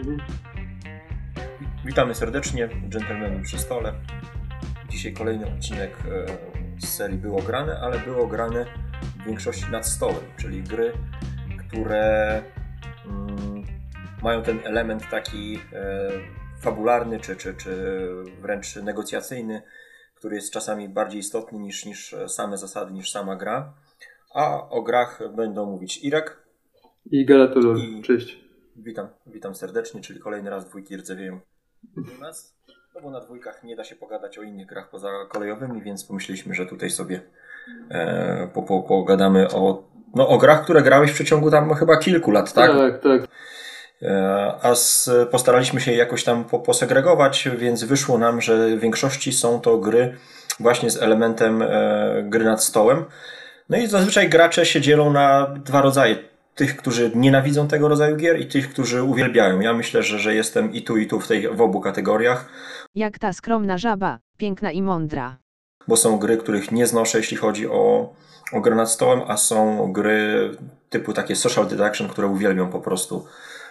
Mhm. Witamy serdecznie, dżentelmeni przy stole. Dzisiaj kolejny odcinek e, z serii Było Grane, ale było grane w większości nad stołem, czyli gry, które mm, mają ten element taki e, fabularny, czy, czy, czy wręcz negocjacyjny, który jest czasami bardziej istotny niż, niż same zasady, niż sama gra. A o grach będą mówić Irek. I Galatolor, I- cześć. Witam, witam serdecznie, czyli kolejny raz dwójki rdzewieją u nas. No bo na dwójkach nie da się pogadać o innych grach poza kolejowymi, więc pomyśleliśmy, że tutaj sobie e, po, po, pogadamy o, no, o grach, które grałeś w przeciągu tam chyba kilku lat, tak? Tak, tak. E, A z, postaraliśmy się jakoś tam po, posegregować, więc wyszło nam, że w większości są to gry właśnie z elementem e, gry nad stołem. No i zazwyczaj gracze się dzielą na dwa rodzaje. Tych, którzy nienawidzą tego rodzaju gier i tych, którzy uwielbiają. Ja myślę, że, że jestem i tu, i tu w, tej, w obu kategoriach, Jak ta skromna żaba, piękna i mądra. bo są gry, których nie znoszę, jeśli chodzi o, o grę nad stołem, a są gry typu takie social deduction, które uwielbiam po prostu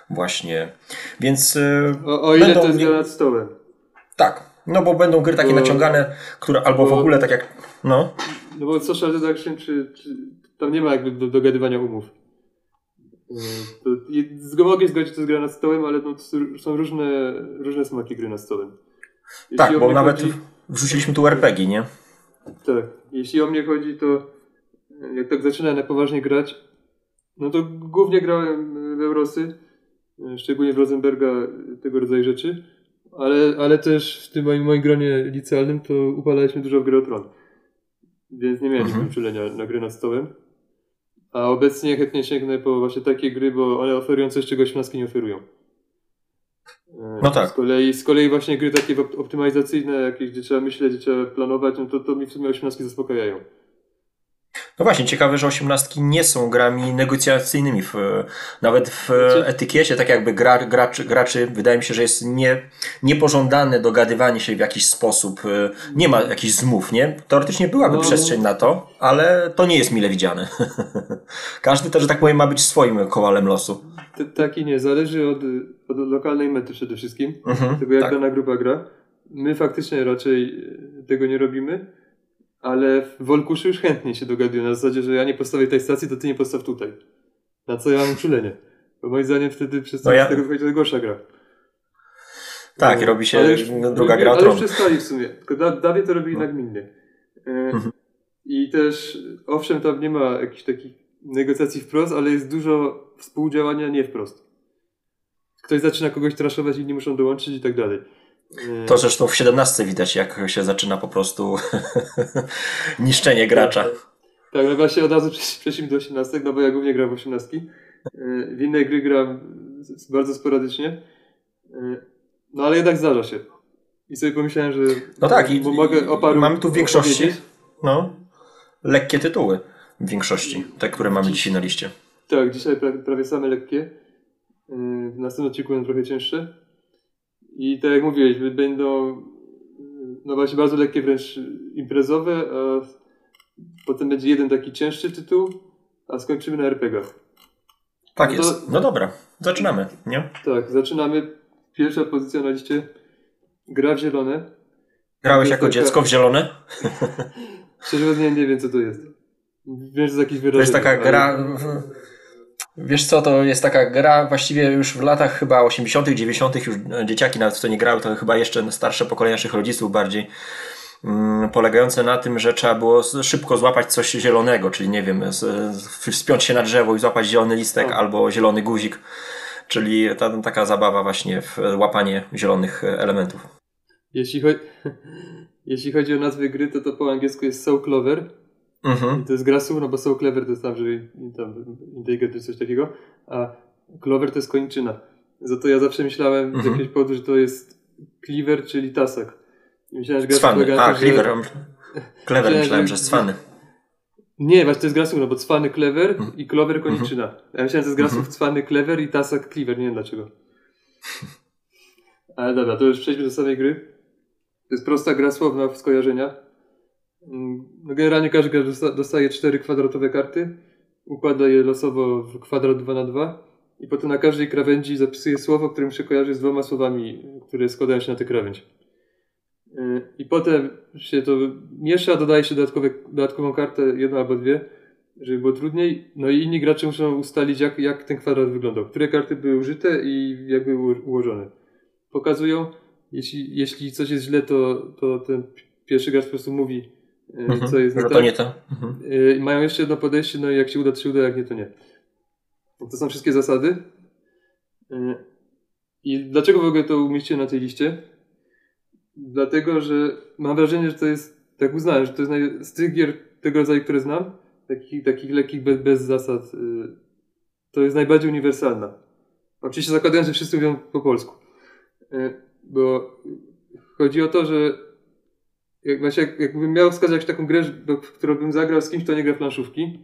właśnie. Więc e, O, o ile Będą to jest gra nad stołem? Tak, no bo będą gry takie Bo- naciągane, które albo w bo- ogóle tak jak. No, No bo social deduction, czy, czy tam nie ma jakby do, dogadywania umów. Yy, To, z- mogę zgodzić, to jest gra nad stołem, ale no, są- różne, różne smaki gry nad stołem. Jeśli tak, bo nawet Chodzi, wrzuciliśmy tu RPG, nie? tak, jeśli o mnie chodzi, to e, jak tak zaczynałem na poważnie grać, no to głównie grałem w Eurosy, e, szczególnie w Rosenberga, e, tego rodzaju rzeczy, ale, ale też w tym moim, moim gronie licealnym to upalaliśmy dużo w grę o Tron. Więc nie miałem Mhm. uczulenia na gry nad stołem. A obecnie chętnie sięgnę po właśnie takie gry, bo one oferują coś, czego osiemnastki nie oferują. E, No tak. Z kolei, z kolei właśnie gry takie op- optymalizacyjne, jakieś, gdzie trzeba myśleć, gdzie trzeba planować, no to, to mi w sumie osiemnastki zaspokajają. No właśnie, ciekawe, że osiemnastki nie są grami negocjacyjnymi. W, nawet w Znaczy- etykiecie, tak jakby gra, graczy, graczy, wydaje mi się, że jest nie, niepożądane dogadywanie się w jakiś sposób. y, Nie ma jakichś zmów, nie? Teoretycznie byłaby No. przestrzeń na to, ale to nie jest mile widziane. Każdy też, że tak powiem, ma być swoim kowalem losu. T- taki nie, zależy od, od lokalnej mety przede wszystkim, Mhm, tego jak tak. dana grupa gra. My faktycznie raczej e, tego nie robimy, ale w Wolkuszu już chętnie się dogadują na zasadzie, że ja nie postawię tej stacji, to ty nie postaw tutaj. Na co ja mam uczulenie. Bo moim zdaniem wtedy przez No no ja- z tego wychodzi gorsza gra. Tak, i E, robi się już- druga gra Ale już przestali w sumie. Tylko da, Dawie to robi nagminnie. E, Mhm. I też, owszem, tam nie ma jakichś takich negocjacji wprost, ale jest dużo współdziałania nie wprost. Ktoś zaczyna kogoś traszować, inni muszą dołączyć i tak dalej. To zresztą w 17 widać, jak się zaczyna po prostu niszczenie gracza. Tak, no właśnie od razu przeszliśmy do 18, no bo ja głównie gram w 18. E, W inne gry gram bardzo sporadycznie. E, No ale jednak zdarza się. I sobie pomyślałem, że. No tak, i- mogę o paru mamy tu w większości-. No, lekkie tytuły w większości, te, które mamy dzisiaj na liście. Tak, dzisiaj pra, prawie same lekkie. W następnym odcinku będą trochę cięższe. I tak jak mówiłeś, będą e, no właśnie bardzo lekkie, wręcz imprezowe, a potem będzie jeden taki cięższy tytuł, a skończymy na RPGach. Tak No to- jest. No dobra, zaczynamy, nie? Tak, zaczynamy. Pierwsza pozycja na liście. Gra w zielone. Grałeś To jako taka- dziecko w zielone? Szczerze mówiąc, nie, nie wiem, co to jest. Wiem, że to jakiś To jest taka gra... Wiesz co, to jest taka gra właściwie już w latach chyba 80., 90. już e, dzieciaki nawet w to nie grały, to chyba jeszcze starsze pokolenie naszych rodziców bardziej mm, polegające na tym, że trzeba było szybko złapać coś zielonego, czyli nie wiem, wspiąć się na drzewo i złapać zielony listek O. albo zielony guzik, czyli ta, taka zabawa właśnie w łapanie zielonych elementów. Jeśli, cho- Jeśli chodzi o nazwy gry, to to po angielsku jest Soul Clover. Mhm. I to jest gra słów, no bo Soul Clever to jest tam, że tam inteligentny coś takiego, a Clover to jest kończyna. Za to ja zawsze myślałem z Mhm. jakiegoś powodu, że to jest Cleaver, czyli tasak. I myślałem, że gra Cwany. polega A, tym, że- Cleaver. Clever Myślałem, że- cwany. Nie, właśnie to jest gra słów, no bo cwany Clever Mhm. i Clover koniczyna. Ja myślałem, że to jest gra słów cwany Clever i tasak Cleaver, nie wiem dlaczego. Ale dobra, to już przejdźmy do samej gry. To jest prosta gra słowna w skojarzenia. Mm, No generalnie każdy gracz dosta- dostaje cztery kwadratowe karty, układa je losowo w kwadrat 2 na 2 i potem na każdej krawędzi zapisuję słowo, które muszę kojarzyć z dwoma słowami, które składają się na tę krawędź. Y, I potem się to miesza, dodaje się dodatkowe, dodatkową kartę, jedną albo dwie, żeby było trudniej. No i inni gracze muszą ustalić, jak, jak ten kwadrat wyglądał, które karty były użyte i jak były ułożone. Pokazują, jeśli, jeśli coś jest źle, to, to ten pierwszy gracz po prostu mówi, Mhm. co jest nie to tak. nie to. Mhm. Y, I mają jeszcze jedno podejście, no i jak się uda, to się uda, jak nie, to nie. To są wszystkie zasady. Y, I dlaczego w ogóle to umieściłem na tej liście? Dlatego, że mam wrażenie, że to jest, tak uznałem, że to jest naj, z tych gier tego rodzaju, które znam, takich, takich lekkich, bez, bez zasad, y, to jest najbardziej uniwersalna. Oczywiście zakładając, że wszyscy mówią po polsku. Y, Bo chodzi o to, że jak, właśnie jak, jakbym miał wskazać jakąś taką grę, do, w którą bym zagrał z kimś, kto nie gra w planszówki,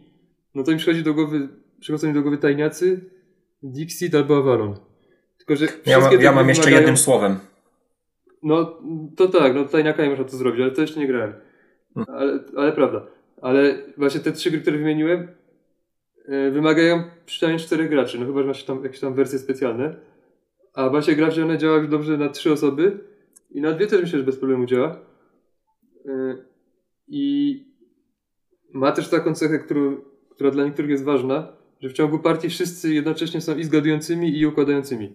no to mi przychodzi do głowy, przychodzą mi do głowy Tajniacy, Dixit albo Avalon. Tylko, że Ja, ma, ja mam jeszcze wymagają- jednym słowem. No to tak, no nie można to zrobić, ale to jeszcze nie grałem. Hmm. Ale, ale prawda. Ale właśnie te trzy gry, które wymieniłem, e, wymagają przynajmniej czterech graczy, no chyba, że masz tam jakieś tam wersje specjalne. A właśnie gra w zielone działa już dobrze na trzy osoby i na dwie też myślę, że bez problemu działa. E, I ma też taką cechę, którą, która dla niektórych jest ważna, że w ciągu partii wszyscy jednocześnie są i zgadującymi i układającymi.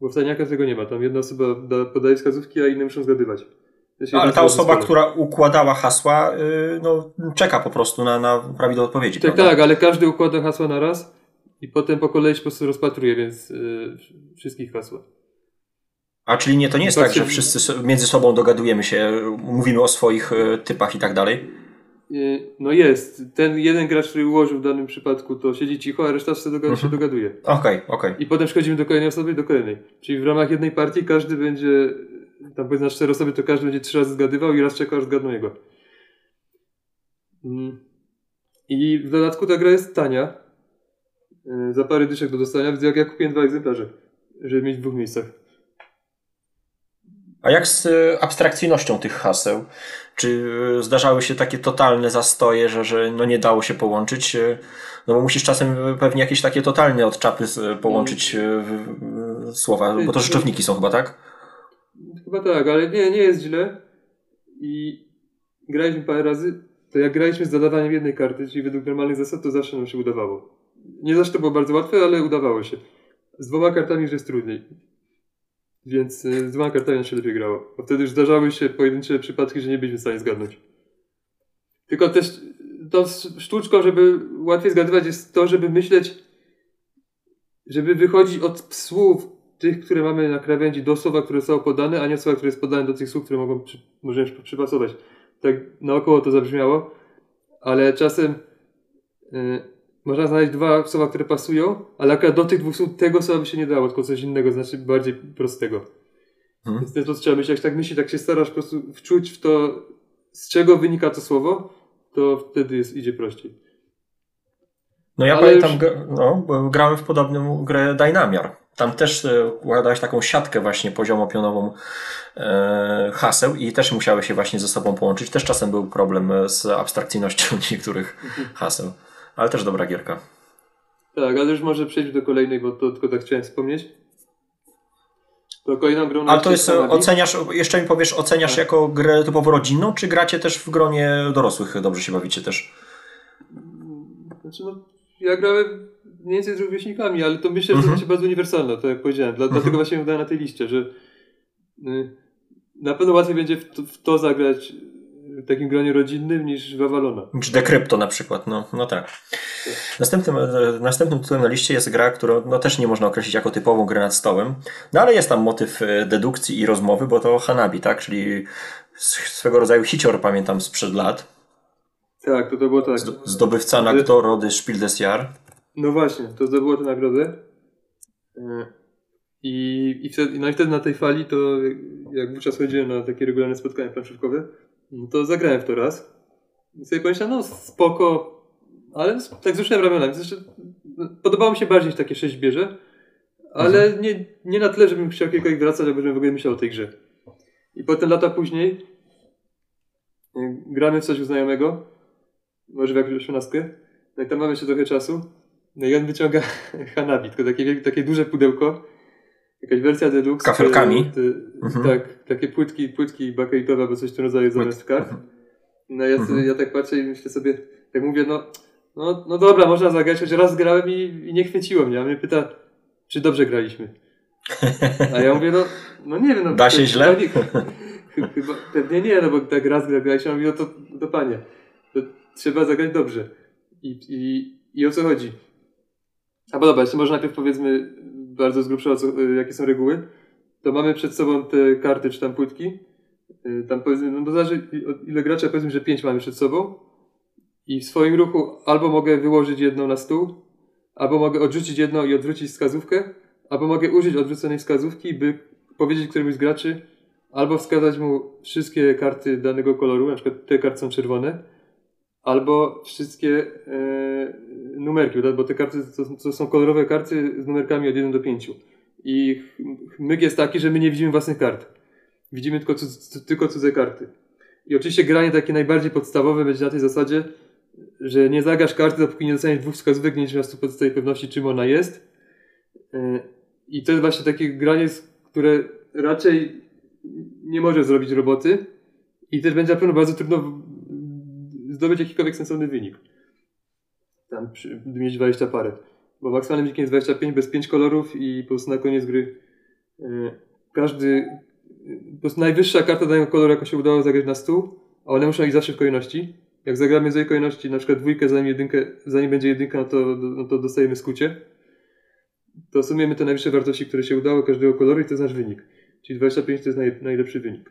Bo w tajniakach tego nie ma. Tam jedna osoba da, podaje wskazówki, a inne muszą zgadywać. No, ale jedna ta osoba zespole. która układała hasła, y, no, czeka po prostu na, na prawidłowe odpowiedzi. Tak, prawda? tak, ale każdy układa hasła na raz i potem po kolei się po prostu rozpatruje, więc yy, wszystkich hasła. A czyli nie, to nie jest Tak że się- wszyscy między sobą dogadujemy się, mówimy o swoich y, typach i tak dalej. Yy, no jest. Ten jeden gracz, który ułożył w danym przypadku, to siedzi cicho, a reszta doga- się Mhm. dogaduje. Okej, okej. I potem przechodzimy do kolejnej osoby do kolejnej. Czyli w ramach jednej partii każdy będzie, tam powiedzmy na cztery osoby, to każdy będzie trzy razy zgadywał i raz czekał, aż zgadną jego. Mm. I w dodatku ta gra jest tania. Yy, Za parę dyszek do dostania, więc jak ja kupiłem dwa egzemplarze, żeby mieć w dwóch miejscach. A jak z y, abstrakcyjnością tych haseł? Czy y, zdarzały się takie totalne zastoje, że, że no nie dało się połączyć? Y, No bo musisz czasem pewnie jakieś takie totalne odczapy połączyć w- słowa, bo to rzeczowniki są chyba, tak? Chyba tak, ale nie, nie jest źle. I graliśmy parę razy, to jak graliśmy z zadawaniem jednej karty, czyli według normalnych zasad, to zawsze nam się udawało. Nie zawsze to było bardzo łatwe, ale udawało się. Z dwoma kartami już jest trudniej. Więc y, z dwoma kartami nam się lepiej grało. Bo wtedy już zdarzały się pojedyncze przypadki, że nie byliśmy w stanie zgadnąć. Tylko też tą sztuczką, żeby łatwiej zgadywać jest to, żeby myśleć, żeby wychodzić od słów tych, które mamy na krawędzi do słowa, które są podane, a nie słowa, które jest podane do tych słów, które mogą przy, możemy przy- przypasować. Tak naokoło to zabrzmiało, ale czasem y, można znaleźć dwa słowa, które pasują, ale akurat do tych dwóch słów tego słowa by się nie dało, tylko coś innego, znaczy bardziej prostego. Mhm. Więc to trzeba myśleć, jak tak myśli, tak się starasz po prostu wczuć w to, z czego wynika to słowo, to wtedy jest, idzie prościej. No ja Ale pamiętam, już- no, grałem w podobną grę Dynamiar. Tam też e, układałeś taką siatkę właśnie poziomopionową e, haseł i też musiały się właśnie ze sobą połączyć. Też czasem był problem e, z abstrakcyjnością niektórych haseł. Ale też dobra gierka. Tak, ale już może przejdźmy do kolejnej, bo to tylko tak chciałem wspomnieć. To kolejną grą Ale to jest, e, oceniasz, jeszcze mi powiesz, oceniasz Tak. jako grę typowo rodzinną, czy gracie też w gronie dorosłych, dobrze się bawicie też? Znaczy, no, ja grałem mniej więcej z rówieśnikami, ale to myślę, że to Mhm. będzie bardzo uniwersalne, tak jak powiedziałem. Dla, Dlatego właśnie ją dałem na tej liście, że y, na pewno łatwiej będzie w to, w to zagrać takim gronie rodzinnym niż w Avalona. Czy Decrypto na przykład, no, no tak. Następnym, e, następnym tytułem na liście jest gra, którą no, też nie można określić jako typową grę nad stołem, no ale jest tam motyw e, dedukcji i rozmowy, bo to Hanabi, tak, czyli swego rodzaju hicior, pamiętam, sprzed lat. Tak, to, to było tak. Zdo- Zdobywca nagrody Spiel des Jahr. No właśnie, to zdobyło tę nagrodę. Y, I, i, wtedy, no i wtedy na tej fali to jak wówczas chodziłem na takie regularne spotkania planszówkowe, no to zagrałem w to raz. I sobie pomyślałem, no spoko, ale tak wzruszyłem ramionami. Zresztą, podobało mi się bardziej niż takie sześć bierze, ale nie, nie na tyle, żebym chciał kiedykolwiek wracać, albo żebym w ogóle myślał o tej grze. I potem lata później y, gramy w coś u znajomego, może w jakąś osiemnastkę, no i tam mamy jeszcze trochę czasu No i on wyciąga Hanabi, tylko takie, takie duże pudełko, jakaś wersja deluxe. Kafelkami? Te, mhm. Tak, takie płytki, płytki bakejtowe albo coś w tym rodzaju zamiast kart. Mhm. No ja, sobie, ja tak patrzę i myślę sobie, tak mówię, no, no, no dobra, można zagrać, choć raz grałem i, i nie chwyciło mnie. A mnie pyta, czy dobrze graliśmy. A ja mówię, no, no nie wiem. No, da się źle? chyba, pewnie nie, no bo tak raz graliśmy, a mówię, no to, to panie, to trzeba zagrać dobrze. I, i, i o co chodzi? A bo dobra, jeszcze może najpierw powiedzmy bardzo z grubsza, co, jakie są reguły. To mamy przed sobą te karty czy tam płytki. Y, tam powiedzmy, no to zależy ile gracza, powiedzmy, że pięć mamy przed sobą. I w swoim ruchu albo mogę wyłożyć jedną na stół, albo mogę odrzucić jedną i odwrócić wskazówkę, albo mogę użyć odwróconej wskazówki, by powiedzieć któremuś z graczy, albo wskazać mu wszystkie karty danego koloru, na przykład te karty są czerwone, albo wszystkie e, numerki, bo te karty to, to, są kolorowe karty z numerkami od 1 do 5. I myk jest taki, że my nie widzimy własnych kart. Widzimy tylko, cudze, tylko cudze karty. I oczywiście granie takie najbardziej podstawowe będzie na tej zasadzie, że nie zagasz karty, dopóki nie dostaniesz dwóch wskazówek, nie masz podstawowej pewności, czym ona jest. E, I to jest właśnie takie granie, które raczej nie może zrobić roboty i też będzie na pewno bardzo trudno zdobyć jakikolwiek sensowny wynik. Tam przy, mieć 20 parę. Bo maksymalnym wynikiem jest 25 bez 5 kolorów i po prostu na koniec gry yy, każdy po prostu najwyższa karta danego koloru, jaką się udało zagrać na stół, a one muszą iść zawsze w kolejności. Jak zagramy z tej kolejności, na przykład dwójkę, zanim, jedynkę, zanim będzie jedynka, no to, no to dostajemy skucie. To sumujemy te najwyższe wartości, które się udało każdego koloru i to jest nasz wynik. Czyli 25 to jest naj, najlepszy wynik.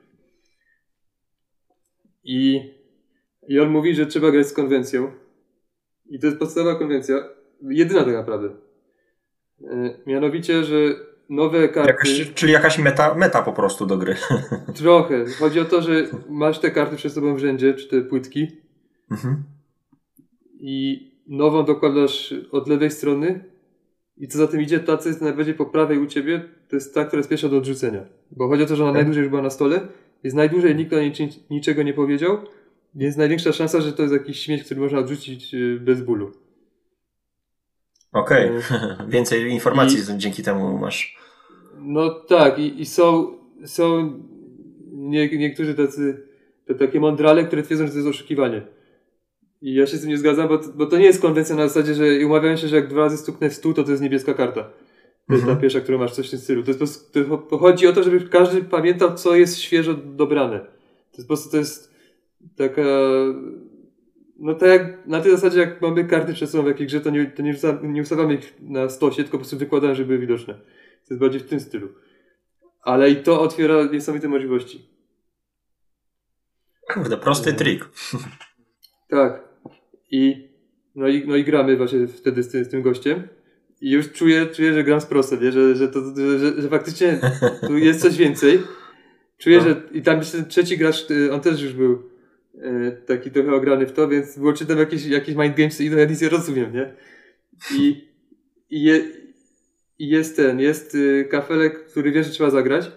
I, I on mówi, że trzeba grać z konwencją. I to jest podstawowa konwencja, jedyna tak naprawdę. E, mianowicie, że nowe karty. Jakaś, czyli jakaś meta, meta po prostu do gry. Trochę. Chodzi o to, że masz te karty przed sobą w rzędzie, czy te płytki. Mhm. I nową dokładasz od lewej strony. I co za tym idzie, ta, co jest najbardziej po prawej u ciebie, to jest ta, która jest pierwsza do odrzucenia. Bo chodzi o to, że ona najdłużej już była na stole. Jest najdłużej, nikt o niej niczego nie powiedział. Więc największa szansa, że to jest jakiś śmieć, który można odrzucić y, bez bólu. Okej, okay. więcej informacji I, dzięki temu masz. No tak, i, i są, są nie, niektórzy tacy, te takie mądrale, które twierdzą, że to jest oszukiwanie. I ja się z tym nie zgadzam, bo, bo to nie jest konwencja na zasadzie, że umawiają się, że jak dwa razy stuknę w stół, to to jest niebieska karta. To jest ta mhm. pierwsza, którą masz coś w tym stylu. To jest prostu, to chodzi o to, żeby każdy pamiętał, co jest świeżo dobrane. To jest po prostu, to jest taka no tak jak na tej zasadzie, jak mamy karty przed sobą w jakiej grze, to nie, to nie, nie ich na stosie, tylko po prostu wykładamy, żeby były widoczne. To jest bardziej w tym stylu. Ale i to otwiera niesamowite możliwości. Kurde, prosty trik. Tak. I no, i no i gramy właśnie wtedy z tym, z tym gościem. I już czuję, czuję, że gram z prosem, nie? Że, że, to, że, że, faktycznie tu jest coś więcej. Czuję, no. że i tam jeszcze trzeci gracz, on też już był taki trochę ograny w to, więc było czytam jakieś, jakieś mind gamesy i to ja nic nie rozumiem, nie? I, i, je, i jest ten, jest y, kafelek, który wie, że trzeba zagrać.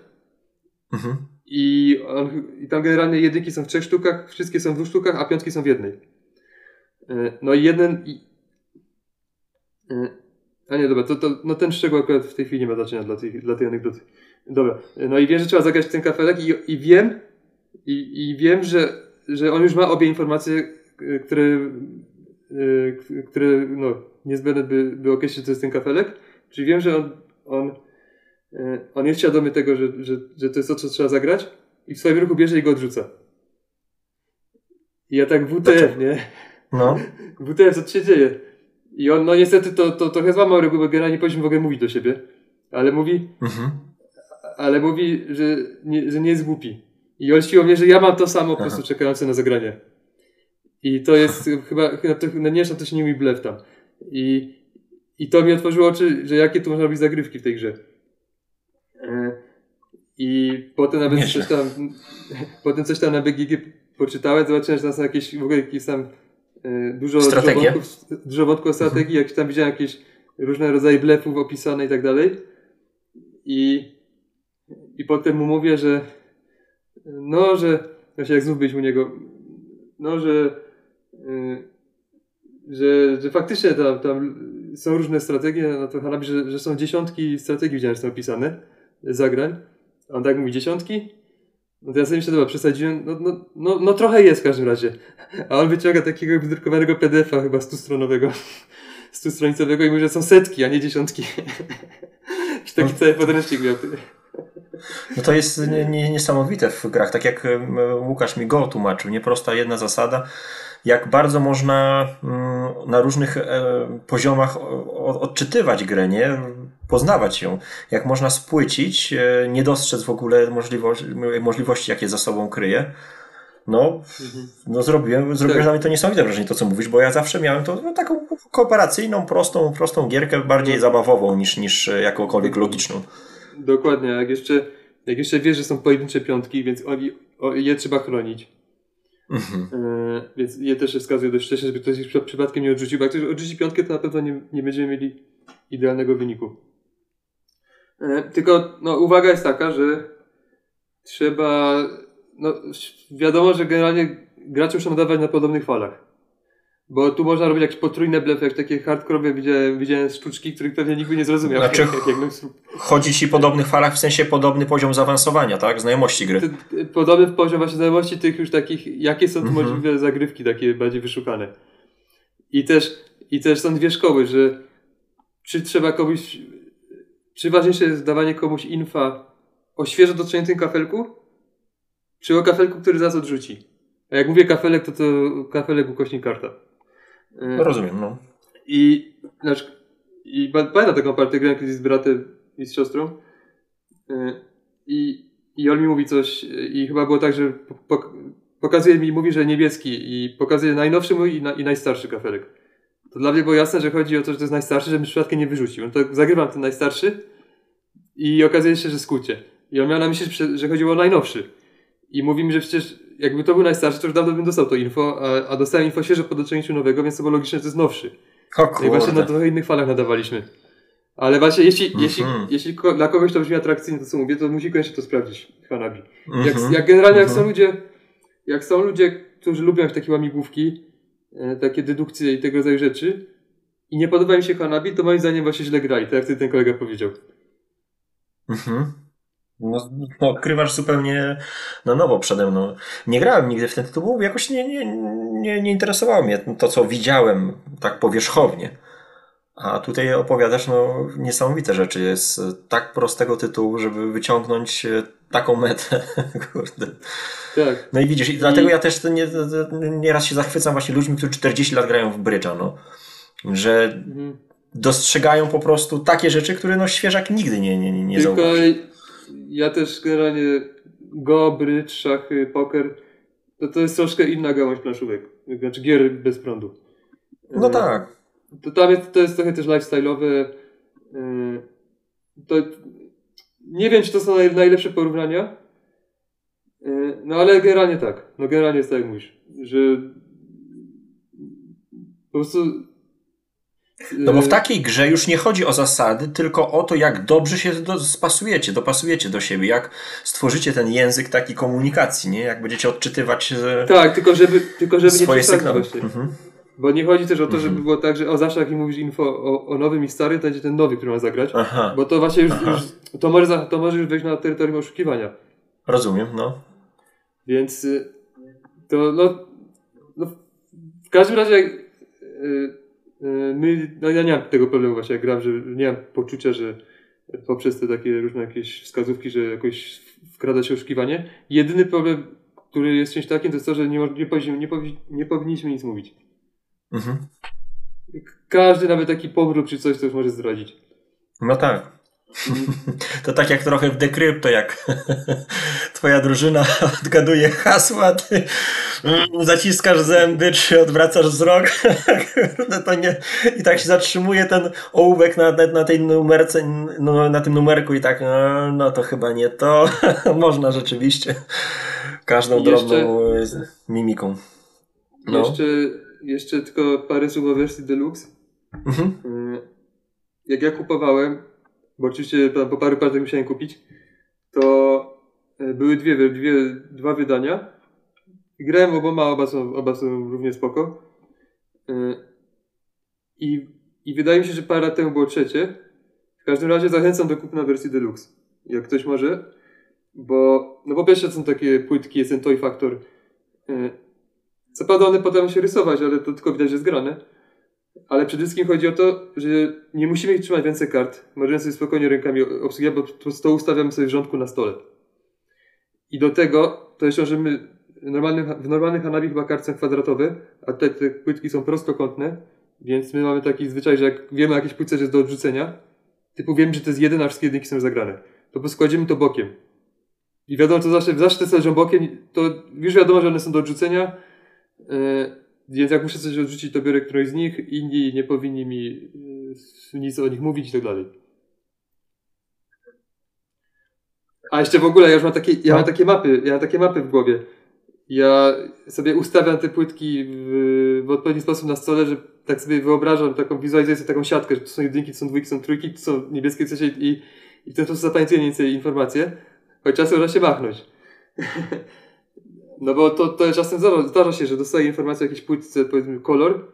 Mhm. I, on, I tam generalnie jedynki są w trzech sztukach, wszystkie są w dwóch sztukach, a piątki są w jednej. E, no i jeden. I, e, a nie, dobra, to, to, no ten szczegół akurat w tej chwili nie ma znaczenia dla tej, dla tej anegdoty. Dobra, no i wiem, że trzeba zagrać ten kafelek i, i wiem, i, i wiem, że że on już ma obie informacje, e, które, e, które no, niezbędne by, by określić, co jest ten kafelek. Czyli wiem, że on, on, e, on jest świadomy tego, że, że, że to jest to, co trzeba zagrać i w swoim ruchu bierze i go odrzuca. I ja tak WTF, nie? No. WTF, co się dzieje? I on, no niestety to, to trochę złamał regułę, bo generalnie powinniśmy w ogóle mówić do siebie. Ale mówi, mhm. ale mówi, że nie, że nie jest głupi. I on siłownie, że ja mam to samo po prostu czekające na zagranie. I to jest chyba, chyba to, no nie, to się nie mówi blef tam. I, I to mi otworzyło oczy, że jakie tu można robić zagrywki w tej grze. E, I potem nawet nie coś tam, potem coś tam na BGG poczytałem, zobaczyłem, że tam są jakieś, w ogóle jakieś tam e, dużo, dużo wątków, dużo wątków o strategii, jak tam widziałem jakieś różne rodzaje blefów opisane i tak dalej. I, i potem mu mówię, że no, że właśnie jak znów byliśmy u niego, no, że, yy, że, że faktycznie tam, tam są różne strategie na to Hanabi, że, że są dziesiątki strategii, widziałem, że są opisane, zagrań. A on tak mówi, dziesiątki? No to ja sobie myślę, dobra, przesadziłem, no, no, no, no trochę jest w każdym razie. A on wyciąga takiego wydrukowanego PDF-a chyba stustronowego, stustronicowego i mówi, że są setki, a nie dziesiątki. Taki cały podręcznik miał. No to jest nie, nie, niesamowite w grach, tak jak Łukasz mi go tłumaczył, nieprosta jedna zasada, jak bardzo można mm, na różnych e, poziomach odczytywać grę, nie? Poznawać ją. Jak można spłycić, e, nie dostrzec w ogóle możliwości, możliwości jakie za sobą kryje. No, no zrobiłem, zrobiłem Tak. na mnie to niesamowite wrażenie, to co mówisz, bo ja zawsze miałem to no, taką kooperacyjną, prostą, prostą gierkę, bardziej zabawową niż, niż e, jakąkolwiek logiczną. Dokładnie, jak jeszcze, jak jeszcze wiesz, że są pojedyncze piątki, więc oni, o, je trzeba chronić. Mhm. E, więc je też wskazuję dość wcześnie, żeby ktoś ich przy- przypadkiem nie odrzucił, bo jak ktoś odrzuci piątkę, to na pewno nie, nie będziemy mieli idealnego wyniku. E, tylko no, uwaga jest taka, że trzeba. No, wiadomo, że generalnie gracze muszą dawać na podobnych falach. Bo tu można robić jakieś potrójne blefy, jak takie hardkorowe widziałem, widziałem sztuczki, których pewnie nikt by nie zrozumiał. Znaczy- jak, jak, Chodzi ci po podobnych falach, w sensie podobny poziom zaawansowania, tak? Znajomości gry. Podobny poziom właśnie znajomości tych już takich, jakie są tu Mhm. możliwe zagrywki takie bardziej wyszukane. I też, I też są dwie szkoły, że czy trzeba komuś, czy ważniejsze jest dawanie komuś infa o świeżo dotrzeniętym kafelku, czy o kafelku, który zaraz odrzuci. A jak mówię kafelek, to to kafelek ukośnik karta. E, No, rozumiem, no. i, znaczy, i pa- pamiętam taką partię, grałem kiedyś z bratem i z siostrą. Y, I, I on mi mówi coś, y, i chyba było tak, że po, po, pokazuje mi, mówi, że niebieski i pokazuje najnowszy mój i, na, i najstarszy kafelek. To dla mnie było jasne, że chodzi o to, że to jest najstarszy, żebym przypadkiem nie wyrzucił. No to zagrywam ten najstarszy i okazuje się, że skrócie. I on miał na myśli, że chodziło o najnowszy. I mówi mi, że przecież jakby to był najstarszy, to już dawno bym dostał to info, a, a dostałem info świeżo po dotrzeniu nowego, więc to było logiczne, że to jest nowszy. O No i właśnie na kurde. trochę innych falach nadawaliśmy. Ale właśnie, jeśli, Mhm. jeśli, jeśli ko- dla kogoś to brzmi atrakcyjnie, to co mówię, to musi koniecznie to sprawdzić Hanabi. Jak, Mhm. jak generalnie, jak są Mhm. ludzie, jak są ludzie, którzy lubią jakieś takie łamigłówki, e, takie dedukcje i tego rodzaju rzeczy, i nie podoba im się Hanabi, to moim zdaniem właśnie źle grali, tak jak ten kolega powiedział. Mhm. No, no, odkrywasz zupełnie na nowo przede mną. Nie grałem nigdy w ten tytuł, bo jakoś nie, nie, nie, nie interesowało mnie to, co widziałem tak powierzchownie. A tutaj opowiadasz no, niesamowite rzeczy. Jest tak prostego tytułu, żeby wyciągnąć e, taką metę. Kurde. Tak. No i widzisz, i dlatego ja też nie, nieraz się zachwycam właśnie ludźmi, którzy 40 lat grają w brydża, no. Że Mhm. dostrzegają po prostu takie rzeczy, które no świeżak nigdy nie, nie, nie, nie Tylko zauważy. Ja też generalnie go, brydż, szachy, poker, to, to jest troszkę inna gałąź planszówek. Znaczy gier bez prądu. No E, tak. To tam jest, to jest trochę też lifestyle'owe. yy, To nie wiem, czy to są naj, najlepsze porównania. yy, No ale generalnie tak. No generalnie jest tak jak mówisz, że po prostu No bo w yy, takiej grze już nie chodzi o zasady, tylko o to, jak dobrze się do, spasujecie, dopasujecie do siebie, jak stworzycie ten język taki komunikacji, nie? Jak będziecie odczytywać e, Tak, tylko żeby, tylko żeby nie swoje przesadzić sygnały. właśnie. Mhm. Bo nie chodzi też o to, żeby Mhm. było tak, że o zawsze jak mi mówisz info o, o nowym i starym, to będzie ten nowy, który ma zagrać. Aha, Bo to właśnie już, już to, może, to może już wejść na terytorium oszukiwania. rozumiem, no. Więc y, to no, no w każdym razie jak, y, y, my, no ja nie mam tego problemu właśnie jak gram, że nie mam poczucia, że poprzez te takie różne jakieś wskazówki, że jakoś wkrada się oszukiwanie. Jedyny problem, który jest czymś takim, to jest to, że nie, nie, powinniśmy, nie, powi- nie powinniśmy nic mówić. Mhm. Każdy nawet taki powrót czy coś, to już może zdradzić. No tak. To tak jak trochę w Decrypto, jak twoja drużyna odgaduje hasła, ty mm, zaciskasz zęby, czy odwracasz wzrok, to nie, i tak się zatrzymuje ten ołówek na, na, na tej numerce, no, na tym numerku i tak, no, no to chyba nie to, można rzeczywiście każdą jeszcze- drobną e, mimiką. No. Jeszcze, jeszcze tylko parę słów o wersji Deluxe. Mhm. Y, Jak ja kupowałem, bo oczywiście po paru partiach musiałem kupić, to y, były dwie, dwie, dwa wydania. Grałem oboma, oba są, oba są równie spoko. Y, I i wydaje mi się, że parę lat temu było trzecie. W każdym razie zachęcam do kupna wersji Deluxe. Jak ktoś może. Bo, no po pierwsze są takie płytki, jest ten Toy Factor. E, co prawda one potrafią się rysować, ale to tylko widać, że jest grane. Ale przede wszystkim chodzi o to, że nie musimy ich trzymać w ręce kart. Możemy sobie spokojnie rękami obsługiwać, bo po prostu ustawiamy sobie w rządku na stole. I do tego, to jeszcze możemy, normalnych, w normalnych Hanabi chyba karty są kwadratowe, a te, te płytki są prostokątne, więc my mamy taki zwyczaj, że jak wiemy o jakiejś płytce, że jest do odrzucenia, typu wiemy, że to jest jeden, a wszystkie jedynki są zagrane, to po prostu kładziemy to bokiem. I wiadomo, to zawsze, zawsze te leżą bokiem, to już wiadomo, że one są do odrzucenia, yy, więc jak muszę coś odrzucić, to biorę którąś z nich, inni nie powinni mi yy, nic o nich mówić i tak dalej. A jeszcze w ogóle, ja już mam takie, ja mam takie mapy, ja mam takie mapy w głowie. Ja sobie ustawiam te płytki w, w odpowiedni sposób na stole, że tak sobie wyobrażam taką wizualizację, taką siatkę, że to są jedynki, to są dwójki, są trójki, to są niebieskie coś i, i w ten sposób zapamiętuję mniej więcej informacje, choć czasem można się machnąć. no bo to, to czasem zdarza, zdarza się, że dostaję informację o jakiejś płytce, powiedzmy kolor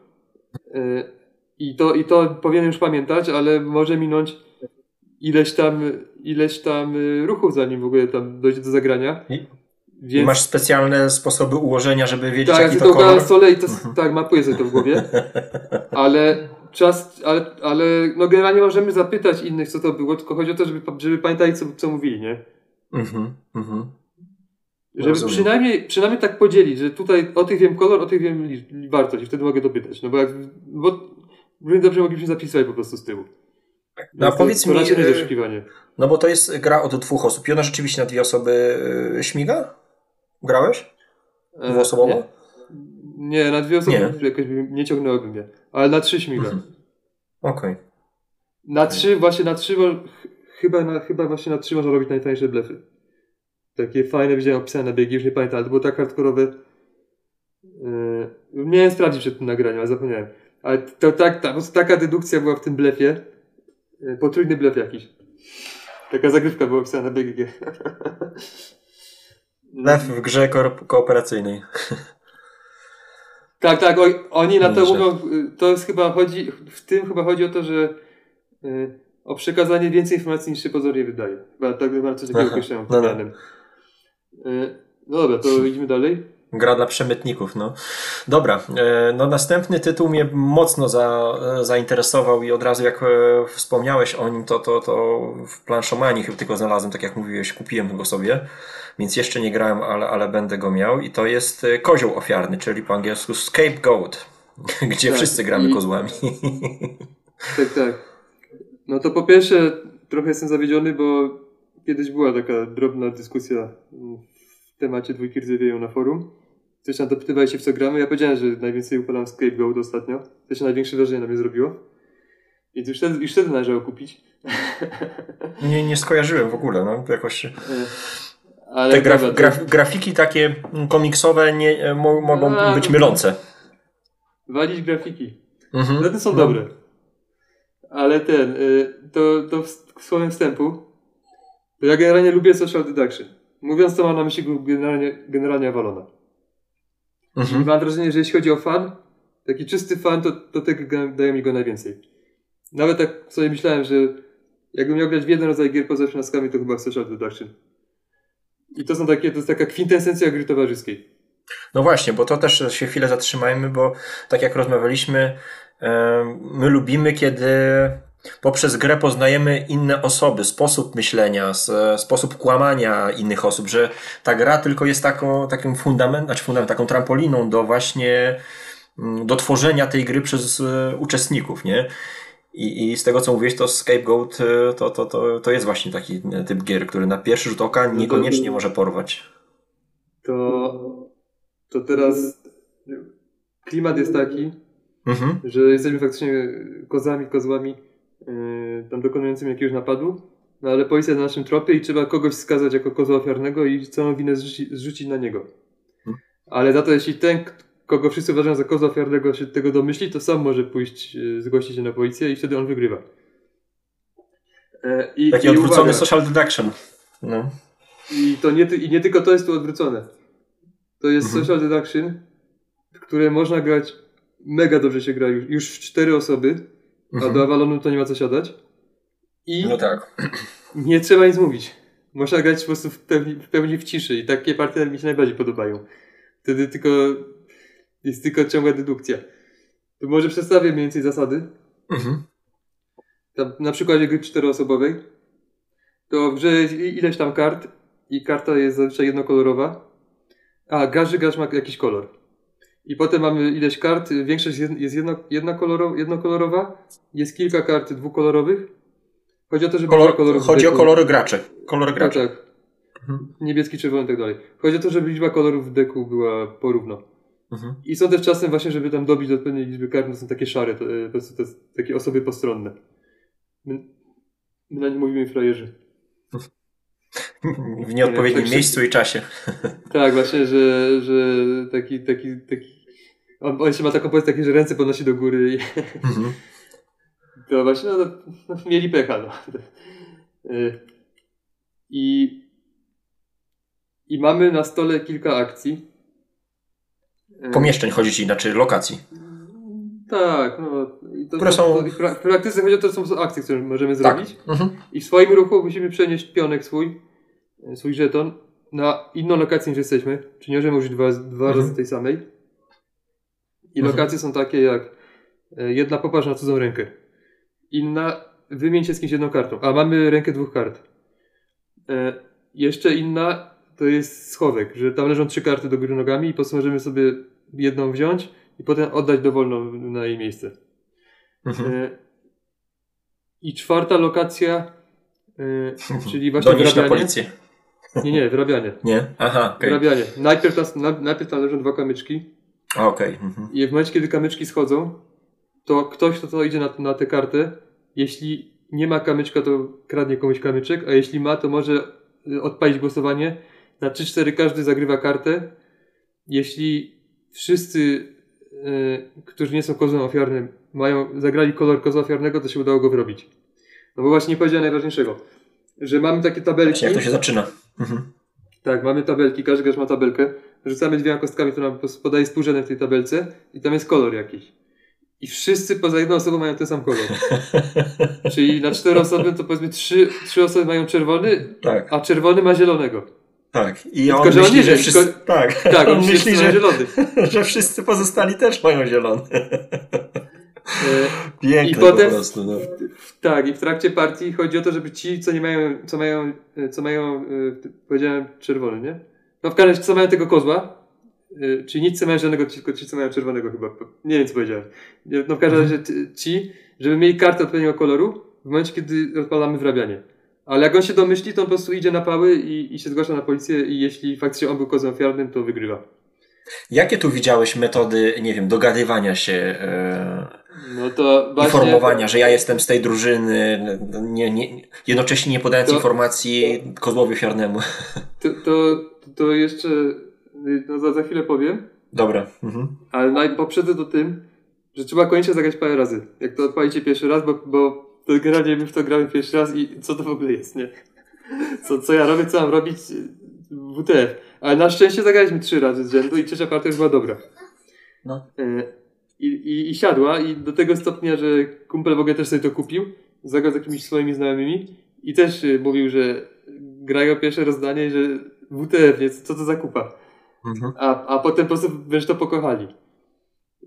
yy, i, to, i to powinienem już pamiętać, ale może minąć ileś tam, ileś tam y, ruchów, zanim w ogóle tam dojdzie do zagrania. I, Więc... masz specjalne sposoby ułożenia, żeby wiedzieć, tak, jaki to kolor? Tak, stole i to, tak, mapuję sobie to w głowie. Ale czas, ale, ale no generalnie możemy zapytać innych, co to było, tylko chodzi o to, żeby, żeby pamiętali, co, co mówili, nie? Mhm, mhm. Żeby przynajmniej, przynajmniej tak podzielić, że tutaj o tych wiem kolor, o tych wiem wartość i wtedy mogę dopytać. No bo jak, bo dobrze moglibyśmy zapisywać po prostu z tyłu. No a powiedz mi, e, no bo to jest gra od dwóch osób i ona rzeczywiście na dwie osoby e, śmiga? Grałeś? E, Dwuosobowo? Nie, nie na dwie osoby nie. jakoś nie ciągnęłoby mnie, ale na trzy śmiga. Mhm. Okej. Okay. Na trzy, właśnie na trzy, chyba, na, chyba właśnie na trzy można robić najtańsze blefy. Takie fajne, widziałem opisane na biegi, już nie pamiętam, ale to było tak hardkorowe. Yy, miałem sprawdzić przed tym nagraniem, ale zapomniałem. Ale to tak, ta, taka dedukcja była w tym blefie, E, potrójny blef jakiś. Taka zagrywka była pisana na BGG. Blef w grze ko kooperacyjnej. Tak, tak, oni na to mówią, to jest chyba chodzi, w tym chyba chodzi o to, że y, o przekazanie więcej informacji niż się pozornie wydaje. Chyba tak coś takiego określają no, no. Y, no dobra, to idziemy dalej. Gra dla przemytników, no. Dobra, e, no następny tytuł mnie mocno za, zainteresował i od razu jak e, wspomniałeś o nim, to, to, to w planszomanii chyba tylko znalazłem, tak jak mówiłeś, kupiłem go sobie, więc jeszcze nie grałem, ale, ale będę go miał i to jest e, kozioł ofiarny, czyli po angielsku scapegoat, gdzie tak, wszyscy gramy i... kozłami. Tak, tak. No to po pierwsze trochę jestem zawiedziony, bo kiedyś była taka drobna dyskusja w temacie dwójki rdzewieją na forum. Ktoś tam dopytywali się w co gramy. Ja powiedziałem, że najwięcej upalam Scapegoat ostatnio. To się największe wrażenie na mnie zrobiło. Więc już wtedy, już wtedy należało kupić. Nie, nie skojarzyłem w ogóle, no jakoś... E, ale Te graf, graf, grafiki takie komiksowe nie, e, mogą A, być mylące. Walić grafiki. Mhm. No to są no. dobre. Ale ten, y, to, to słowem wstępu, ja generalnie lubię social deduction. Mówiąc to mam na myśli generalnie, generalnie Avalona. Mhm. Mam wrażenie, że jeśli chodzi o fan, taki czysty fan, to, to tego daje mi go najwięcej. Nawet tak sobie myślałem, że jakbym miał grać w jeden rodzaj gier poza wnioskami, to chyba Social Deduction. I to są takie, to jest taka kwintesencja gry towarzyskiej. No właśnie, bo to też się chwilę zatrzymajmy, bo tak jak rozmawialiśmy, my lubimy, kiedy poprzez grę poznajemy inne osoby, sposób myślenia, sposób kłamania innych osób, że ta gra tylko jest taką, takim fundament, znaczy fundament, taką trampoliną do właśnie mm, do tworzenia tej gry przez e, uczestników, nie? I, I z tego co mówiłeś, to Scapegoat e, to, to, to, to jest właśnie taki typ gier, który na pierwszy rzut oka no niekoniecznie może porwać. To, to teraz klimat jest taki, mhm. że jesteśmy faktycznie kozami, kozłami tam dokonującym jakiegoś napadu, no ale policja na naszym tropie i trzeba kogoś skazać jako kozła ofiarnego i całą winę zrzuci, zrzucić na niego. Hmm. Ale za to jeśli ten, kogo wszyscy uważają za kozła ofiarnego się tego domyśli, to sam może pójść, yy, zgłosić się na policję i wtedy on wygrywa. E, i, Taki i odwrócony uwaga, social deduction. No. I, to nie, I nie tylko to jest tu odwrócone. To jest mhm. social deduction, w które można grać, mega dobrze się gra już, już w cztery osoby, a Mhm. do Avalonu to nie ma co siadać. I No tak. nie trzeba nic mówić. Można grać po prostu w pełni, w pełni w ciszy i takie partie mi się najbardziej podobają. Wtedy tylko jest tylko ciągła dedukcja. To może przedstawię mniej więcej zasady. Mhm. Tam, na przykładzie gry czteroosobowej, to w grze ileś tam kart i karta jest zazwyczaj jednokolorowa. A, każdy gracz ma jakiś kolor. I potem mamy ileś kart, większość jest jedno, jednokoloro, jednokolorowa, jest kilka kart dwukolorowych. Chodzi o to, żeby Kolor, kolorów chodzi o deku- kolory graczy. Kolory No graczy. tak. Mhm. Niebieski, czerwony i tak dalej. Chodzi o to, żeby liczba kolorów w deku była porówno. Mhm. I są też czasem właśnie, żeby tam dobić do odpowiedniej liczby kart, to są takie szare, to, e, po prostu to jest takie osoby postronne. My, my na nie mówimy frajerzy. W nieodpowiednim tak miejscu i czasie. Tak, właśnie, że, że taki, taki, taki... On, on się ma taką powiedzmy, takie, że ręce podnosi do góry i Mhm. to właśnie, no, no, mieli pecha, no. Y, I, I mamy na stole kilka akcji. Y, Pomieszczeń chodzi ci, znaczy lokacji. Tak, no. To, Które są- to, i w pra- w praktyce chodzi o to, są akcje, które możemy Tak. zrobić. Mhm. I w swoim ruchu musimy przenieść pionek swój, e, swój żeton na inną lokację niż jesteśmy. Czyli nie możemy użyć dwa, dwa Mhm. razy tej samej. I Mhm. lokacje są takie jak e, jedna popatrz na cudzą rękę. Inna wymień się z kimś jedną kartą. A mamy rękę dwóch kart. E, jeszcze inna to jest schowek, że tam leżą trzy karty do góry nogami i po prostu możemy sobie jedną wziąć i potem oddać dowolną na jej miejsce. Mhm. E, I czwarta lokacja, e, czyli właśnie Donieść na wyrabianie. policję. Nie, nie, wyrabianie. Nie? Aha, okej. Wyrabianie. Najpierw, tam, na- najpierw tam leżą dwa kamyczki A, Okej. Mhm. i w momencie, kiedy kamyczki schodzą, to ktoś, kto to idzie na, na tę kartę, jeśli nie ma kamyczka, to kradnie komuś kamyczek, a jeśli ma, to może y, odpalić głosowanie. Na 3-4 każdy zagrywa kartę. Jeśli wszyscy, y, którzy nie są kozłem ofiarnym, mają, zagrali kolor kozła ofiarnego, to się udało go wyrobić. No bo właśnie nie powiedziałem najważniejszego, że mamy takie tabelki. Właśnie, jak to się zaczyna? Mhm. Tak, mamy tabelki, każdy gracz ma tabelkę. Rzucamy dwiema kostkami, to nam podaje współrzędne w tej tabelce i tam jest kolor jakiś. I wszyscy poza jedną osobą mają ten sam kolor. Czyli na cztery osoby to powiedzmy trzy, trzy osoby mają czerwony, Tak, a czerwony ma zielonego. tak. I Tylko, on że on myśli, nie że wszyscy... tylko- Tak, Tak, on on myśli, że... zielony. że wszyscy pozostali też mają zielony. E, Piękne I potem- po prostu. No. tak, i w trakcie partii chodzi o to, żeby ci, co nie mają, co mają, e, co mają, e, powiedziałem czerwony, nie? No w każdym razie, co mają tego kozła, e, czyli nic, co mają zielonego, tylko ci, co mają czerwonego chyba. Nie wiem, co powiedziałem. No w każdym razie ty- ci, żeby mieli kartę odpowiedniego koloru w momencie, kiedy odpalamy wrabianie. Ale jak on się domyśli, to on po prostu idzie na pały i, i się zgłasza na policję i jeśli faktycznie on był kozłem ofiarnym, to wygrywa. Jakie tu widziałeś metody, nie wiem, dogadywania się, e, No to właśnie... informowania, że ja jestem z tej drużyny, nie, nie, jednocześnie nie podając To- informacji kozłowi ofiarnemu. To, to, to jeszcze no za, za chwilę powiem. Dobra. Mhm. Ale naj, poprzedzę to tym, że trzeba koniecznie zagrać parę razy. Jak to odpalicie pierwszy raz, bo, bo to generalnie my w to gramy pierwszy raz i co to w ogóle jest, nie? Co, co ja robię, co mam robić? WTF. Ale na szczęście zagraliśmy trzy razy z rzędu i trzecia partia już była dobra. No. E, I, i, I siadła i do tego stopnia, że kumpel w ogóle też sobie to kupił. Zagrał z jakimiś swoimi znajomymi i też y, mówił, że grają pierwsze rozdanie że WTF, nie? Co to za kupa? Mhm. A, a potem po prostu wręcz to pokochali.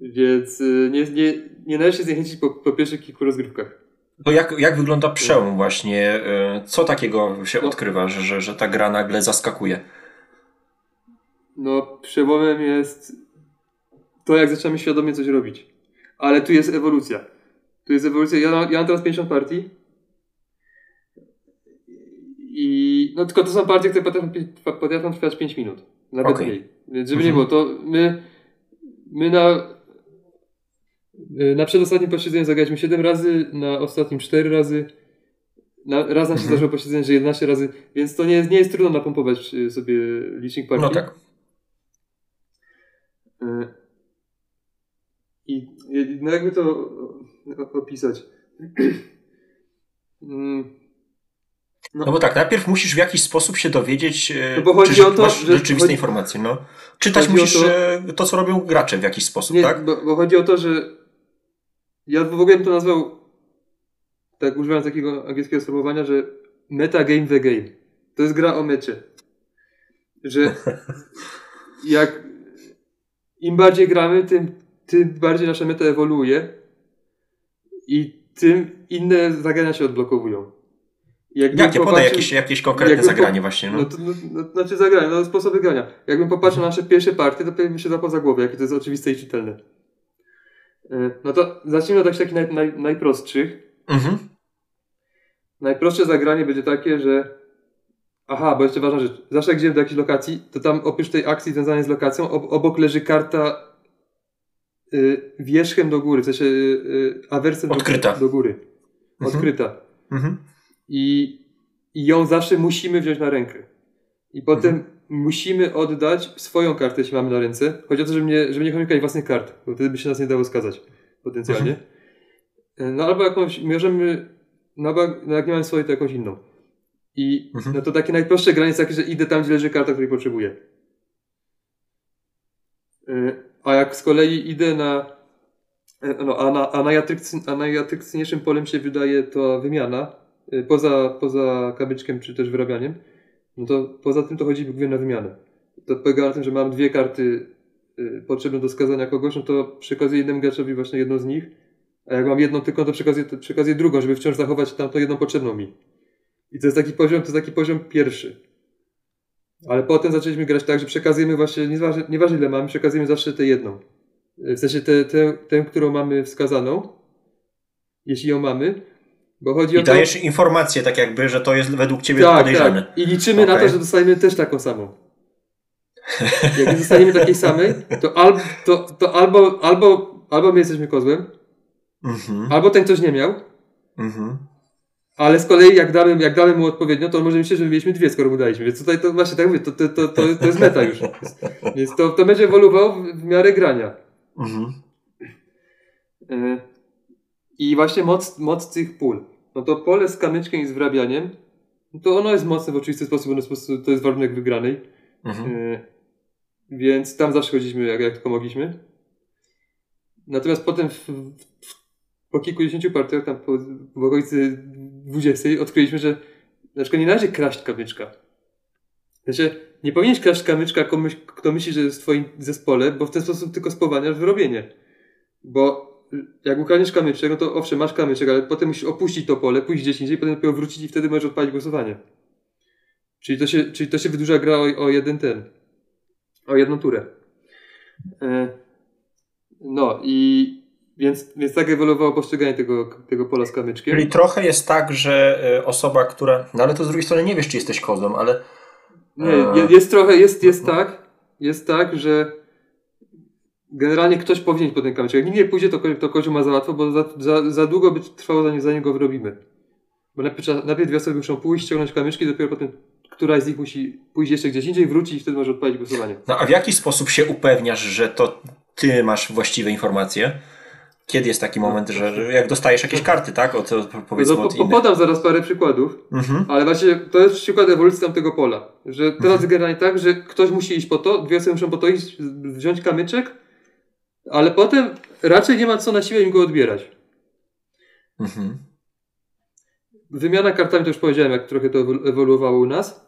Więc y, nie, nie, nie należy się zniechęcić po, po pierwszych kilku rozgrywkach. To jak, jak wygląda przełom właśnie? e, Co takiego się No. odkrywa, że, że, że ta gra nagle zaskakuje? No, przełomem jest to, jak zaczynamy świadomie coś robić. Ale tu jest ewolucja. Tu jest ewolucja. Ja, ja mam teraz 50 partii. I no tylko to są partie, które potrafią, potrafią trwać 5 minut. Nawet mniej. Więc żeby nie Mhm. było, to my, my na, na przedostatnim posiedzeniu zagraliśmy 7 razy, na ostatnim 4 razy. Na, raz nam się Mhm. zdarzyło posiedzenie, że 11 razy, więc to nie jest, nie jest trudno napompować y, sobie licznik partii. No tak. Y, I no jakby to opisać. Mm, No bo tak, najpierw musisz w jakiś sposób się dowiedzieć, e, No bo chodzi czy o to, masz że- rzeczywiste chodzi- informacje. No. Czytać chodzi musisz to- e, to, co robią gracze w jakiś sposób, Nie, tak? bo, bo chodzi o to, że ja w ogóle bym to nazwał tak używając takiego angielskiego sformułowania, że meta game the game. To jest gra o mecie. Że jak im bardziej gramy, tym, tym bardziej nasza meta ewoluuje i tym inne zagrania się odblokowują. Jakbym Jakie? Podaj jakieś, jakieś konkretne zagranie po, właśnie. No. No, to, no, no, znaczy zagranie, no sposoby grania. Jakbym popatrzył na nasze pierwsze partie, to pewnie mi się zapał za głowę, jakie to jest oczywiste i czytelne. E, no to zacznijmy od takich naj, naj, najprostszych. Mhm. Najprostsze zagranie będzie takie, że aha, bo jeszcze ważna rzecz. Zawsze jak idziemy do jakiejś lokacji, to tam oprócz tej akcji związanej z lokacją, obok leży karta y, wierzchem do góry, w sensie y, y awersem Odkryta. Do, do góry. Mhm. Odkryta. Mhm. I, I ją zawsze musimy wziąć na rękę. I potem mhm. musimy oddać swoją kartę, jeśli mamy na ręce. Chodzi o to, żeby nie, żeby nie chomikać własnych kart, bo wtedy by się nas nie dało skazać potencjalnie. Mhm. No albo jakąś, możemy, no, no jak nie mamy swojej, to jakąś inną. I mhm. no to takie najprostsze granie jest takie, że idę tam, gdzie leży karta, której potrzebuję. E, a jak z kolei idę na. E, no, a, na, a, najatrykcyjniejszym polem się wydaje to wymiana, e, poza, poza kamyczkiem czy też wyrabianiem, no to poza tym to chodzi głównie na wymianę. To polega na tym, że mam dwie karty potrzebne do skazania kogoś, no to przekazuję jednemu graczowi właśnie jedną z nich, a jak mam jedną tylko, to przekazuję, to przekazuję drugą, żeby wciąż zachować tamtą jedną potrzebną mi. I to jest taki poziom, to jest taki poziom pierwszy. Ale potem zaczęliśmy grać tak, że przekazujemy właśnie, nieważne, nieważne ile mamy, przekazujemy zawsze tę jedną. W sensie tę, tę, tę, którą mamy wskazaną, jeśli ją mamy. Bo chodzi I o to... dajesz informację tak jakby, że to jest według ciebie tak, podejrzane. Tak. I liczymy okay. na to, że dostaniemy też taką samą. Jak nie dostaniemy takiej samej, to, al, to, to albo, albo, albo my jesteśmy kozłem, -hmm. albo ten ktoś nie miał, -hmm. Ale z kolei jak damy, jak damy mu odpowiednio, to może myśleć, że mieliśmy dwie, skoro mu daliśmy. Więc tutaj to właśnie tak mówię, to, to, to, to, to jest meta już. Więc to, to będzie ewoluowało w, w miarę grania. Mhm. E, I właśnie moc, moc tych pól. No to pole z kamyczkiem i z wrabianiem, no to ono jest mocne w oczywisty sposób, ono sposób, to jest warunek wygranej. Mhm. E, więc tam zawsze chodziliśmy jak, jak tylko mogliśmy. Natomiast potem w, w po kilkudziesięciu partiach, tam po, w okolicy 20, odkryliśmy, że na przykład nie należy kraść kamyczka. Znaczy, nie powinieneś kraść kamyczka komuś, kto myśli, że jest w twoim zespole, bo w ten sposób tylko spowalniasz wyrobienie. Bo jak ukradniesz kamyczek, no to owszem, masz kamyczek, ale potem musisz opuścić to pole, pójść gdzieś indziej, potem dopiero wrócić i wtedy możesz odpalić głosowanie. Czyli to się, czyli to się wydłuża gra o, o jeden ten, o jedną turę. E, no i więc, więc tak ewoluowało postrzeganie tego, tego pola z kamyczkiem. Czyli trochę jest tak, że e, osoba, która. No ale to z drugiej strony nie wiesz, czy jesteś kozłem, ale. Nie, e, jest trochę, jest, jest tak, jest tak, że generalnie ktoś powinien po ten kamyczek. Jak nikt nie pójdzie, to, to kozioł ma za łatwo, bo za, za, za długo by trwało, zanim, zanim go wyrobimy. Bo najpierw, najpierw dwie osoby muszą pójść, ściągnąć kamyczki, dopiero potem któraś z nich musi pójść jeszcze gdzieś indziej, wrócić i wtedy może odpalić głosowanie. No a w jaki sposób się upewniasz, że to ty masz właściwe informacje? Kiedy jest taki moment, że, jak dostajesz jakieś karty, tak? Od, powiedzmy no, od innych. Podam zaraz parę przykładów, mhm. ale właśnie to jest przykład ewolucji tamtego pola. Że teraz mhm. generalnie tak, że ktoś musi iść po to, dwie osoby muszą po to iść, wziąć kamyczek, ale potem raczej nie ma co na siłę im go odbierać. Mhm. Wymiana kartami to już powiedziałem, jak trochę to ewoluowało u nas.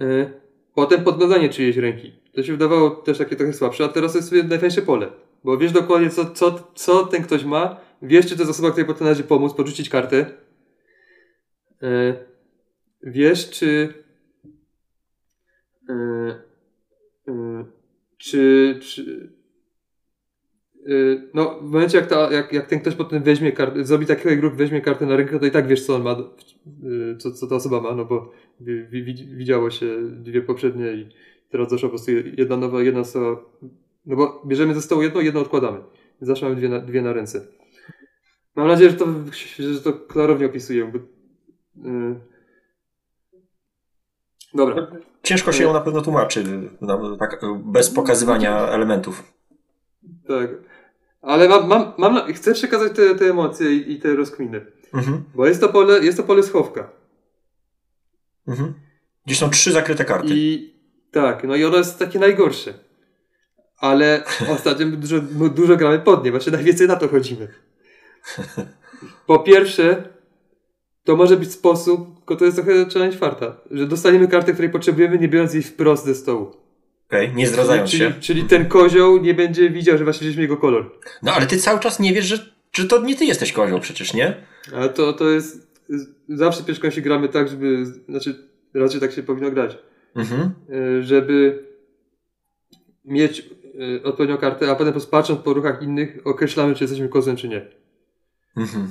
E, potem podglądanie czyjejś ręki. To się wydawało też takie trochę słabsze, a teraz jest sobie najfajniejsze pole. Bo wiesz dokładnie, co, co, co ten ktoś ma. Wiesz, czy to jest osoba, której potem należy pomóc, porzucić kartę. Yy, wiesz, czy. Yy, czy. czy no, w momencie, jak, ta, jak, jak ten ktoś potem weźmie kartę, zrobi takiego grup, weźmie kartę na rękę, to i tak wiesz, co on ma, co, co ta osoba ma, no bo widziało się dwie poprzednie i teraz doszła po prostu jedna nowa, jedna osoba no bo bierzemy ze stołu jedno, jedno odkładamy. Zawsze mamy dwie na, dwie na ręce. Mam nadzieję, że to, że to klarownie opisuję. Bo, yy... Dobra. Ciężko się ją na pewno tłumaczy, tak, bez pokazywania elementów. Tak. Ale mam, mam, mam, chcę przekazać te, te emocje i, i te rozkminy. Mhm. Bo jest to pole, jest to pole schowka. Mhm. Gdzie są trzy zakryte karty. I tak, no i ono jest takie najgorsze ale ostatnio dużo, dużo gramy pod nie, właśnie najwięcej na to chodzimy. Po pierwsze, to może być sposób, tylko to jest trochę challenge farta, że dostaniemy kartę, której potrzebujemy, nie biorąc jej wprost ze stołu. Okej, nie zdradzając czyli, się. Czyli ten kozioł nie będzie widział, że właśnie wzięliśmy jego kolor. No ale ty cały czas nie wiesz, że, że to nie ty jesteś kozioł przecież, nie? Ale to, to jest, zawsze pieszką się gramy tak, żeby, znaczy raczej tak się powinno grać, Mhm. e, żeby mieć e, odpowiednią kartę, a potem patrząc po ruchach innych określamy, czy jesteśmy kozłem, czy nie. Mhm.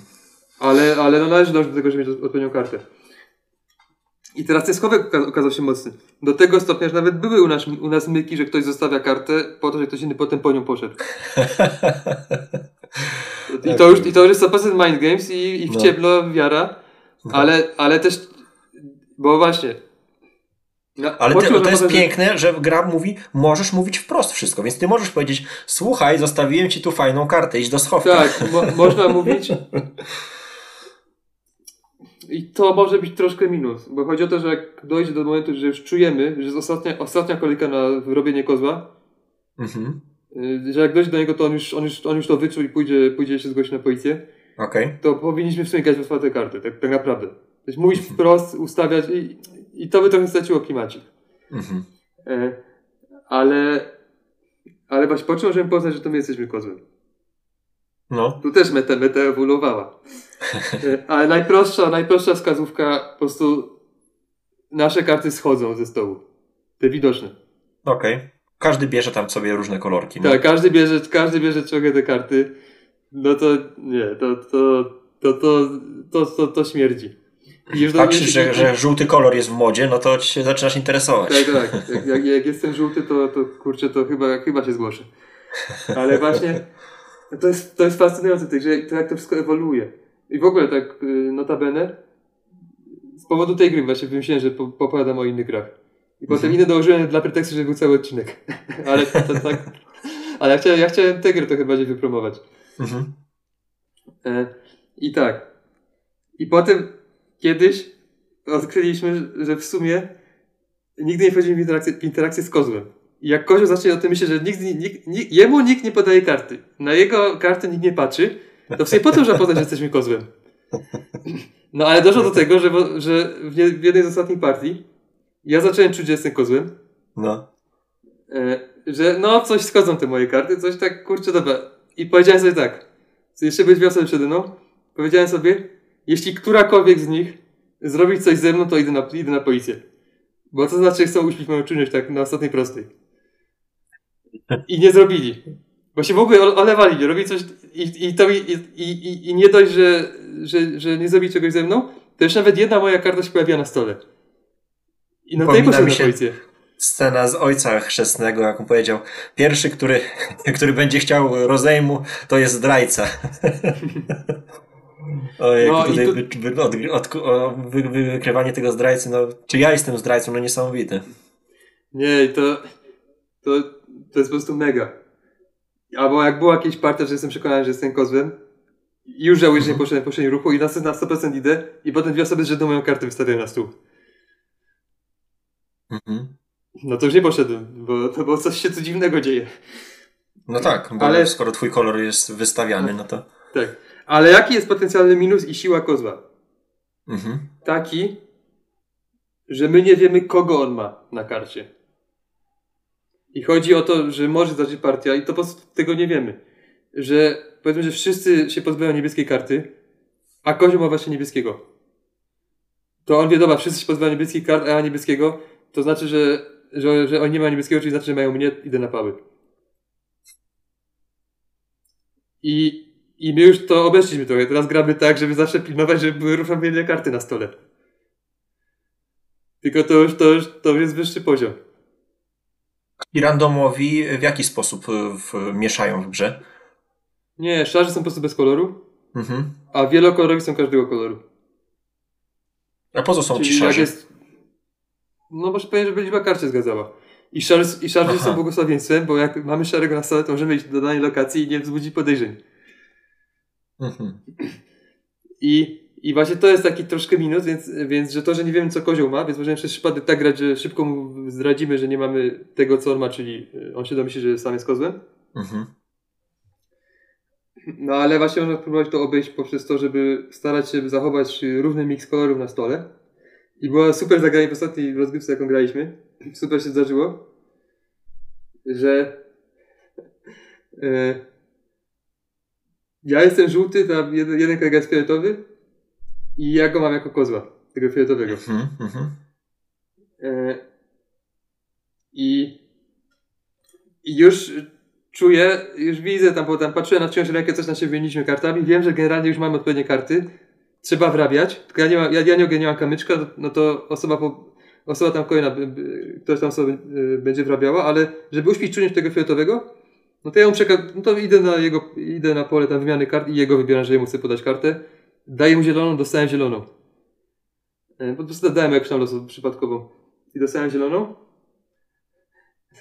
Ale, ale no należy dążyć do tego, żeby mieć odpowiednią kartę. I teraz ten schowek oka- okazał się mocny. Do tego stopnia, że nawet były u nas, u nas myki, że ktoś zostawia kartę po to, że ktoś inny potem po nią poszedł. I to już, i to już jest 100% mind games i, i w No. ciemno wiara, ale, ale też, bo właśnie. Na, Ale ty, to jest piękne, że gra mówi, możesz mówić wprost wszystko, więc ty możesz powiedzieć, słuchaj, zostawiłem ci tu fajną kartę, idź do schowka. Tak, mo, można mówić. I to może być troszkę minus, bo chodzi o to, że jak dojdzie do momentu, że już czujemy, że jest ostatnia, ostatnia kolejka na robienie kozła, Mhm. y, że jak dojdzie do niego, to on już, on już, on już to wyczuł i pójdzie, pójdzie się zgłosić na policję, Okej. to powinniśmy w sumie grać w otwarte karty, tak, tak naprawdę. To jest mówić wprost, ustawiać i, i to by trochę straciło klimacik. Mhm. E, ale, ale właśnie poczułem, żeby poznać, że to my jesteśmy kozłem. No. Tu też meta, meta ewoluowała. E, Ale najprostsza, najprostsza wskazówka, po prostu nasze karty schodzą ze stołu. Te widoczne. Okej. Każdy bierze tam sobie różne kolorki. No. Tak, każdy bierze, każdy bierze trochę te karty. No to nie, to, to, to, to, to, to, to śmierdzi. Już Patrzysz, że, że żółty kolor jest w modzie, no to się zaczynasz interesować. Tak, tak. Jak, jak, jak jestem żółty, to, to kurczę, to chyba, chyba się zgłoszę. Ale właśnie to jest, to jest fascynujące w tej grze, to jak to wszystko ewoluuje. I w ogóle tak y, notabene z powodu tej gry właśnie wymyśliłem, że po, popowiadam o innych grach. I potem inne dołożyłem dla pretekstu, żeby był cały odcinek. Ale to, to tak... Ale ja chciałem, ja chciałem tę grę trochę bardziej wypromować. Mhm. E, I tak. I potem kiedyś odkryliśmy, że w sumie nigdy nie wchodzimy w interakcję, w interakcję z kozłem. Jak kozioł zacznie o tym myśleć, że nikt, nikt, nikt, jemu nikt nie podaje karty, na jego kartę nikt nie patrzy, to w sumie po co trzeba poznać, że jesteśmy kozłem? No ale doszło do tego, że, że w, jednej z ostatnich partii ja zacząłem czuć, że jestem kozłem, No. e, że no coś schodzą te moje karty, coś tak, kurczę, dobra. I powiedziałem sobie tak, jeszcze dwie osoby przede mną, powiedziałem sobie, jeśli którakolwiek z nich zrobi coś ze mną, to idę na, idę na policję. Bo to znaczy, chcą uśpić moją czujność tak na ostatniej prostej. I nie zrobili. Bo się w ogóle ole- olewali, robili coś i, i, to, i, i, i, nie dość, że, że, że nie zrobili czegoś ze mną, to już nawet jedna moja karta się pojawiła na stole. I na tej poszedłem na policję. Scena z ojca chrzestnego, jak on powiedział, pierwszy, który, który będzie chciał rozejmu, to jest zdrajca. Ojej, No i tutaj tu- wy, od, od, wy, wy, wykrywanie tego zdrajcy, no, czy ja jestem zdrajcą, no niesamowite. Nie, to, to, to jest po prostu mega. Albo jak była jakaś partia, że jestem przekonany, że jestem kozłem, już żałuję, że nie poszedłem po poprzednim ruchu i na, na 100% idę i potem dwie osoby z rzędu moją kartę wystawiają na stół. Mhm. No to już nie poszedłem, bo, to, bo coś się tu dziwnego dzieje. No tak, bo Ale- skoro twój kolor jest wystawiany, no to... Tak. Ale jaki jest potencjalny minus i siła kozła? Mhm. Taki, że my nie wiemy, kogo on ma na karcie. I chodzi o to, że może zdarzyć partia i to po prostu tego nie wiemy. Że powiedzmy, że wszyscy się pozbawią niebieskiej karty, a kozioł ma właśnie niebieskiego. To on wie, dobra, wszyscy się pozbawią niebieskich kart, a ja niebieskiego, to znaczy, że, że, że on nie ma niebieskiego, czyli znaczy, że mają mnie, idę na pały. I, I my już to obeszliśmy trochę. Teraz gramy tak, żeby zawsze pilnować, żeby były równomiernie karty na stole. Tylko to już, to już, to już jest wyższy poziom. I randomowi w jaki sposób y, w, mieszają w grze? Nie, szarzy są po prostu bez koloru, Mhm. a wielokolorowi są każdego koloru. A po co są ci Czyli jak szarzy? jest... No bo powiem, żeby liczba kart się zgadzała. I szarzy, i szarzy Aha. są błogosławieństwem, bo jak mamy szarego na stole, to możemy iść do danej lokacji i nie wzbudzi podejrzeń. Mhm. I, I właśnie to jest taki troszkę minus, więc, więc że to, że nie wiemy co kozioł ma, więc możemy przez przypadek tak grać, że szybko mu zdradzimy, że nie mamy tego co on ma, czyli y, on się domyśli, że sam jest kozłem. Mhm. No ale właśnie można próbować to obejść poprzez to, żeby starać się zachować równy miks kolorów na stole. I było super zagranie w ostatniej rozgrywce, jaką graliśmy. Super się zdarzyło, że e, ja jestem żółty, tam jeden, jeden kolega jest fioletowy i ja go mam jako kozła, tego fioletowego. Mhm. E, I, I już czuję, już widzę tam, bo tam patrzyłem na wciąż rękę, coś na siebie wymieniliśmy kartami, wiem, że generalnie już mamy odpowiednie karty, trzeba wrabiać, tylko ja nie, mam, ja, ja nie, mam kamyczka, no to osoba, po, osoba tam kolejna, ktoś tam sobie y, będzie wrabiała, ale żeby uśpić czujność tego fioletowego, no to ja mu przekaz, no to idę na jego, idę na pole tam wymiany kart i jego wybieram, że jemu chcę podać kartę, daję mu zieloną, dostałem zieloną. E, Po prostu dałem jakąś tam losu przypadkową. I dostałem zieloną.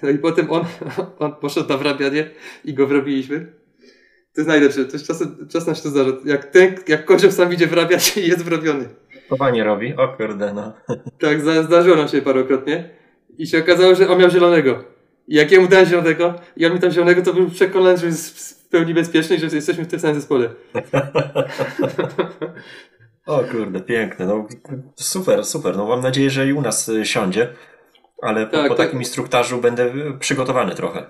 No i potem on, on poszedł na wrabianie i go wrabiliśmy. To jest najlepsze. To jest czasem, czasem się to zdarza. Jak ten, jak kozioł sam idzie wrabiać i jest wrobiony. Chowanie robi, o kurde, no. Tak, zdarzyło nam się parokrotnie. I się okazało, że on miał zielonego. I jak jemu dałem zielonego, i on mi tam zielonego, to był przekonany, że jest w pełni bezpieczny że jesteśmy w tym samym zespole. O kurde, piękne, no super, super, no mam nadzieję, że i u nas y, siądzie, ale po, Tak, po tak. takim instruktażu będę y, przygotowany trochę.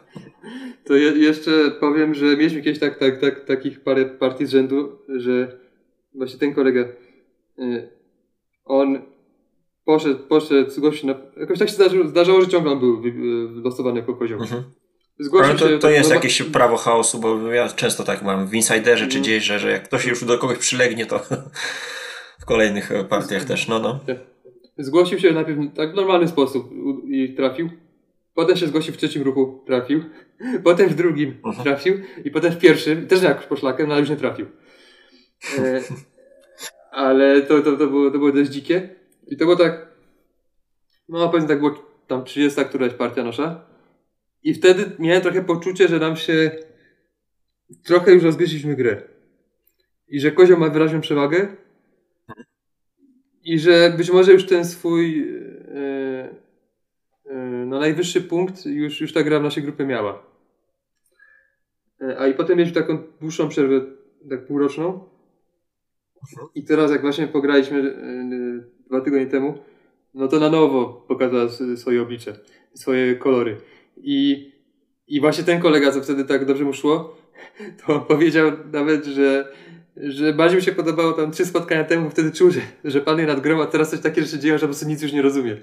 To je, jeszcze powiem, że mieliśmy kiedyś tak, tak, tak, takich parę partii z rzędu, że właśnie ten kolega, y, on poszedł, poszedł, zgłosił się na... Jakoś tak się zdarzyło, zdarzało, że ciągle on był losowany jako kozioł. Mhm. Zgłosił Ale to, się... to jest no, jakieś prawo chaosu, bo ja często tak mam w Insiderze czy Mhm. gdzieś, że, że jak ktoś już do kogoś przylegnie, to w kolejnych e, partiach też, no no. Zgłosił się najpierw tak w normalny sposób i trafił. Potem się zgłosił w trzecim ruchu, trafił. Potem w drugim Mhm. trafił. I potem w pierwszym, też jak poszlakiem, no ale już nie trafił. E, ale to, to, to, było, to było dość dzikie. I to było tak, no powiedzmy tak było tam 30 któraś partia nasza. I wtedy miałem trochę poczucie, że nam się trochę już rozgryźliśmy grę. I że kozioł ma wyraźną przewagę. I że być może już ten swój e, no najwyższy punkt już, już ta gra w naszej grupie miała. E, a i potem mieliśmy taką dłuższą przerwę, tak półroczną. I teraz jak właśnie pograliśmy dwa tygodnie temu, no to na nowo pokazała swoje oblicze, swoje kolory. I, I właśnie ten kolega, co wtedy tak dobrze mu szło, to powiedział nawet, że, że bardziej mu się podobało tam trzy spotkania temu, wtedy czuł, że, że nad grą, a teraz coś takie rzeczy dzieją, że po prostu nic już nie rozumie.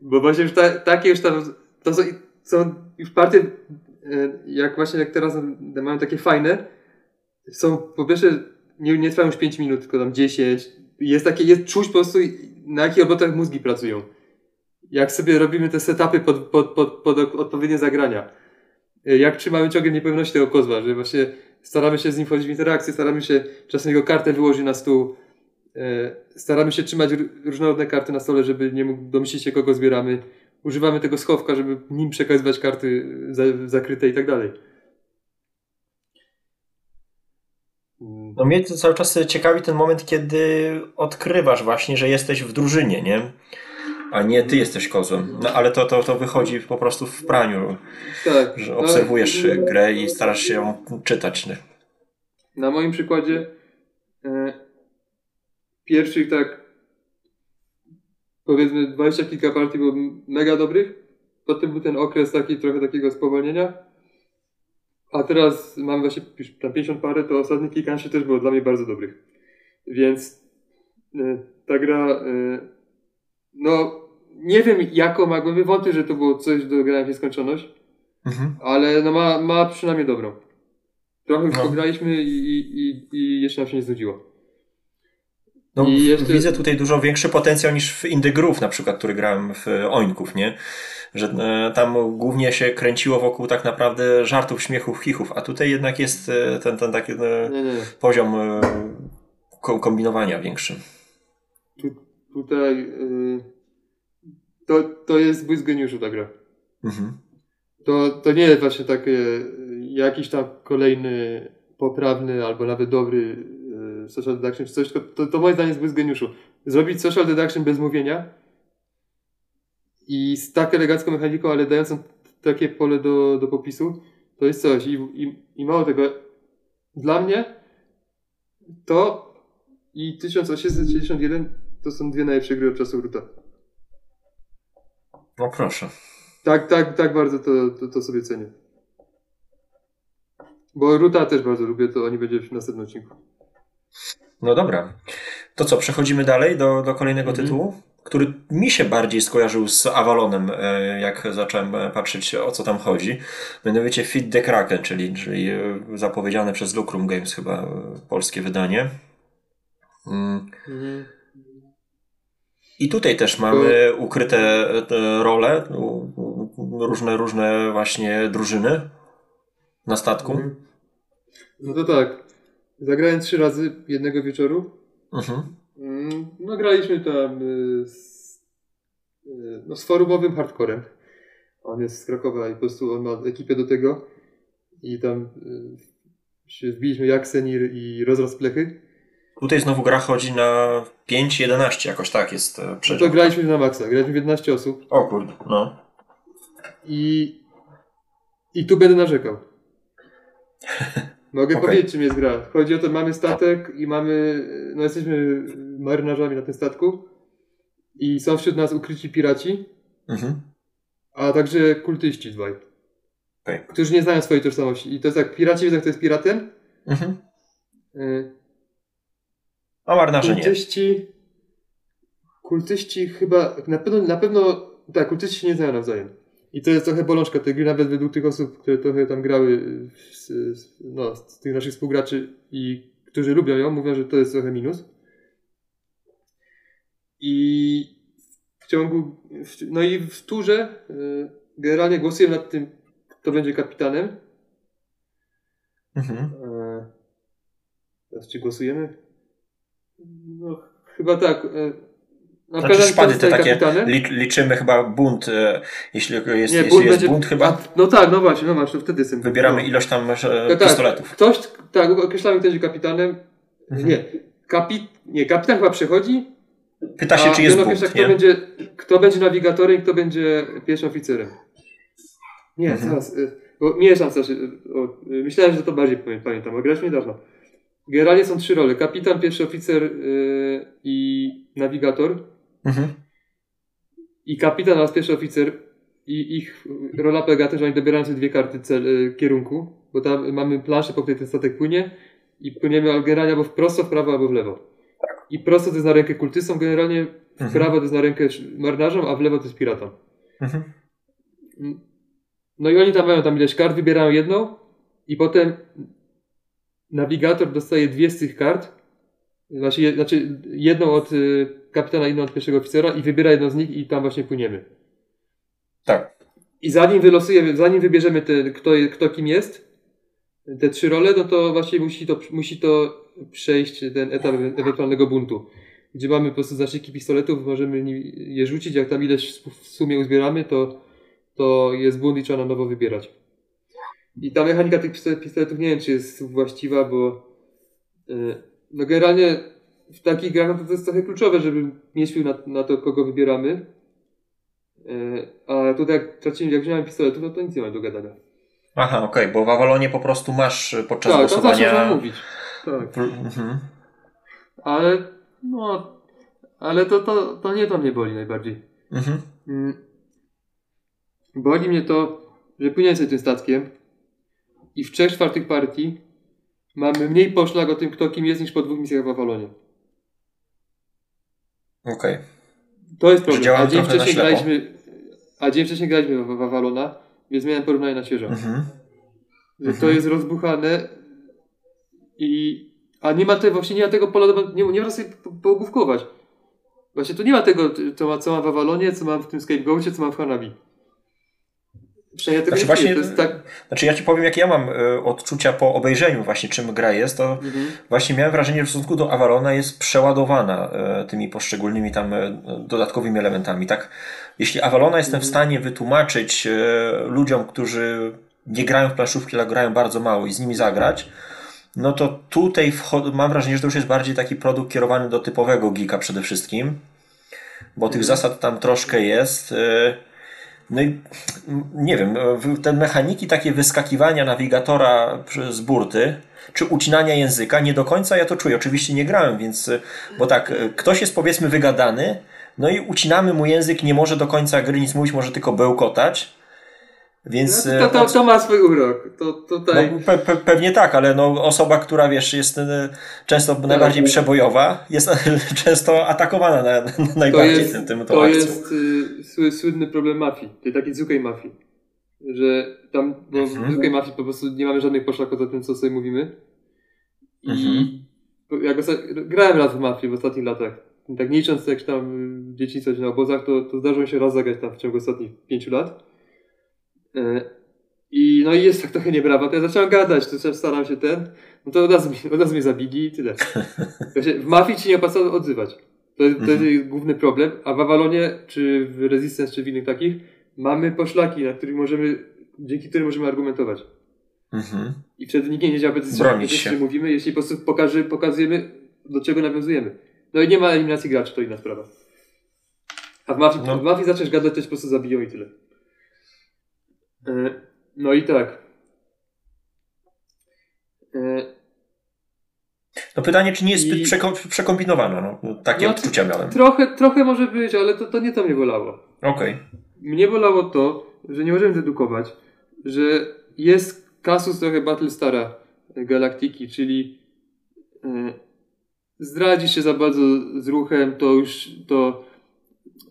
Bo właśnie już ta, takie już tam, to są, są już partie, e, jak właśnie jak teraz mają takie fajne, są po pierwsze nie, nie trwają już 5 minut, tylko tam 10. Jest takie, jest czuć po prostu na jakich obrotach mózgi pracują. Jak sobie robimy te setupy pod, pod, pod, pod odpowiednie zagrania. E, Jak trzymamy ciągle niepewności tego kozła, że właśnie staramy się z nim wchodzić w interakcję, staramy się czasem jego kartę wyłożyć na stół, e, staramy się trzymać różnorodne karty na stole, żeby nie mógł domyślić się kogo zbieramy. Używamy tego schowka, żeby nim przekazywać karty za, zakryte i tak dalej. No mnie cały czas ciekawi ten moment, kiedy odkrywasz właśnie, że jesteś w drużynie, nie? A nie ty jesteś kozłem. No ale to, to, to wychodzi po prostu w praniu, Tak. że no, obserwujesz grę i starasz się ją czytać. Nie? Na moim przykładzie e, pierwszych tak powiedzmy 20 kilka partii było mega dobrych. Potem był ten okres taki trochę takiego spowolnienia. A teraz mam właśnie tam 50 parę, to ostatnie kilkanaście też było dla mnie bardzo dobrych. Więc e, ta gra e, no nie wiem jaką ma głębię wątpię, że to było coś do grania w nieskończoność. Mhm. Ale no ma, ma przynajmniej dobrą. Trochę już No. pograliśmy i, i, i, jeszcze nam się nie znudziło. No, jeszcze- Widzę tutaj dużo większy potencjał niż w Indie Groove na przykład, który grałem w Ońków, nie? Że e, tam głównie się kręciło wokół tak naprawdę żartów, śmiechów, chichów, a tutaj jednak jest e, ten, ten taki e, Nie, nie. poziom ko- kombinowania większy. Tu, tutaj y, to, to jest błysk geniuszu ta gra. Mhm. To, to nie jest właśnie takie y, jakiś tam kolejny poprawny albo nawet dobry y, social deduction czy coś, to, to moim zdaniem jest błysk geniuszu. Zrobić social deduction bez mówienia i z tak elegancką mechaniką, ale dającą takie pole do, do popisu, to jest coś. I, i, i mało tego, dla mnie to i 1861 to są dwie najlepsze gry od czasu Ruta. No proszę. Tak, tak, tak bardzo to, to, to sobie cenię. Bo Ruta też bardzo lubię, to oni będzie w następnym odcinku. No dobra. To co, przechodzimy dalej do, do kolejnego Mhm. tytułu, który mi się bardziej skojarzył z Avalonem, e, jak zacząłem e, patrzeć o co tam chodzi. Mianowicie Fit the Kraken, czyli, czyli e, zapowiedziane przez Lucrum Games chyba polskie wydanie. Mm. I tutaj też mamy ukryte e, role, różne, różne właśnie drużyny na statku. Mhm. No to tak. Zagrałem trzy razy jednego wieczoru. Mhm. Mm, No graliśmy tam y, z, y, no, z forumowym hardcorem. On jest z Krakowa i po prostu on ma ekipę do tego. I tam y, się wbiliśmy jak senir i rozraz plechy. Tutaj znowu gra chodzi na 5-11, jakoś tak jest e, No przedział. to graliśmy na maksa. Graliśmy w 11 osób. O kurde, no. I, i tu będę narzekał. Mogę Okej. powiedzieć, czym jest gra. Chodzi o to, mamy statek i mamy, no jesteśmy marynarzami na tym statku i są wśród nas ukryci piraci, Mhm. a także kultyści dwaj, Okej. którzy nie znają swojej tożsamości. I to jest tak, piraci wiedzą, kto jest piratem, Mhm. y, A marynarze nie. kultyści, kultyści chyba, na pewno, na pewno, tak, kultyści się nie znają nawzajem. I to jest trochę bolączka tej gry, nawet według tych osób, które trochę tam grały, z, no, z tych naszych współgraczy i którzy lubią ją, mówią, że to jest trochę minus. I w ciągu, no i w turze y, generalnie głosuję nad tym, kto będzie kapitanem. Mhm. E, Teraz czy głosujemy? No, chyba tak. e, Na Znaczy szpady te takie, liczymy chyba bunt, e, jeśli jest, Nie, jeśli bunt jest będzie. bunt chyba, A, no tak, no właśnie, no właśnie, to wtedy jestem. wybieramy no. ilość tam e, No tak, pistoletów. Ktoś, tak, określamy, kto będzie kapitanem. Mhm. Nie, kapit, nie, kapitan chyba przechodzi. Pyta się, a czy jest bunt, określa, kto nie? będzie, kto będzie nawigatorem i kto będzie pierwszym oficerem. Nie, Mhm. zaraz. Bo mieszam coś. o, Myślałem, że to bardziej pamię- pamiętam, bo graliśmy niedawno. Generalnie są trzy role. Kapitan, pierwszy oficer y, i nawigator. Mhm. I kapitan oraz pierwszy oficer. I ich rola polega na tym, że oni dobierają sobie dwie karty cel, y, kierunku. Bo tam mamy planszę, po której ten statek płynie. I płyniemy generalnie albo w prosto, w prawo, albo w lewo. I prosto to jest na rękę kultystom, generalnie w Mhm. prawo to jest na rękę marynarzom, a w lewo to jest piratom. Mhm. No i oni tam mają tam ileś kart, wybierają jedną i potem nawigator dostaje dwie z tych kart, znaczy, znaczy jedną od y, kapitana, jedną od pierwszego oficera i wybiera jedną z nich i tam właśnie płyniemy. Tak. I zanim wylosujemy, zanim wybierzemy te, kto, kto kim jest, te trzy role, no to właśnie musi to, musi to przejść ten etap ewe- ewentualnego buntu. Gdzie mamy po prostu znaczniki pistoletów, możemy je rzucić, jak tam ileś w sumie uzbieramy, to, to jest bunt i trzeba na nowo wybierać. I ta mechanika tych pistolet- pistoletów nie wiem, czy jest właściwa, bo y, no generalnie w takich grach no to, jest trochę kluczowe, żeby mieć wpływ na, na to, kogo wybieramy. Y, A tutaj jak tracimy, jak wziąłem pistoletów, no to nic nie ma do gadania. Aha, okej, bo w Avalonie po prostu masz e, podczas tak, głosowania... można mówić. Tak. Mhm. Ale no, ale to, to, to nie to mnie boli najbardziej. Mhm. Mm. Boli mnie to, że płyniemy sobie tym statkiem i w trzech czwartych partii mamy mniej poszlak o tym, kto kim jest, niż po dwóch misjach w Avalonie. Okej. To jest problem. A dzień wcześniej graliśmy, a dzień wcześniej graliśmy w, w Avalona, więc miałem porównanie na świeżo. Mhm. To jest rozbuchane i a nie ma tego, właśnie nie ma tego pola, nie, nie można sobie po- połówkować. Właśnie tu nie ma tego, co, ma, co mam w Avalonie, co mam w tym Scapegoacie, co mam w Hanabi. Przynajmniej ja Znaczy właśnie- To jest tak... Znaczy ja ci powiem, jakie ja mam e, odczucia po obejrzeniu właśnie czym gra jest, to Mhm. właśnie miałem wrażenie, że w stosunku do Avalona jest przeładowana e, tymi poszczególnymi tam e, dodatkowymi elementami, tak? Jeśli Avalona jestem w Mhm. stanie wytłumaczyć ludziom, którzy nie grają w planszówki, ale grają bardzo mało i z nimi zagrać, no to tutaj mam wrażenie, że to już jest bardziej taki produkt kierowany do typowego geeka przede wszystkim, bo tych Mhm. zasad tam troszkę jest. No i nie wiem, te mechaniki takie wyskakiwania nawigatora z burty, czy ucinania języka, nie do końca ja to czuję. Oczywiście nie grałem, więc, bo tak, ktoś jest powiedzmy wygadany, no i ucinamy mu język, nie może do końca gry nic mówić, może tylko bełkotać. Więc, no, to, to, to, ma swój urok. To, tutaj... No, pe, pe, pewnie tak, ale no, osoba, która wiesz, jest e, często tak, najbardziej przebojowa, jest często atakowana na, na najbardziej to jest, tym, tym To akcją. jest y, słynny problem mafii, tej takiej zwykłej mafii. Że tam bo w mhm. zwykłej mafii po prostu nie mamy żadnych poszlaków za tym, co sobie mówimy. I mhm. jak grałem raz w mafii w ostatnich latach. Tak nie licząc jak tam dzieciństwo na obozach, to, to zdarzyło się raz zagrać tam w ciągu ostatnich pięciu lat. E, I no i jest tak trochę niebrawa, to ja zacząłem gadać, to staram się ten, no to od razu, od razu mnie zabili i tyle. W mafii ci nie opłaca odzywać. To jest, to jest mhm. główny problem, a w Avalonie, czy w Resistance, czy w innych takich, mamy poszlaki, na których możemy, dzięki którym możemy argumentować. Mhm. I wtedy nikt nie wiedział, się. mówimy, jeśli po prostu pokaże, pokazujemy, do czego nawiązujemy. No i nie ma eliminacji graczy, to inna sprawa. A w mafii, no. w mafii zaczniesz gadać, to się po prostu zabiją i tyle. E, no i tak. E, no pytanie, czy nie jest zbyt I... przekombinowane? No, takie no, odczucia miałem. Trochę, trochę może być, ale to, to nie to mnie bolało. Okej. Okay. Mnie bolało to, że nie możemy dedukować, że jest kasus trochę Battlestara Galaktyki, czyli yy, zdradzisz się za bardzo z ruchem, to już to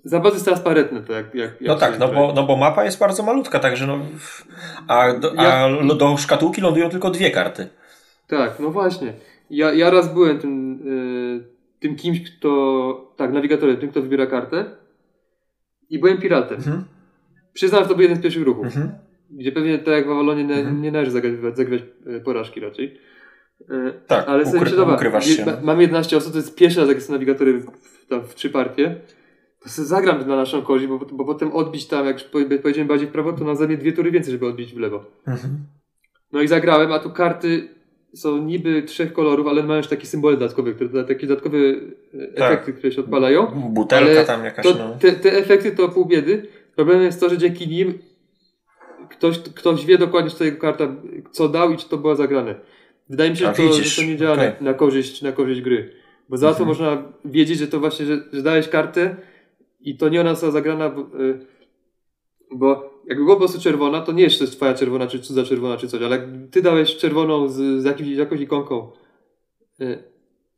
za bardzo jest transparentne to, jak, jak, No tak, no bo, no bo mapa jest bardzo malutka, także no. A, do, a do szkatułki lądują tylko dwie karty. Tak, no właśnie. Ja, ja raz byłem tym, y, tym kimś, kto. Tak, nawigatorem, tym, kto wybiera kartę. I byłem piratem. Mhm. Przyznam, że to był jeden z pierwszych ruchów. Mhm. Gdzie pewnie tak jak w Avalonie nie, mhm. nie należy zagrywać, zagrywać e, porażki raczej. E, tak, ale ukry, ukrywasz się. Mam 11 osób, to jest pierwszy raz, jak jestem nawigatorem w, tam w trzy partie zagram na naszą korzyść, bo, bo potem odbić tam, jak powiedziałem bardziej w prawo, to na zamiast dwie tury więcej, żeby odbić w lewo. Mhm. No i zagrałem, a tu karty są niby trzech kolorów, ale mają już takie symbole dodatkowe, które, takie dodatkowe tak. efekty, które się odpalają. Butelka tam jakaś, to, no. te, te efekty to pół biedy. Problemem jest to, że dzięki nim ktoś, ktoś wie dokładnie, czy tego karta co dał i czy to było zagrane. Wydaje mi się, że to, że to, nie działa okay. na, na, korzyść, na korzyść gry. Bo za to mhm. można wiedzieć, że to właśnie, że, że dałeś kartę, i to nie ona została zagrana, bo, y, bo jak była po prostu czerwona, to nie jest, jest twoja czerwona, czy cudza czerwona, czy coś, ale ty dałeś czerwoną z, z jakimś, jakąś ikonką, y,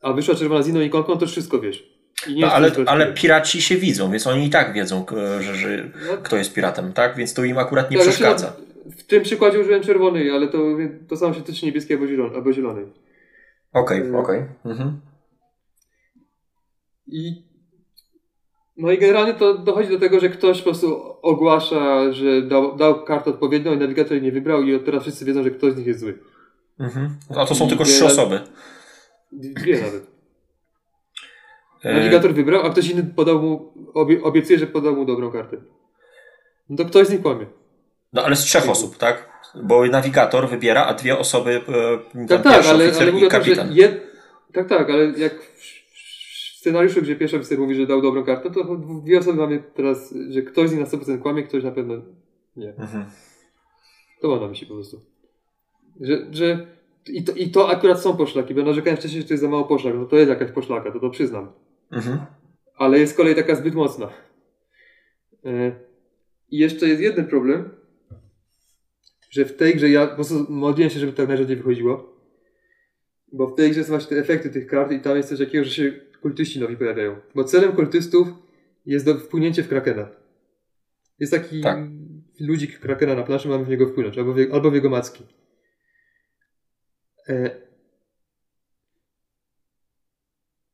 a wyszła czerwona z inną ikonką, to wszystko wiesz. no, ale, ale piraci się widzą, więc oni i tak wiedzą, że, że no. kto jest piratem, tak? Więc to im akurat nie tak, przeszkadza. Znaczy, w tym przykładzie użyłem czerwonej, ale to, to samo się tyczy niebieskiej albo, zielon, albo zielonej. Okej, okay, okej. Okay. Mhm. I no i generalnie to dochodzi do tego, że ktoś po prostu ogłasza, że dał, dał kartę odpowiednią i nawigator nie wybrał i od teraz wszyscy wiedzą, że ktoś z nich jest zły. Mhm. A to są I tylko trzy osoby. Dwie nawet. Nawigator wybrał, a ktoś inny podał mu, obie, obiecuje, że podał mu dobrą kartę. No to ktoś z nich kłamie. No ale z trzech osób, tak? Bo nawigator wybiera, a dwie osoby, e, tak, tak, ale, ale mówię o tym, że jed... Tak, tak, ale jak scenariuszu, gdzie pierwszy oficer mówi, że dał dobrą kartę, to dwie osoby mamy teraz, że ktoś z nich na 100% kłamie, ktoś na pewno nie. Mhm. To ma na myśli po prostu. Że, że i, to, I to akurat są poszlaki, bo narzekałem wcześniej, że to jest za mało poszlak, no to jest jakaś poszlaka, to to przyznam. Mhm. Ale jest z kolei taka zbyt mocna. E, I jeszcze jest jeden problem, że w tej grze ja po prostu modliłem się, żeby tak najrzadziej wychodziło. Bo w tej grze są właśnie te efekty tych kart i tam jest coś takiego, że się kultyści nowi pojawiają. Bo celem kultystów jest do, wpłynięcie w Krakena. Jest taki tak. ludzik Krakena na planszy, mamy w niego wpłynąć, albo w, albo w jego macki. E...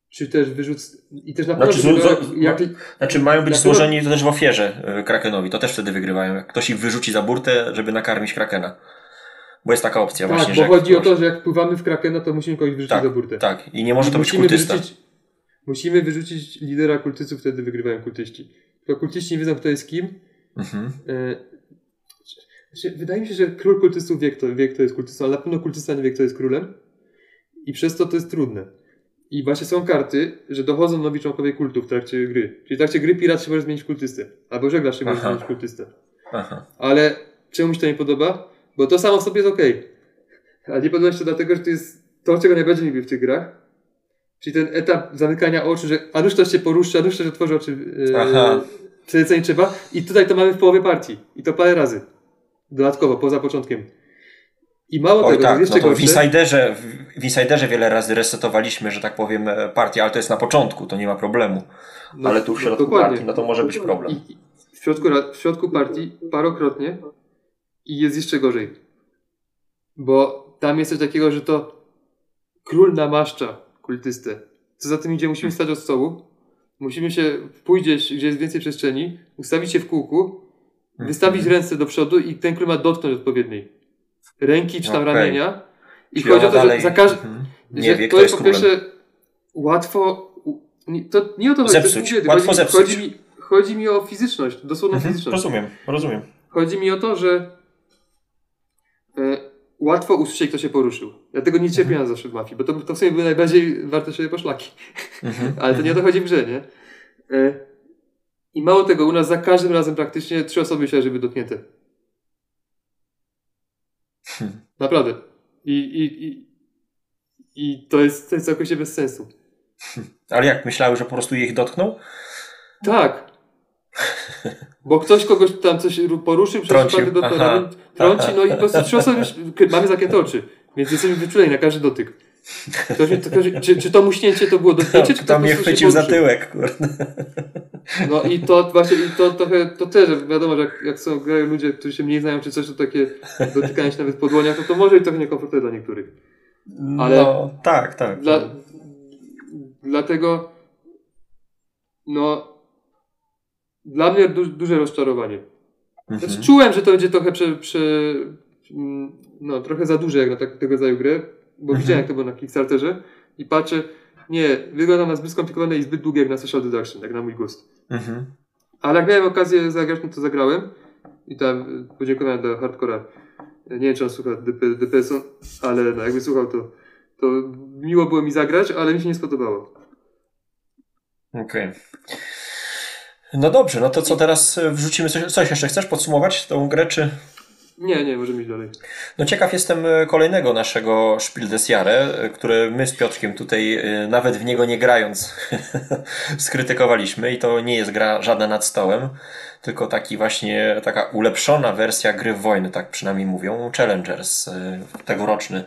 Czy też wyrzuc... I też na znaczy, pewno... Znaczy, jak, znaczy mają być złożeni też w ofierze e, Krakenowi, to też wtedy wygrywają. Jak ktoś ich wyrzuci za burtę, żeby nakarmić Krakena. Bo jest taka opcja tak, właśnie, bo chodzi o to, że jak pływamy w Krakena, to musimy kogoś wyrzucić tak, za burtę. Tak, i nie może to być kultysta. Wyrzucić, Musimy wyrzucić lidera kultystów, wtedy wygrywają kultyści. Tylko kultyści nie wiedzą, kto jest kim. Mhm. E, znaczy, wydaje mi się, że król kultystów wie kto, wie, kto jest kultystą, ale na pewno kultysta nie wie, kto jest królem. I przez to to jest trudne. I właśnie są karty, że dochodzą nowi członkowie kultu w trakcie gry. Czyli w trakcie gry pirat się może zmienić kultystę. Albo żeglarz się może zmienić kultystę. Aha. Ale czemu mi się to nie podoba? Bo to samo w sobie jest ok. A nie podoba mi się to dlatego, że to jest to, czego najbardziej lubię w tych grach. Czyli ten etap zamykania oczu, że a się poruszy, a ktoś otworzy oczy. Yy, Aha. Wtedy co nie trzeba. I tutaj to mamy w połowie partii. I to parę razy. Dodatkowo, poza początkiem. I mało Oj tego, tak, jest no jeszcze to w. Insiderze, w- Insiderze wiele razy resetowaliśmy, że tak powiem, e, partię, ale to jest na początku, to nie ma problemu. No, ale tu w środku dokładnie. partii, no to może być problem. I, w, środku, w środku partii parokrotnie i jest jeszcze gorzej. Bo tam jest coś takiego, że to król namaszcza kultystę. Co za tym idzie, musimy stać od stołu, musimy się pójść gdzieś, gdzie jest więcej przestrzeni, ustawić się w kółku, Mhm. wystawić ręce do przodu i ten ma dotknąć odpowiedniej ręki czy tam Okej. ramienia. I Czyli chodzi o to, że za każdym mhm, nie że wie, to jest po pierwsze łatwo. to nie o to chodzi, to jest Zepsuć, łatwo chodzi, zepsuć. Chodzi mi, chodzi mi o fizyczność, dosłowną Mhm, fizyczność. rozumiem, rozumiem. Chodzi mi o to, że e, łatwo usłyszeć, kto się poruszył. Dlatego nie cierpiałem Mhm. zawsze w mafii, bo to, to w sumie były najbardziej wartościowe poszlaki. Mhm, Ale to nie o to chodzi w grze, nie? E, I mało tego, u nas za każdym razem praktycznie trzy osoby się żeby dotknięte. Hmm. Naprawdę. I, i, i, i to, jest, to jest całkowicie bez sensu. Ale jak, myślały, że po prostu ich dotknął? Tak. Bo ktoś kogoś tam coś ru- poruszył, przez do Aha. ramię, trąci, no i po prostu trzy osoby mamy zakięte oczy, więc jesteśmy wyczuleni na każdy dotyk. Ktoś, to, czy, czy to muśnięcie to było dotknięcie, czy to po mnie chwycił za tyłek, kurde. No i to właśnie, i to trochę, to też wiadomo, że jak, jak są grają ludzie, którzy się mniej znają, czy coś, to takie dotykanie się nawet po dłoniach, to to może być trochę niekomfortowe dla niektórych. Ale- No, tak, tak. Dla, dlatego, no, dla mnie du, duże rozczarowanie. Mhm. Znaczy, czułem, że to będzie trochę prze, prze, mm, no, trochę za duże jak na tak, tego rodzaju grę, bo Mhm. widziałem jak to było na Kickstarterze i patrzę, nie, wygląda na zbyt skomplikowane i zbyt długie jak na Social Deduction, jak na mój gust. Mhm. Ale jak miałem okazję zagrać, no to zagrałem i tam y, podziękowania dla Hardcora. Nie wiem, czy on słucha DP, DPS-u, ale no, jakby słuchał, to, to miło było mi zagrać, ale mi się nie spodobało. Okej. No dobrze, no to co teraz e, wrzucimy? Coś, coś jeszcze chcesz podsumować tą grę, czy... Nie, nie, możemy iść dalej. No ciekaw jestem e, kolejnego naszego Spiel des Jahre, e, który my z Piotrkiem tutaj nawet w niego nie grając skrytykowaliśmy i to nie jest gra żadna nad stołem, tylko taki właśnie taka ulepszona wersja gry wojny, tak przynajmniej mówią, Challengers, tegoroczny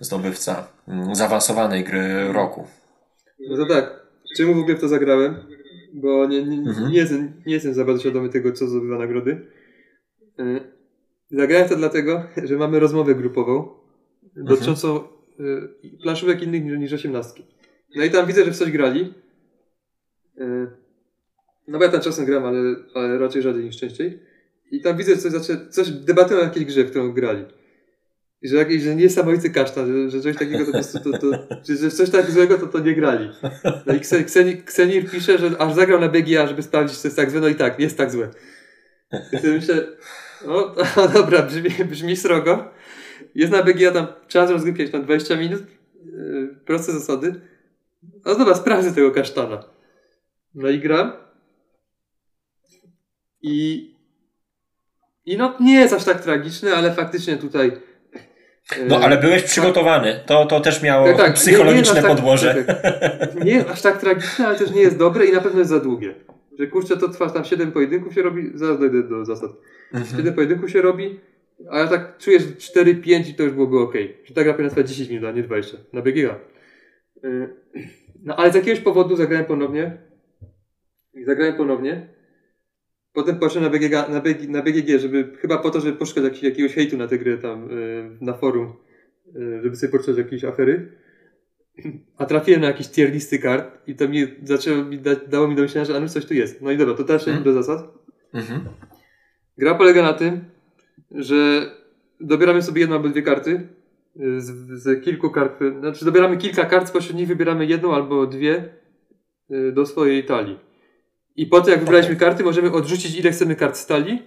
zdobywca mm, zaawansowanej gry roku. No to tak, czemu w ogóle w to zagrałem? Bo nie, nie, Mhm. nie, jestem, nie jestem za bardzo świadomy tego, co zdobywa nagrody. Y, Zagrałem to dlatego, że mamy rozmowę grupową dotyczącą y, planszówek innych niż, 18. No i tam widzę, że w coś grali. Y, No bo ja tam czasem gram, ale, ale raczej rzadziej niż częściej. I tam widzę, że coś, coś debatują o jakiejś grze, w którą grali. Że, jakiś, że niesamowity kasztan, że, że coś takiego to po prostu, to, to, że, że coś tak złego to, to nie grali. No i Kse- Kseni- Ksenir pisze, że aż zagrał na BGA, żeby sprawdzić, co jest tak złe, no i tak, jest tak złe. I wtedy myślę, no, dobra, brzmi, brzmi srogo. Jest na BGA tam czas rozgrywki jakieś tam 20 minut, yy, proste zasady. No dobra, sprawdzę tego kasztana. No i gram. I i no nie jest aż tak tragiczny, ale faktycznie tutaj No yy, ale byłeś przygotowany, to, to też miało tak, tak, psychologiczne nie aż tak- podłoże. tak, tak. Nie jest aż tak tragiczne, ale też nie jest dobre i na pewno jest za długie. Że kurczę, to trwa tam 7 pojedynków się robi, zaraz dojdę do zasad. Mhm. 7 pojedynków się robi, a ja tak czuję, że 4-5 i to już byłoby ok. Że ta gra powinna trwać 10 minut, a nie 20. Na BGA. Y, No ale z jakiegoś powodu zagrałem ponownie. I zagrałem ponownie. Potem poszedłem na BGG, na BG, na BGG żeby, chyba po to, żeby poszukać jak, jakiegoś hejtu na tę grę tam y, na forum, y, żeby sobie poczytać jakieś afery. A trafiłem na jakieś tier listy kart i to mi zaczęło mi da, dało mi do myślenia, że coś tu jest. No i dobra, to teraz przejdźmy do zasad. Mhm. Gra polega na tym, że dobieramy sobie jedną albo dwie karty y, z, z kilku kart, znaczy dobieramy kilka kart, spośród nich wybieramy jedną albo dwie do swojej talii. I potem jak wybraliśmy karty, możemy odrzucić ile chcemy kart z talii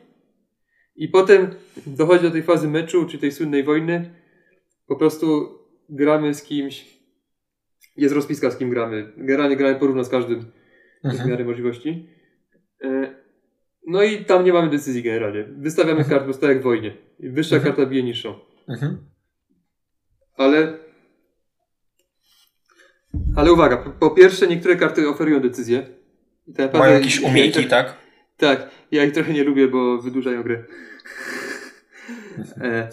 i potem dochodzi do tej fazy meczu, czy tej słynnej wojny. Po prostu gramy z kimś, jest rozpiska z kim gramy. Generalnie gramy porówno z każdym w Mhm. miarę możliwości. E, No i tam nie mamy decyzji generalnie. Wystawiamy kartę, bo tak jak w wojnie. Wyższa Mhm. karta bije niższą. Mhm. Ale. Ale uwaga, po pierwsze, niektóre karty oferują decyzję. Tak Mają jakieś umiejki, tak? Tak, ja ich trochę nie lubię, bo wydłużają grę. E,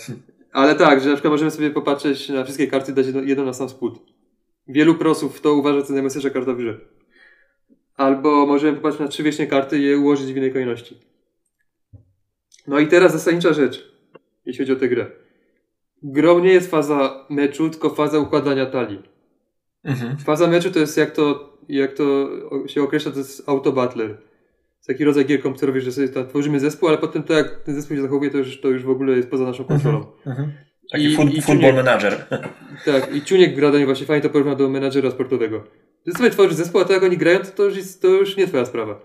ale tak, że na przykład możemy sobie popatrzeć na wszystkie karty i dać jedno, jedną na sam spód. Wielu prosów to uważa za najmocniejsza karta w grze. Albo możemy popatrzeć na trzy wieczne karty i je ułożyć w innej kolejności. No i teraz zasadnicza rzecz, jeśli chodzi o tę grę. Grą nie jest faza meczu, tylko faza układania talii. Mhm. Faza meczu to jest jak to, jak to się określa, to jest autobattler. Jest taki rodzaj gier komputerowych, że sobie tworzymy zespół, ale potem to jak ten zespół się zachowuje, to już, to już w ogóle jest poza naszą kontrolą. Mhm. Taki I- football manager. Tak, i Ciuniek gra do niej właśnie fajnie to porówna do menadżera sportowego. Ty sobie tworzysz zespół, a to jak oni grają, to, to, już, jest, to już nie twoja sprawa.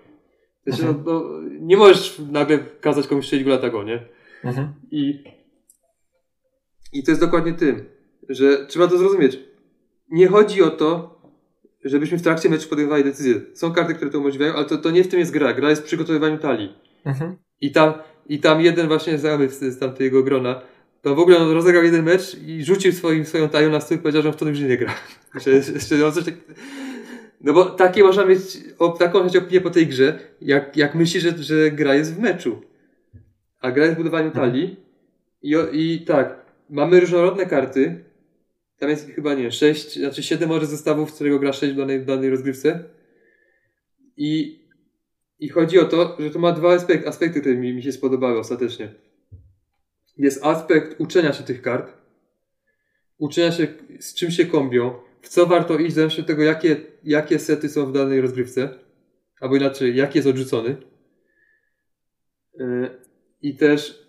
Sensie, Mhm. no, no, nie możesz nagle kazać komuś strzelić gola tego, nie? Mhm. I, I to jest dokładnie tym, że trzeba to zrozumieć. Nie chodzi o to, żebyśmy w trakcie meczu podejmowali decyzje. Są karty, które to umożliwiają, ale to, to nie w tym jest gra. Gra jest w przygotowywaniu talii. Mhm. I tam, i tam jeden właśnie znajomy z, z tamtego grona, to w ogóle on rozegrał jeden mecz i rzucił swoim, swoją talią na stół i powiedział, że on w to już nie gra. tak... No bo takie można mieć, o, taką mieć opinię po tej grze, jak, jak myśli, że, że gra jest w meczu. A gra jest w budowaniu talii. I, o- I tak, mamy różnorodne karty. Tam jest chyba nie, sześć, znaczy siedem może zestawów, z którego gra sześć w danej, w danej rozgrywce. I, I chodzi o to, że to ma dwa aspekt, aspekty, które mi, mi się spodobały ostatecznie. Jest aspekt uczenia się tych kart, uczenia się z czym się kombią, w co warto iść, zależnie od tego, jakie, jakie sety są w danej rozgrywce, albo inaczej, jaki jest odrzucony. Yy, I też,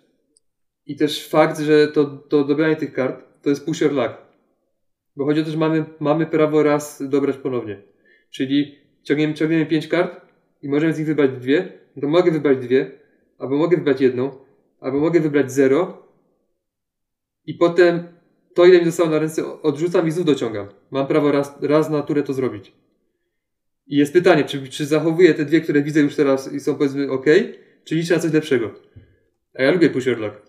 i też fakt, że to, to dobranie tych kart to jest push your luck. Bo chodzi o to, że mamy, mamy prawo raz dobrać ponownie. Czyli ciągniemy, ciągniemy pięć kart i możemy z nich wybrać dwie, no to mogę wybrać dwie, albo mogę wybrać jedną, albo mogę wybrać zero i potem to, ile mi zostało na ręce, odrzucam i znów dociągam. Mam prawo raz, raz na turę to zrobić. I jest pytanie, czy, czy zachowuję te dwie, które widzę już teraz i są powiedzmy ok, czy liczę na coś lepszego. A ja lubię push your.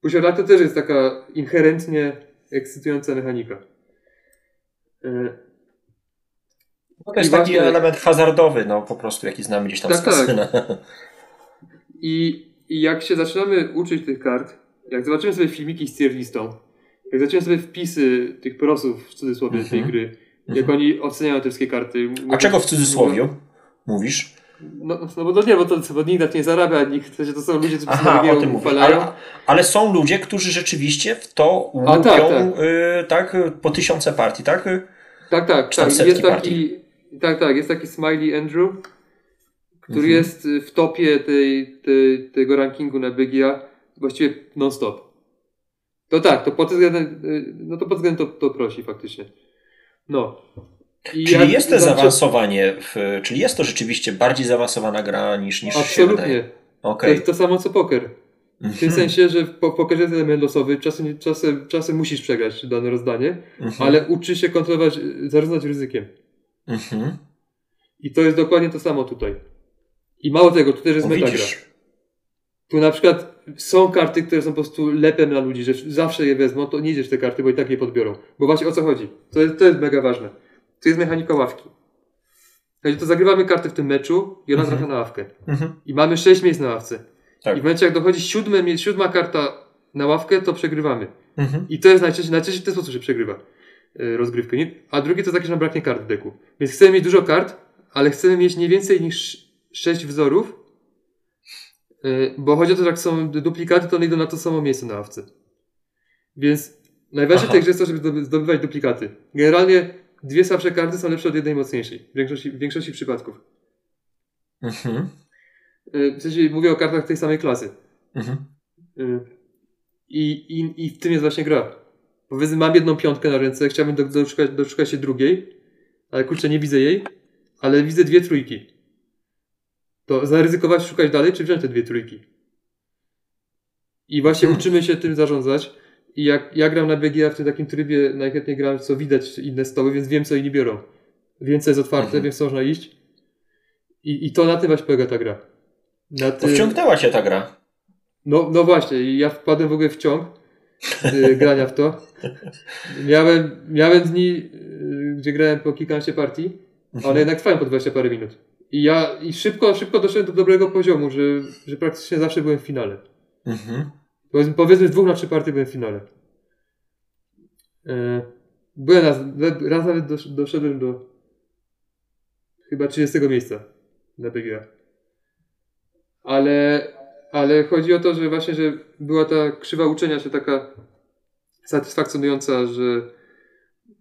Push to też jest taka inherentnie ekscytująca mechanika. E, No to jest I taki właśnie- element hazardowy, no po prostu, jaki znamy gdzieś tam Tak, z tak. I, I jak się zaczynamy uczyć tych kart, jak zobaczymy sobie filmiki z tier listą, jak zobaczymy sobie wpisy tych prosów w cudzysłowie tej Mhm. gry, jak Mhm. oni oceniają te wszystkie karty. A czego w cudzysłowie mówisz? No, no bo to nie, bo to bo nikt na nie zarabia, nikt, to są ludzie, którzy Aha, sobie o tym mówię. Ale, ale są ludzie, którzy rzeczywiście w to łupią A, tak, tak, tak. y, tak po tysiące partii, tak? Tak, tak, Czy tak. Jest taki, tak, tak, jest taki Smiley Andrew, który Mhm. jest w topie tej, tej, tego rankingu na BGA właściwie non-stop. To tak, to pod względem, y, no to pod względem to, to prosi faktycznie. No. I Czyli jest to zaczę- zaawansowanie, w, czyli jest to rzeczywiście bardziej zaawansowana gra niż, niż się wydaje. Absolutnie. To Okej. jest to samo co poker. W tym Mhm. sensie, że w po- pokerze jest element losowy, czasem, czasem, czasem musisz przegrać dane rozdanie, Mhm. ale uczy się kontrolować, zarządzać ryzykiem. Mhm. I to jest dokładnie to samo tutaj. I mało tego, tu też jest O, metagra. widzisz. Tu na przykład są karty, które są po prostu lepem na ludzi, że zawsze je wezmą, to nie idziesz te karty, bo i tak je podbiorą. Bo właśnie o co chodzi? To jest, to jest mega ważne. To jest mechanika ławki. Czyli to zagrywamy karty w tym meczu i ona Mhm. trafia na ławkę. Mhm. I mamy sześć miejsc na ławce. Tak. I w momencie jak dochodzi siódme, siódma karta na ławkę, to przegrywamy. Mhm. I to jest najczęściej, najczęściej w ten sposób się przegrywa y, rozgrywkę. Nie? A drugie to takie, że nam braknie kart w deku. Więc chcemy mieć dużo kart, ale chcemy mieć nie więcej niż sześć wzorów, y, bo chodzi o to, że jak są duplikaty, to one idą na to samo miejsce na ławce. Więc najważniejsze w tej grze jest to, żeby zdoby- zdobywać duplikaty. Generalnie dwie słabsze karty są lepsze od jednej mocniejszej. W większości, w większości przypadków. Mhm. Y, W sensie mówię o kartach tej samej klasy. Mhm. Y, I, i, I w tym jest właśnie gra. Powiedzmy, mam jedną piątkę na ręce, chciałbym do, doszukać, doszukać się drugiej, ale kurczę, nie widzę jej, ale widzę dwie trójki. To zaryzykować, szukać dalej, czy wziąć te dwie trójki? I właśnie Hmm. uczymy się tym zarządzać. I jak ja gram na BGA w tym takim trybie, najchętniej gram, co widać inne stoły, więc wiem, co inni biorą. Wiem, co jest otwarte, Mhm. wiem, co można iść. I, I to na tym właśnie polega ta gra. Na To wciągnęła cię ta gra. No, no właśnie, ja wpadłem w ogóle w ciąg y, grania w to. Miałem, miałem dni, y, gdzie grałem po kilkanaście partii, ale jednak trwają po 20 parę minut. I ja i szybko, szybko doszedłem do dobrego poziomu, że, że praktycznie zawsze byłem w finale. Mhm. Powiedzmy, powiedzmy dwóch na trzy partie byłem w finale. E, Byłem raz, raz nawet dosz, doszedłem do chyba 30 miejsca na PGA. Ale, ale chodzi o to, że właśnie, że była ta krzywa uczenia się taka satysfakcjonująca, że,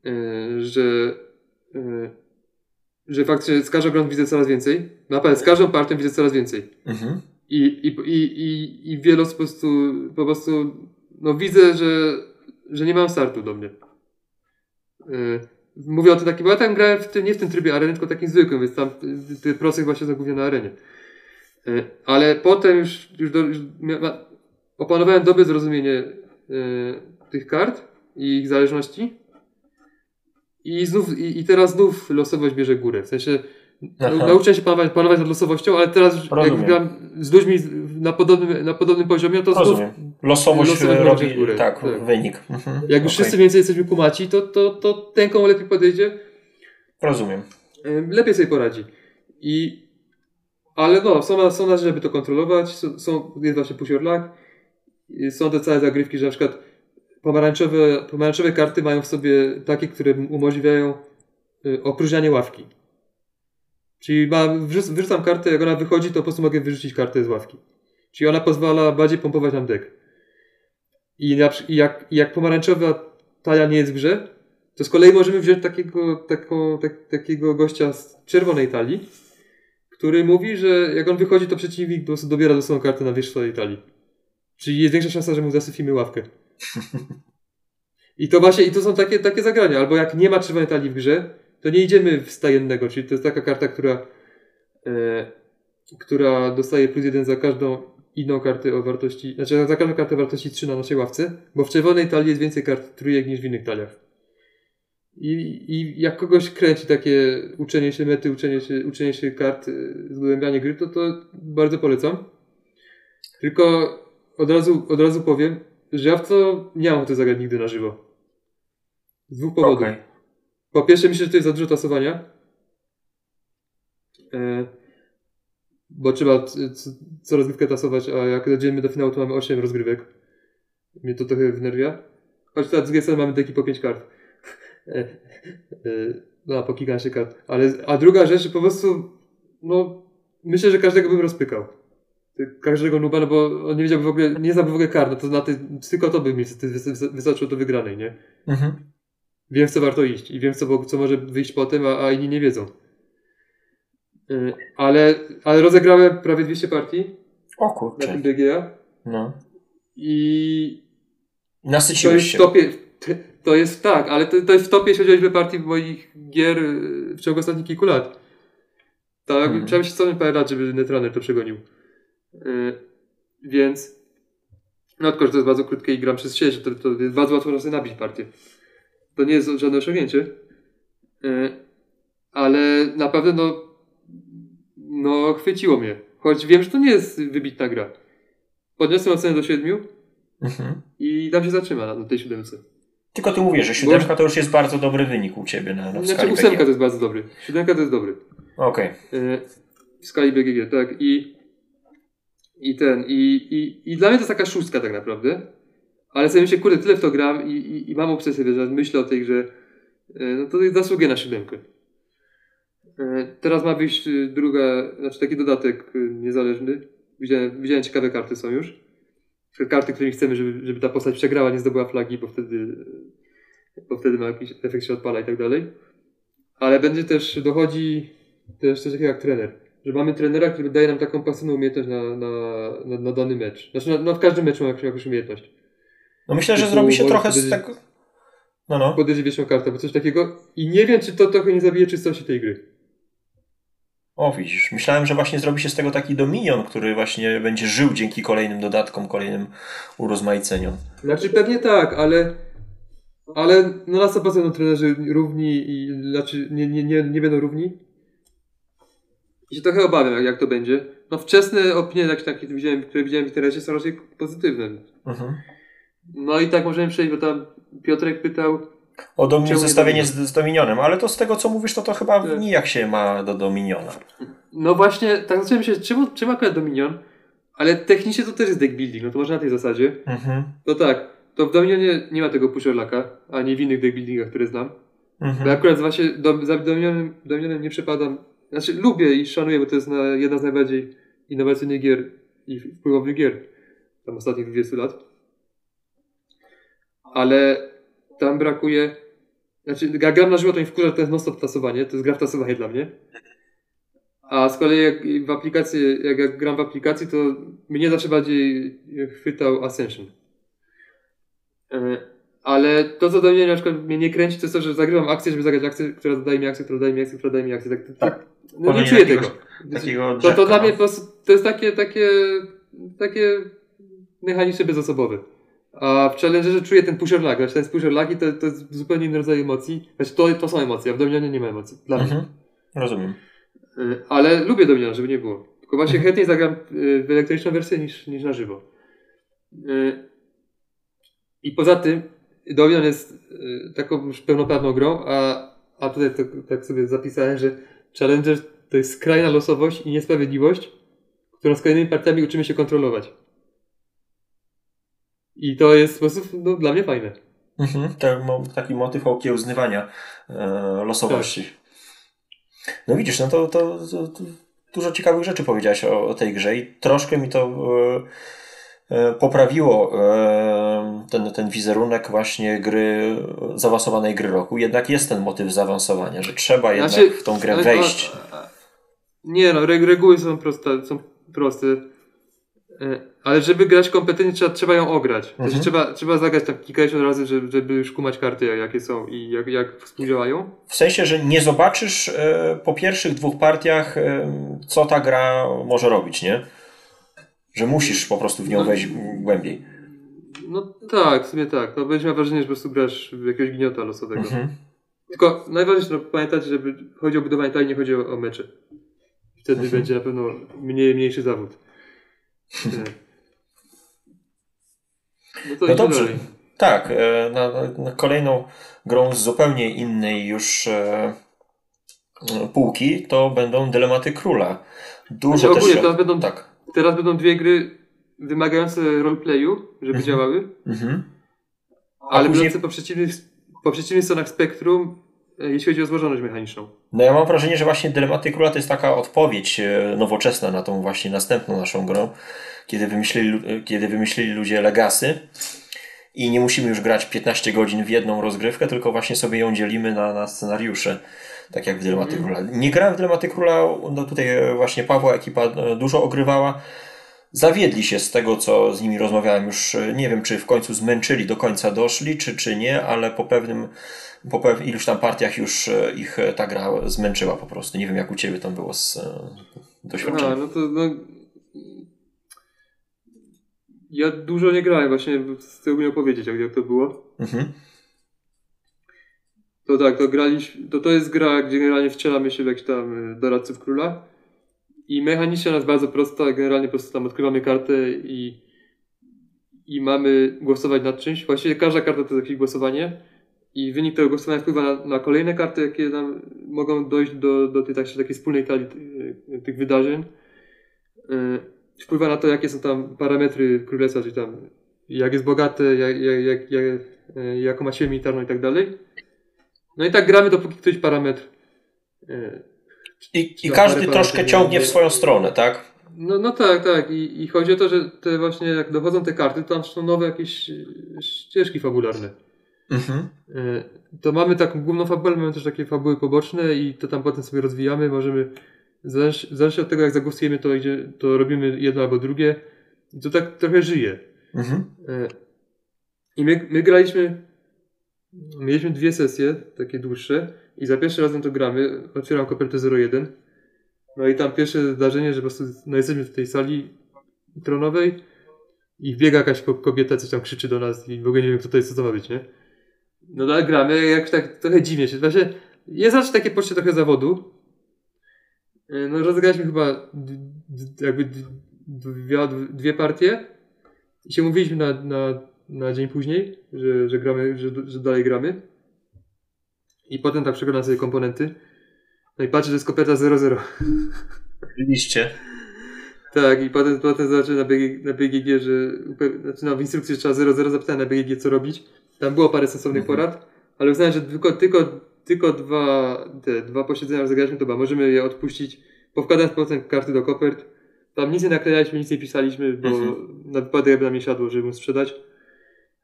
e, że, e, że faktycznie z każdą grą widzę coraz więcej. Naprawdę, z każdą partią widzę coraz więcej. Mhm. I, i, i, i, osób po prostu, po prostu no widzę, że, że nie mam startu do mnie. Yy, mówię o tym takim, bo ja tam grałem w tym, nie w tym trybie areny, tylko takim zwykłym, więc tam y, ty prosy chyba się głównie na arenie. Yy, ale potem już, już, do, już opanowałem dobre zrozumienie yy, tych kart i ich zależności. I, znów, i, I teraz znów losowość bierze górę. W sensie Aha. nauczyłem się panować, panować nad losowością, ale teraz Rozumiem. jak gram z ludźmi na podobnym, na podobnym poziomie, to znów. Losowość, Losowość robi górę, tak, tak. wynik. Mhm. jak już Okej. wszyscy więcej jesteśmy kumaci, to, to, to ten komu lepiej podejdzie, Rozumiem. em, lepiej sobie poradzi. I, ale no, są, są narzędzia, żeby to kontrolować, są, są, jest właśnie push luck, są te całe zagrywki, że na przykład pomarańczowe, pomarańczowe karty mają w sobie takie, które umożliwiają y, opróżnianie ławki. Czyli mam, wrzuc, wrzucam kartę, jak ona wychodzi, to po prostu mogę wyrzucić kartę z ławki. Czyli ona pozwala bardziej pompować nam deck. I, na, i jak, jak pomarańczowa talia nie jest w grze, to z kolei możemy wziąć takiego, taką, tak, takiego gościa z czerwonej talii, który mówi, że jak on wychodzi, to przeciwnik po prostu dobiera losową kartę na wierzch swojej talii. Czyli jest większa szansa, że mu zasyfimy ławkę. I to właśnie, i to są takie, takie zagrania. Albo jak nie ma czerwonej talii w grze, to nie idziemy w stajennego, czyli to jest taka karta, która, e, która dostaje plus jeden za każdą inną kartę o wartości, znaczy za każdą kartę wartości 3 na naszej ławce, bo w czerwonej talii jest więcej kart trójek niż w innych taliach. I, I jak kogoś kręci takie uczenie się mety, uczenie się, uczenie się kart, y, zgłębianie gry, to to bardzo polecam. Tylko od razu, od razu powiem, że ja w to nie mam ochoty zagrać nigdy na żywo. Z dwóch powodów. Okej. Po pierwsze myślę, że to jest za dużo tasowania. E, bo trzeba c- c- co rozgrywkę tasować, a jak dojdziemy do finału, to mamy 8 rozgrywek. Mnie to trochę wnerwia. Choć teraz z strony mamy deki po 5 kart. E, e, no, po kilkanaście kart. Ale, a druga rzecz, po prostu, no, myślę, że każdego bym rozpykał. Każdego nuba, no bo on nie wiedziałby w ogóle, nie znałby w ogóle kart, no to na ty, tylko to by mi wys- wys- wystarczyło do wygranej, nie? Mhm. Wiem, co warto iść i wiem, co, co może wyjść potem, a, a inni nie wiedzą. Yy, Ale, ale rozegrałem prawie 200 partii O na kurczę. tym BGA No. i to Nasyciłeś się. topie. To jest tak, ale to, to jest w topie, jeśli chodzi o liczbę partii moich gier yy, w ciągu ostatnich kilku lat. Tak, Mhm. trzeba mieć co parę lat, żeby Netrunner to przegonił. Yy, więc no tylko, że to jest bardzo krótkie i gram przez sieć, to, to jest bardzo łatwo sobie nabić partię. To nie jest żadne osiągnięcie. Yy, ale naprawdę no no chwyciło mnie. Choć wiem, że to nie jest wybitna gra. Podniosłem ocenę do 7 Mhm. i tam się zatrzyma na, na tej siódemce. Tylko ty mówisz, że siódemka to już jest bardzo dobry wynik u ciebie na, na Znaczy ósemka to jest bardzo dobry. Siódemka to jest dobry. Okej. E, w skali BGG, tak. I, i ten, i, i, i dla mnie to jest taka szóstka tak naprawdę. Ale sobie myślę, kurde, tyle w to gram i, i, i mam obsesję, że myślę o tej grze. E, no to zasługuje na siódemkę. E, teraz ma wyjść y, druga, znaczy taki dodatek y, niezależny. Widziałem, widziałem ciekawe karty są już. Karty, którymi chcemy, żeby, żeby ta postać przegrała, nie zdobyła flagi, bo wtedy, bo wtedy ma jakiś efekt się odpala i tak dalej. Ale będzie też, dochodzi też coś takiego jak trener. Że mamy trenera, który daje nam taką pasywną umiejętność na, na, na, na dany mecz. Znaczy, na, no w każdym meczu mamy jakąś umiejętność. No myślę, że zrobi się trochę z tego... No, no. Podejdzie wieczną kartę, bo coś takiego. I nie wiem, czy to trochę nie zabije czystości tej gry. O, widzisz. Myślałem, że właśnie zrobi się z tego taki dominion, który właśnie będzie żył dzięki kolejnym dodatkom, kolejnym urozmaiceniom. Znaczy pewnie tak, ale. Ale no na 100% będą trenerzy równi i znaczy nie, nie, nie, nie będą równi. I się trochę obawiam, jak, jak to będzie. No wczesne opinie, jak takie które widziałem w internecie, są raczej pozytywne. Mhm. No i tak możemy przejść, bo tam Piotrek pytał, O domi- Czemu nie zestawienie z, z Dominionem, ale to z tego co mówisz, to to chyba Tak. nijak się ma do Dominiona. No właśnie, tak zacząłem się, czemu, czemu akurat Dominion? Ale technicznie to też jest deck building, no to może na tej zasadzie. Mhm. No tak, to w Dominionie nie ma tego pusherlaka, ani w innych deck buildingach, które znam. Bo Mhm. akurat właśnie do, za Dominionem, Dominionem nie przepadam. Znaczy lubię i szanuję, bo to jest na, jedna z najbardziej innowacyjnych gier i wpływowych gier tam ostatnich 20 lat. Ale tam brakuje. Znaczy, jak gram na żywo, to mi wkurza, jest non-stop tasowanie. To jest gra w tasowanie dla mnie. A z kolei jak w aplikacji, jak, gram w aplikacji, to mnie zawsze bardziej chwytał Ascension. E, Ale to, co do mnie na przykład mnie nie kręci, to jest to, że zagrywam akcję, żeby zagrać akcję, która daje mi akcję, która daje mi akcję, która daje mi akcję. Tak, Tak. No nie czuję tego. Takiego To, to dla mnie no. po prostu, to jest takie, takie, takie mechaniczne bezosobowe. A w Challengerze czuję ten pusher lag. Znaczy ten pusher lag i to, to jest zupełnie inny rodzaj emocji. Znaczy to, to są emocje, a w Dominionie nie ma emocji. Dla mnie. Mhm. Rozumiem. Y, Ale lubię Dominion, żeby nie było. Tylko właśnie Mhm. chętniej zagram y, w elektroniczną wersję niż, niż na żywo. Y, I poza tym Dominion jest taką już pełnoprawną grą, a, a tutaj to, tak sobie zapisałem, że Challenger to jest skrajna losowość i niesprawiedliwość, którą z kolejnymi partiami uczymy się kontrolować. I to jest w sposób no, dla mnie fajne. Mhm. To taki motyw okiełznywania e, losowości. Tak. No widzisz, no to, to, to, to dużo ciekawych rzeczy powiedziałeś o, o tej grze i troszkę mi to e, e, poprawiło e, ten, ten wizerunek właśnie gry, zaawansowanej gry roku. Jednak jest ten motyw zaawansowania, że trzeba jednak Znaczy, w tą grę wejść. a- Nie no, reg- reguły są proste, są proste. E, Ale żeby grać kompetentnie, trzeba, trzeba ją ograć. Mhm. znaczy, trzeba, trzeba zagrać tak kilkadziesiąt razy, żeby, żeby już kumać karty, jakie są i jak, jak współdziałają. W sensie, że nie zobaczysz e, po pierwszych dwóch partiach, e, co ta gra może robić, nie? Że musisz po prostu w nią No. wejść głębiej. No tak, w sumie tak. No będziesz miał wrażenie, że po prostu grasz w jakiegoś gniota losowego. Mhm. Tylko najważniejsze, no, pamiętać, żeby chodzi o budowanie talii, nie chodzi o, o mecze. Wtedy Mhm. będzie na pewno mniej, mniejszy zawód. E. No No dobrze. dalej. Tak, e, na, na kolejną grą z zupełnie innej już e, półki to będą Dylematy Króla. Dużo Znaczy, ogólnie teraz będą- Tak. Teraz będą dwie gry wymagające roleplayu, żeby Mhm. działały, Mhm. ale później- będące po przeciwnych, po przeciwnych stronach spektrum, e, jeśli chodzi o złożoność mechaniczną. No ja mam wrażenie, że właśnie Dylematy Króla to jest taka odpowiedź e, nowoczesna na tą właśnie następną naszą grę, kiedy wymyślili, e, kiedy wymyślili ludzie Legacy i nie musimy już grać 15 godzin w jedną rozgrywkę, tylko właśnie sobie ją dzielimy na, na scenariusze, tak jak w Dylematy Króla. Nie grałem w Dylematy Króla, no tutaj e, właśnie Pawła ekipa e, dużo ogrywała. Zawiedli się z tego, co z nimi rozmawiałem już. e, Nie wiem, czy w końcu zmęczyli, do końca doszli, czy, czy nie, ale po pewnym po pew- iluś tam partiach już e, ich e, ta gra zmęczyła po prostu. Nie wiem, jak u Ciebie tam było z A, doświadczeniem. no to no... Ja dużo nie grałem, właśnie chcę ogólnie opowiedzieć, jak, jak to było. Mhm. To tak, to graliśmy, to to jest gra, gdzie generalnie wcielamy się w jakichś tam doradców króla i mechanicznie ona jest bardzo prosta, generalnie po prostu tam odkrywamy kartę i, i mamy głosować nad czymś. Właściwie każda karta to jest jakieś głosowanie i wynik tego głosowania wpływa na, na kolejne karty, jakie nam mogą dojść do, do tej tak, takiej wspólnej talii y, tych wydarzeń. Y, Wpływa na to, jakie są tam parametry królestwa, czyli tam jak jest bogate, jak, jak, jak, y, jaką ma siłę militarną i tak dalej. No i tak gramy, dopóki któryś parametr. I, I każdy troszkę ciągnie w swoją stronę, tak? No, no tak, tak. I, I chodzi o to, że te właśnie jak dochodzą te karty, to tam są nowe jakieś ścieżki fabularne. Mhm. E, To mamy taką główną fabułę, mamy też takie fabuły poboczne i to tam potem sobie rozwijamy. Możemy, zależ- zależnie od tego jak zagłosujemy, to, idzie, to robimy jedno albo drugie. I to tak trochę żyje. Mhm. E, I my, my graliśmy, mieliśmy dwie sesje, takie dłuższe i za pierwszym razem to gramy, otwieram kopertę 01 no i tam pierwsze zdarzenie, że po prostu no jesteśmy w tej sali tronowej i wbiega jakaś ko- kobieta, coś tam krzyczy do nas i w ogóle nie wiem kto to jest, co to ma być, nie? No ale gramy, jak tak trochę dziwnie się, właśnie jest zawsze takie poczucie trochę zawodu, E, No rozegraliśmy chyba jakby dwie, dwie partie i się mówiliśmy na, na, na dzień później, że, że gramy, że, że dalej gramy. I potem tak przeglądam sobie komponenty. No i patrzę, że jest koperta 0-0. Liście. Tak, i potem, potem zobaczyłem na, BG, na BGG, że znaczy no, w instrukcji, że trzeba 0-0, zapytałem na BGG co robić. Tam było parę sensownych Mhm. porad, ale uznałem, że tylko, tylko, tylko dwa, te dwa posiedzenia rozegraliśmy, to chyba możemy je odpuścić, powkładając potem karty do kopert. Tam nic nie naklejaliśmy, nic nie pisaliśmy, bo Mhm. na wypadek jakby nam nie siadło, żeby mu sprzedać.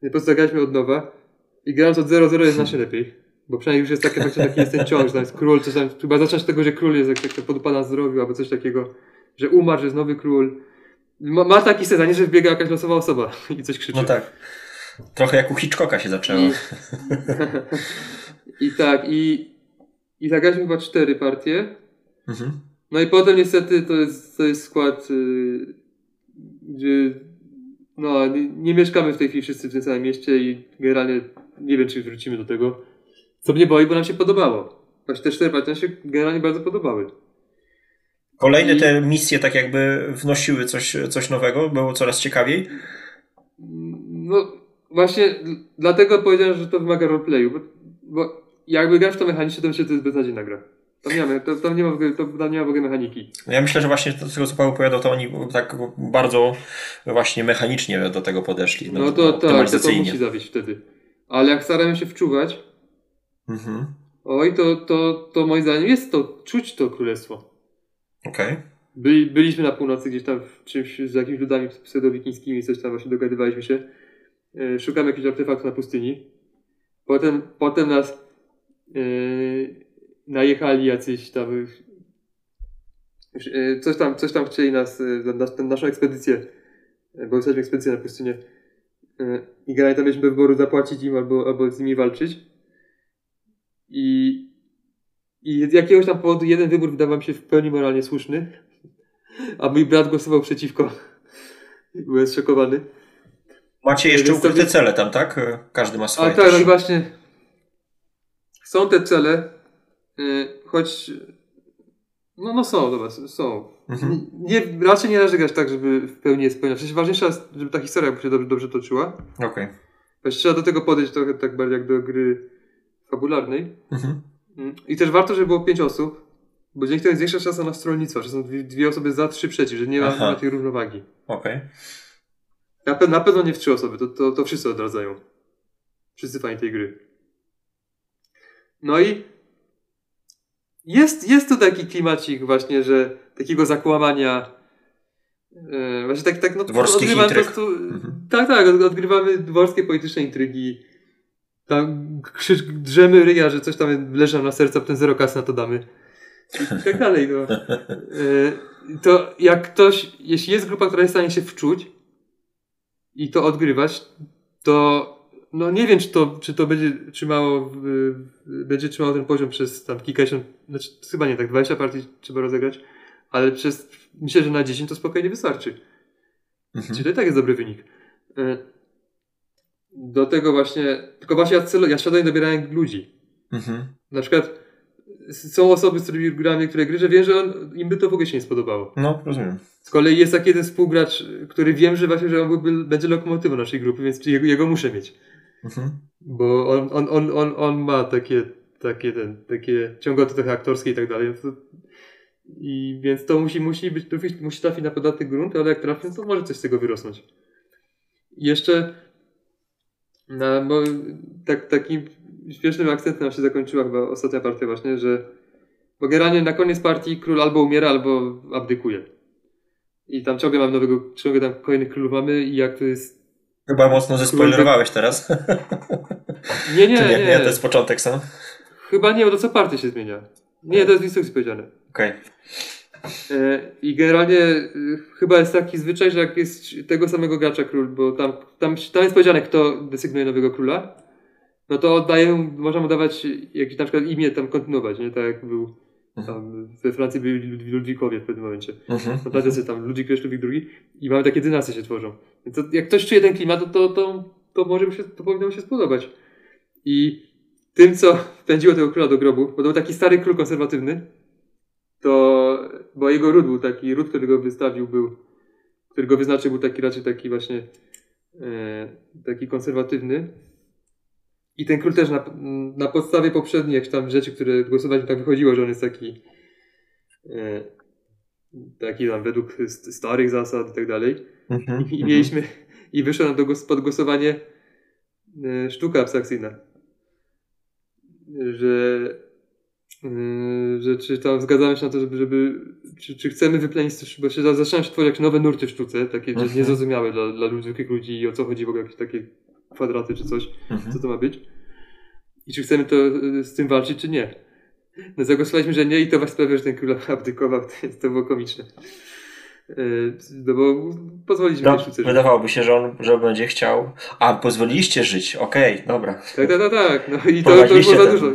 I po prostu zagraliśmy od nowa i grając od 0-0 jest znacznie lepiej. Bo przynajmniej już jest taki, faktycznie taki jest ten ciąg, że tam jest król, coś tam, chyba od tego, że król jest jak, jak podupada zdrowiu, albo coś takiego, że umarł, że jest nowy król. Ma, ma taki sens, a nie, że wbiega jakaś losowa osoba i coś krzyczy. No tak. Trochę jak u Hitchcocka się zaczęło. I, I tak, i, i zagraliśmy chyba cztery partie. Mhm. No i potem niestety to jest, to jest skład, y, gdzie no, nie, nie mieszkamy w tej chwili wszyscy w tym samym mieście i generalnie nie wiem, czy wrócimy do tego. Co mnie boi, bo nam się podobało. Właśnie te cztery partie nam się generalnie bardzo podobały. Kolejne I- te misje tak jakby wnosiły coś, coś nowego, było coraz ciekawiej. No właśnie dlatego powiedziałem, że to wymaga roleplayu, bo, bo jakby grasz w to mechanicznie, to myślę, że to jest beznadziejna gra. Tam nie ma, to, tam nie ma, w ogóle- to, tam nie ma w ogóle mechaniki. No Ja myślę, że właśnie z tego co Paweł opowiadał, to oni tak bardzo właśnie mechanicznie do tego podeszli. No to tak, to, to musi zawieść wtedy. Ale jak starają się wczuwać, Mhm. oj, to, to, to moim zdaniem jest to, czuć to królestwo. Okej. Byli, byliśmy na północy gdzieś tam w czymś z jakimiś ludami pseudowikińskimi, coś tam właśnie dogadywaliśmy się. E, szukamy jakichś artefaktów na pustyni. Potem, potem nas e, najechali jacyś tam e, coś tam, coś tam chcieli nas, na, na tę naszą ekspedycję, bo jesteśmy ekspedycję na pustynię i generalnie tam mieliśmy do wyboru zapłacić im albo, albo z nimi walczyć. I, I z jakiegoś tam powodu jeden wybór wydawał mi się w pełni moralnie słuszny, a mój brat głosował przeciwko. Byłem zszokowany. Macie jeszcze ukryte jest- cele tam, tak? Każdy ma A swoje. tak, też. no właśnie. Są te cele, y, choć. No, no są, dobra, są. Mhm. Nie, raczej nie należy grać tak, żeby w pełni je spełniać. Przecież ważniejsza jest, żeby ta historia się dobrze, dobrze toczyła. Okej. Właśnie trzeba do tego podejść trochę tak bardziej jak do gry fabularnej. Mhm. Mm. I też warto, żeby było pięć osób, bo dzięki temu jest większa szansa na stronnictwo, że są dwie, osoby za, trzy przeciw, że nie ma, nie ma tej równowagi. Okej. Na, pe- na pewno nie w trzy osoby, to, to, to wszyscy odradzają. Wszyscy fani tej gry. No i jest, jest tu taki klimacik właśnie, że takiego zakłamania e, właśnie tak, tak no, Dworskich odgrywamy intryg. po prostu, Mhm. tak, tak, od- odgrywamy dworskie polityczne intrygi tam krzyż, drzemy ryja, że coś tam leży na sercu, a potem zero kasy na to damy. I, tak dalej, no. E, to jak ktoś, jeśli jest grupa, która jest w stanie się wczuć i to odgrywać, to no nie wiem, czy to, czy to będzie trzymało, będzie trzymało ten poziom przez tam kilkadziesiąt, znaczy chyba nie tak, 20 partii trzeba rozegrać, ale przez, myślę, że na 10 to spokojnie wystarczy. Mhm. Czyli to i tak jest dobry wynik. Do tego właśnie, tylko właśnie ja, celu, ja świadomie dobierałem ludzi. Mhm. Na przykład są osoby, z którymi grałem niektóre gry, że wiem, że on, im by to w ogóle się nie spodobało. No, rozumiem. Z kolei jest taki jeden współgracz, który wiem, że właśnie, że on byłby, będzie lokomotywą naszej grupy, więc jego, jego muszę mieć. Mhm. Bo on, on, on, on, on ma takie, takie, ten, takie ciągoty trochę aktorskie i tak dalej. I więc to musi, musi być, musi, musi trafić na podatny grunt, ale jak trafi, to może coś z tego wyrosnąć. I jeszcze na, bo, tak, takim śmiesznym akcentem nam się zakończyła chyba ostatnia partia właśnie, że bo generalnie na koniec partii król albo umiera, albo abdykuje. I tam ciągle mamy nowego, ciągle tam kolejnych królów mamy i jak to jest... Chyba mocno zespoilerowałeś teraz. Nie, nie, Czy nie, nie. nie, to jest początek sam. Chyba nie, bo to co partia się zmienia. Nie, to jest w instrukcji powiedziane. Okej. E, I generalnie e, chyba jest taki zwyczaj, że jak jest tego samego gracza król, bo tam, tam, tam jest powiedziane, kto desygnuje nowego króla, no to oddaję, można mu dawać jakieś na przykład imię tam kontynuować, nie? Tak jak był tam we Francji byli Lud- Ludwikowie w pewnym momencie. Mhm. No tacy tam Ludwik I, Ludwik II i mamy takie dynastie się tworzą. Więc to, jak ktoś czuje ten klimat, to, to, to, to może się, to powinno mu się spodobać. I tym, co pędziło tego króla do grobu, bo to był taki stary król konserwatywny, to, bo jego ród był taki, ród, który go wystawił był, który go wyznaczył był taki raczej taki właśnie e, taki konserwatywny. I ten król też na, na podstawie poprzednich tam rzeczy, które głosowali, tak wychodziło, że on jest taki e, taki tam według st- starych zasad i tak dalej. Mhm, I mhm. mieliśmy, i wyszło nam do głos, pod głosowanie e, sztuka abstrakcyjna. Że, że czy tam zgadzamy się na to, żeby, żeby czy, czy chcemy wyplenić, bo się za- zaczynają się tworzyć nowe nurty w sztuce, takie Mhm. niezrozumiałe dla, dla ludzi, zwykłych ludzi i o co chodzi w ogóle, jakieś takie kwadraty czy coś, Mhm. co to ma być. I czy chcemy to e, z tym walczyć, czy nie. No zagłosowaliśmy, że nie i to właśnie sprawia, że ten król abdykował, to, to było komiczne. E, No bo pozwoliliśmy No, tej sztuce żyć. wydawałoby się, że on że będzie chciał. A, pozwoliliście żyć, okej, dobra. Tak, tak, tak, tak. No i to, to już za dużo.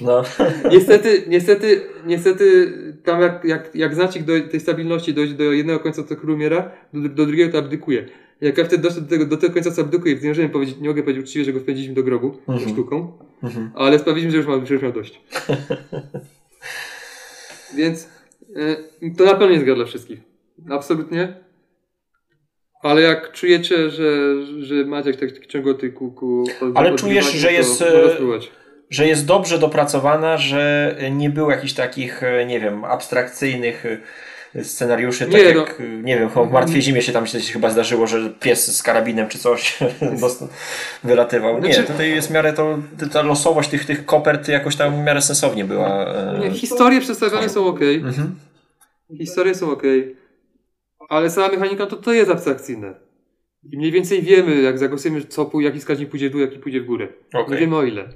No. niestety, niestety, niestety, tam jak, jak, jak znacik do tej stabilności dojdzie do jednego końca, to król umiera, do, do drugiego to abdykuje. Jak ja wtedy doszedłem do tego, do tego końca, co abdykuje, nie możemy powiedzieć, nie mogę powiedzieć uczciwie, że go wpędziliśmy do grobu, Mhm. sztuką, Mhm. ale sprawiliśmy, że już, ma, że już miał dość. Więc e, to na pewno nie jest gra dla wszystkich. Absolutnie. Ale jak czujecie, że, że macie jakiś taki ciągoty ku, ku Ale czujesz, że jest, że jest dobrze dopracowana, że nie było jakichś takich, nie wiem, abstrakcyjnych scenariuszy, tak Nie, jak, no. e, nie wiem, w Martwej Zimie się tam się chyba zdarzyło, że pies z karabinem czy coś wylatywał. Nie, Znaczy- tutaj jest w miarę to, ta losowość tych, tych kopert jakoś tam w miarę sensownie była. e, Nie, historie przedstawione są ok. Mhm. Historie są ok. Ale sama mechanika to, to jest abstrakcyjne. I mniej więcej wiemy, jak zagłosujemy, co, jaki wskaźnik pójdzie w dół, jaki pójdzie w górę. Nie Okej. wiemy o ile.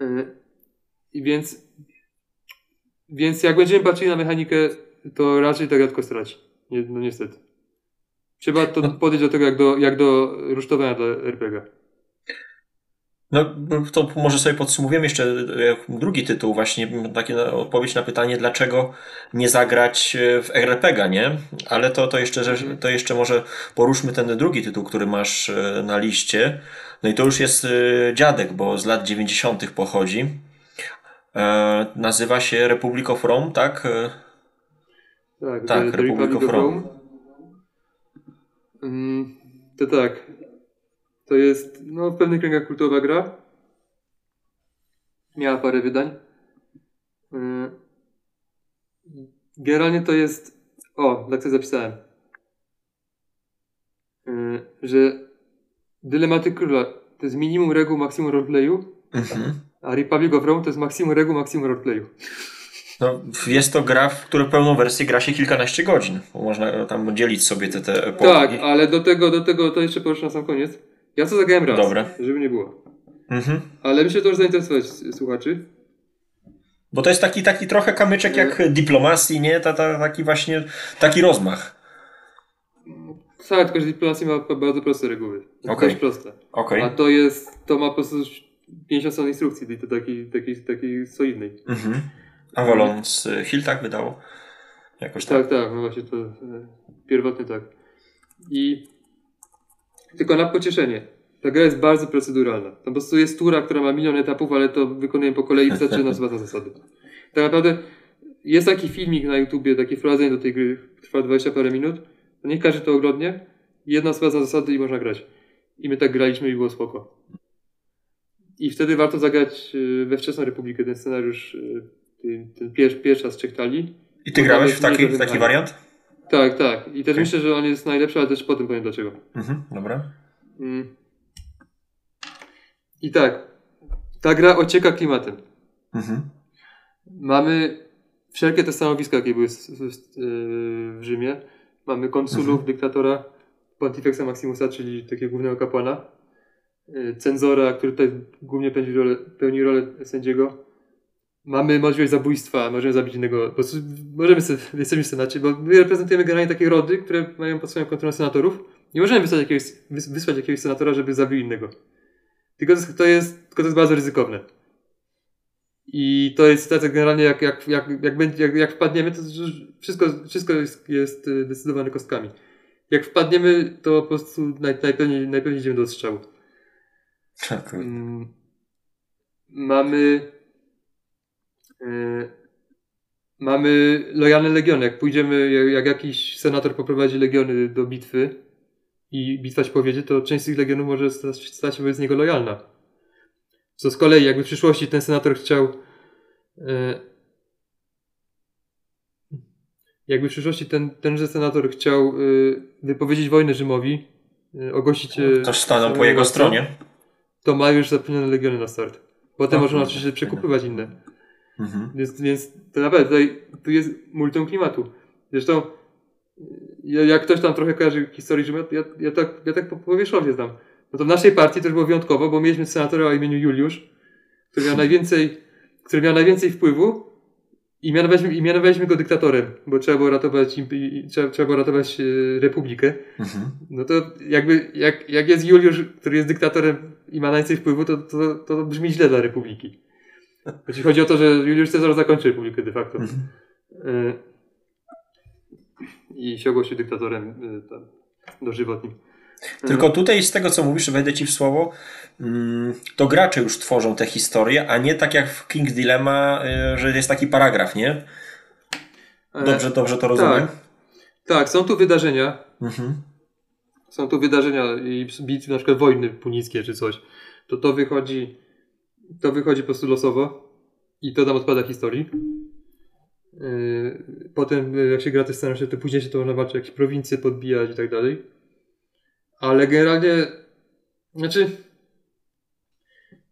Y, I więc, więc jak będziemy patrzyli na mechanikę, to raczej ta gra tylko straci. Nie, no niestety. Trzeba to podejść do tego jak do, jak do rusztowania dla RPG. No, to może sobie podsumowujemy jeszcze e, drugi tytuł, właśnie takie odpowiedź na pytanie, dlaczego nie zagrać e, w RPG, nie? Ale to, to, jeszcze, że- to jeszcze może poruszmy ten drugi tytuł, który masz e, na liście. No i to już jest dziadek, bo z lat 90. pochodzi. E, nazywa się Republic of Rome, tak? Tak, Tak, Republic of Rome. Mm, To tak. To jest no, w pewnych kręgach kultowa gra. Miała parę wydań. Mm. Generalnie to jest. O, tak sobie zapisałem. Mm, Że dylematy króla to jest minimum reguł, maksimum roleplayu, mhm. a Republic of Rome to jest maksimum reguł, maksimum roleplayu. No, jest to gra, w której pełną wersję gra się kilkanaście godzin. bo Można tam dzielić sobie te, te epoki. Tak, ale do tego, do tego to jeszcze poruszę na sam koniec. Ja co zagrałem raz, Dobra. żeby nie było. Mhm. Ale myślę, że to już zainteresować słuchaczy. Bo to jest taki, taki trochę kamyczek jak dyplomacji, nie? Ta, ta, taki właśnie, taki rozmach. Tak, tylko że dyplomacja ma bardzo proste reguły. Okej. Dość proste. Okej. A to jest, to ma po prostu 50 stron instrukcji, to takiej, takiej, takiej solidnej. Mhm. Avalon z Hill tak wydało. Jakoś tak. Tak, tak, no właśnie to e, pierwotnie tak. I tylko na pocieszenie. Ta gra jest bardzo proceduralna. Tam po prostu jest tura, która ma milion etapów, ale to wykonujemy po kolei i wystarczy nas na zasady. Tak naprawdę jest taki filmik na YouTubie, takie wprowadzenie do tej gry, trwa 20 parę minut. To niech każdy to oglądnie. Jedna zna zasady i można grać. I my tak graliśmy i było spoko. I wtedy warto zagrać e, we Wczesną Republikę, ten scenariusz, e, ten, ten pier, pierwsza z trzech talii. I ty grałeś w taki, w taki wariant? Tak, tak. I też Okej. myślę, że on jest najlepszy, ale też potem powiem dlaczego. Mhm. Dobra. Mm. I tak, ta gra ocieka klimatem. Mhm. Mamy wszelkie te stanowiska, jakie były w Rzymie. Mamy konsulów, Mhm. dyktatora, Pontifexa Maximusa, czyli takiego głównego kapłana, yy, cenzora, który tutaj głównie pełni rolę, pełni rolę sędziego. Mamy możliwość zabójstwa, możemy zabić innego, po prostu możemy sobie, jesteśmy w Senacie, bo my reprezentujemy generalnie takie rody, które mają pod swoją kontrolą senatorów. Nie możemy wysłać jakiegoś, wys- wysłać jakiegoś senatora, żeby zabił innego. Tylko to jest, to jest, tylko to jest bardzo ryzykowne. I to jest sytuacja generalnie, jak, jak, jak, jak, będzie, jak, jak wpadniemy, to wszystko, wszystko jest, jest y, decydowane kostkami. Jak wpadniemy, to po prostu naj, najpewniej, najpewniej idziemy do odstrzału. Tak. Mamy. Y, mamy lojalne legiony. Jak pójdziemy, jak, jak jakiś senator poprowadzi legiony do bitwy i bitwa się powiedzie, to część z tych legionów może stać, stać się wobec niego lojalna. Co z kolei, jakby w przyszłości ten senator chciał e, jakby w przyszłości ten, tenże senator chciał e, wypowiedzieć wojnę Rzymowi, e, ogłosić... e, To staną po jego stronie. To ma już zapewnione legiony na start. Potem O można kurde, oczywiście przekupywać inne. Mhm. Więc, więc to naprawdę tutaj, tu jest multum klimatu. Zresztą ja- jak ktoś tam trochę kojarzy historii Rzymu, ja, ja, tak, ja tak po powierzchownie znam. No to w naszej partii też było wyjątkowo, bo mieliśmy senatora o imieniu Juliusz, który miał najwięcej, który miał najwięcej wpływu i mianowaliśmy, i mianowaliśmy go dyktatorem, bo trzeba było ratować, trzeba, trzeba było ratować e, republikę. Mhm. No to jakby, jak, jak jest Juliusz, który jest dyktatorem i ma najwięcej wpływu, to, to, to brzmi źle dla republiki. Jeśli chodzi o to, że Juliusz Cezar zakończy republikę de facto. Mhm. Y, I się ogłosił dyktatorem y, tam, dożywotnim. Tylko tutaj z tego, co mówisz, wejdę ci w słowo, mm, to gracze już tworzą te historie, a nie tak jak w King's Dilemma, y, że jest taki paragraf, nie? E, Dobrze, dobrze to rozumiem? Tak. Tak, są tu wydarzenia. Mhm. Są tu wydarzenia i bitwy, na przykład wojny punickie czy coś. To to wychodzi, to wychodzi po prostu losowo i to nam odpada historii. Yy, Potem yy, jak się gra te scenariusze, to później się to można walczyć, jakieś prowincje podbijać i tak dalej. Ale generalnie, znaczy,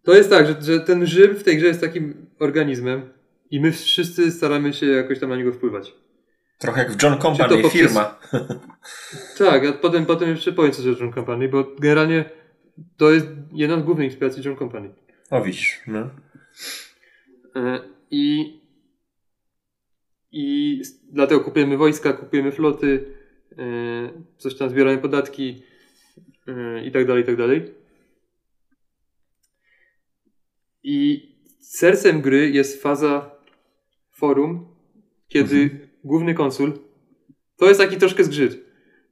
to jest tak, że, że ten Rzym w tej grze jest takim organizmem i my wszyscy staramy się jakoś tam na niego wpływać. Trochę jak w John Company, to poprzez- firma. Tak, ja potem, potem jeszcze powiem coś o John Company, bo generalnie to jest jedna z głównych inspiracji John Company. O widzisz, no. E, I, I dlatego kupujemy wojska, kupujemy floty, e, coś tam zbieramy podatki e, i tak dalej, i tak dalej. I sercem gry jest faza forum, kiedy główny konsul to jest taki troszkę zgrzyt,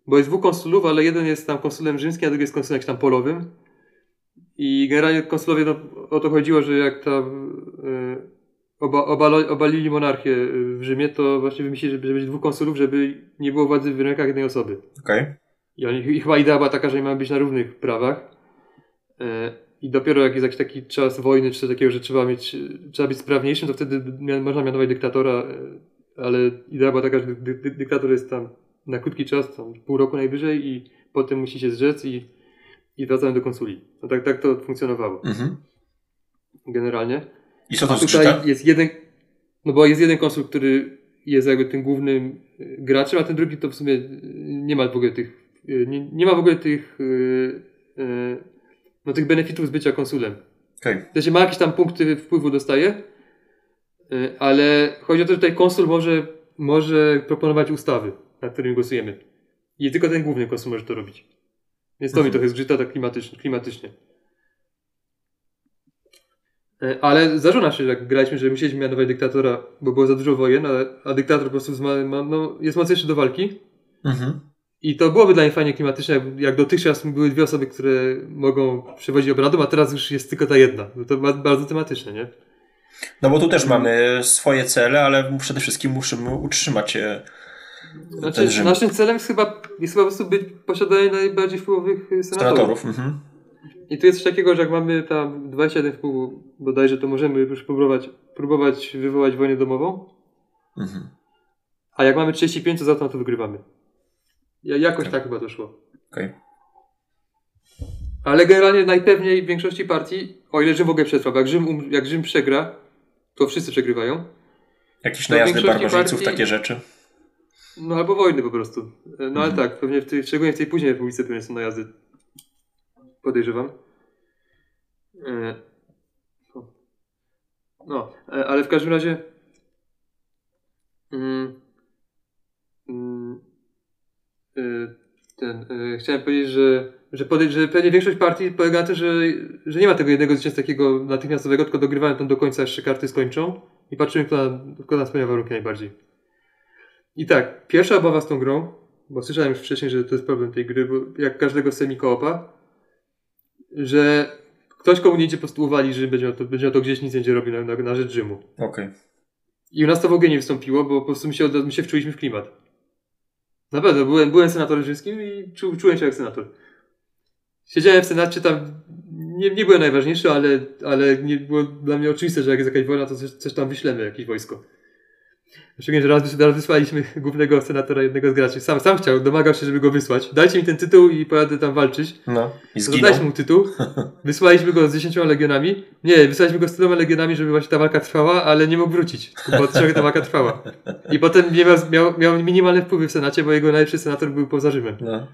bo jest dwóch konsulów, ale jeden jest tam konsulem rzymskim, a drugi jest konsulem jakimś tam polowym. I generalnie konsulowie no, o to chodziło, że jak tam y, oba, obalo, obalili monarchię y, w Rzymie, to właśnie wymyślili, żeby, żeby być dwóch konsulów, żeby nie było władzy w rękach jednej osoby. Okej. I, oni, I chyba idea była taka, że nie mamy być na równych prawach. E, I dopiero jak jest jakiś taki czas wojny, czy coś takiego, że trzeba mieć, trzeba być sprawniejszym, to wtedy można mianować dyktatora, e, ale idea była taka, że dy, dy, dyktator jest tam na krótki czas, tam pół roku najwyżej i potem musi się zrzec i, i wracamy do konsuli. No tak, tak to funkcjonowało Mhm. generalnie. I co to zgrzyta? tutaj jest jeden, no bo jest jeden konsul, który jest jakby tym głównym y, graczem, a ten drugi to w sumie y, nie ma w ogóle tych, y, nie, nie ma w ogóle tych, no tych benefitów z bycia konsulem. Okej. W sensie ma jakieś tam punkty wpływu dostaje, ale chodzi o to, że tutaj konsul może, może proponować ustawy, nad którymi głosujemy. I tylko ten główny konsul może to robić. Więc to mi Mhm. trochę zgrzyta tak klimatycznie. klimatycznie. E, Ale nam się, że jak graliśmy, że musieliśmy mianować dyktatora, bo było za dużo wojen, a, a dyktator po prostu zma, ma, no, jest mocniejszy do walki. Mhm. I to byłoby dla nich fajnie klimatyczne, jak, dotychczas były dwie osoby, które mogą przewodzić obradom, a teraz już jest tylko ta jedna. No to ba- bardzo tematyczne, nie? No bo tu też mamy swoje cele, ale przede wszystkim musimy utrzymać e, Znaczy, ten naszym celem jest chyba, jest chyba po prostu być, posiadanie najbardziej wpływowych y, senatorów. senatorów. Mhm. I tu jest coś takiego, że jak mamy tam 21 wpływu bodajże, to możemy już próbować, próbować wywołać wojnę domową, Mhm. a jak mamy 35, to za to to wygrywamy. Ja, jakoś tak chyba to szło. Okej. Ale generalnie najpewniej w większości partii, o ile Rzym w ogóle przetrwa, jak Rzym, um, jak Rzym przegra, to wszyscy przegrywają. Jakieś w najazdy barbarzyńców, partii- takie rzeczy. No albo wojny po prostu. E, No ale Mhm. tak, pewnie w tej, szczególnie w tej później republice pewnie są najazdy. Podejrzewam. E, No, e, ale w każdym razie mm, mm, ten, chciałem powiedzieć, że, że, podej- że pewnie większość partii polega na tym, że, że nie ma tego jednego zwycięstwa takiego natychmiastowego, tylko dogrywają tam do końca, aż się karty skończą i patrzymy, kto nam, kto nam spełnia warunki najbardziej. I tak, pierwsza obawa z tą grą, bo słyszałem już wcześniej, że to jest problem tej gry, bo jak każdego semi-koopa, że ktoś komu nie idzie po prostu uwali, że będzie miał to, będzie miał to gdzieś, nic nie będzie robił na, na, na rzecz Rzymu. Okej. I u nas to w ogóle nie wystąpiło, bo po prostu my się, my się wczuliśmy w klimat. Naprawdę, byłem, byłem senatorem rzymskim i czu, czułem się jak senator. Siedziałem w senacie, tam nie, nie byłem najważniejszy, ale, ale nie było dla mnie oczywiste, że jak jest jakaś wojna, to coś, coś tam wyślemy, jakieś wojsko. Szczególnie, że raz, raz wysłaliśmy głównego senatora jednego z graczy. Sam, sam chciał, domagał się, żeby go wysłać. Dajcie mi ten tytuł i pojadę tam walczyć. No. I zginął. Daliśmy mu tytuł. Wysłaliśmy go z 10 legionami. Nie, wysłaliśmy go z tyloma legionami, żeby właśnie ta walka trwała, ale nie mógł wrócić, bo ciągle ta walka trwała. I potem nie miał, miał, miał minimalne wpływy w Senacie, bo jego najlepszy senator był poza Rzymem. No.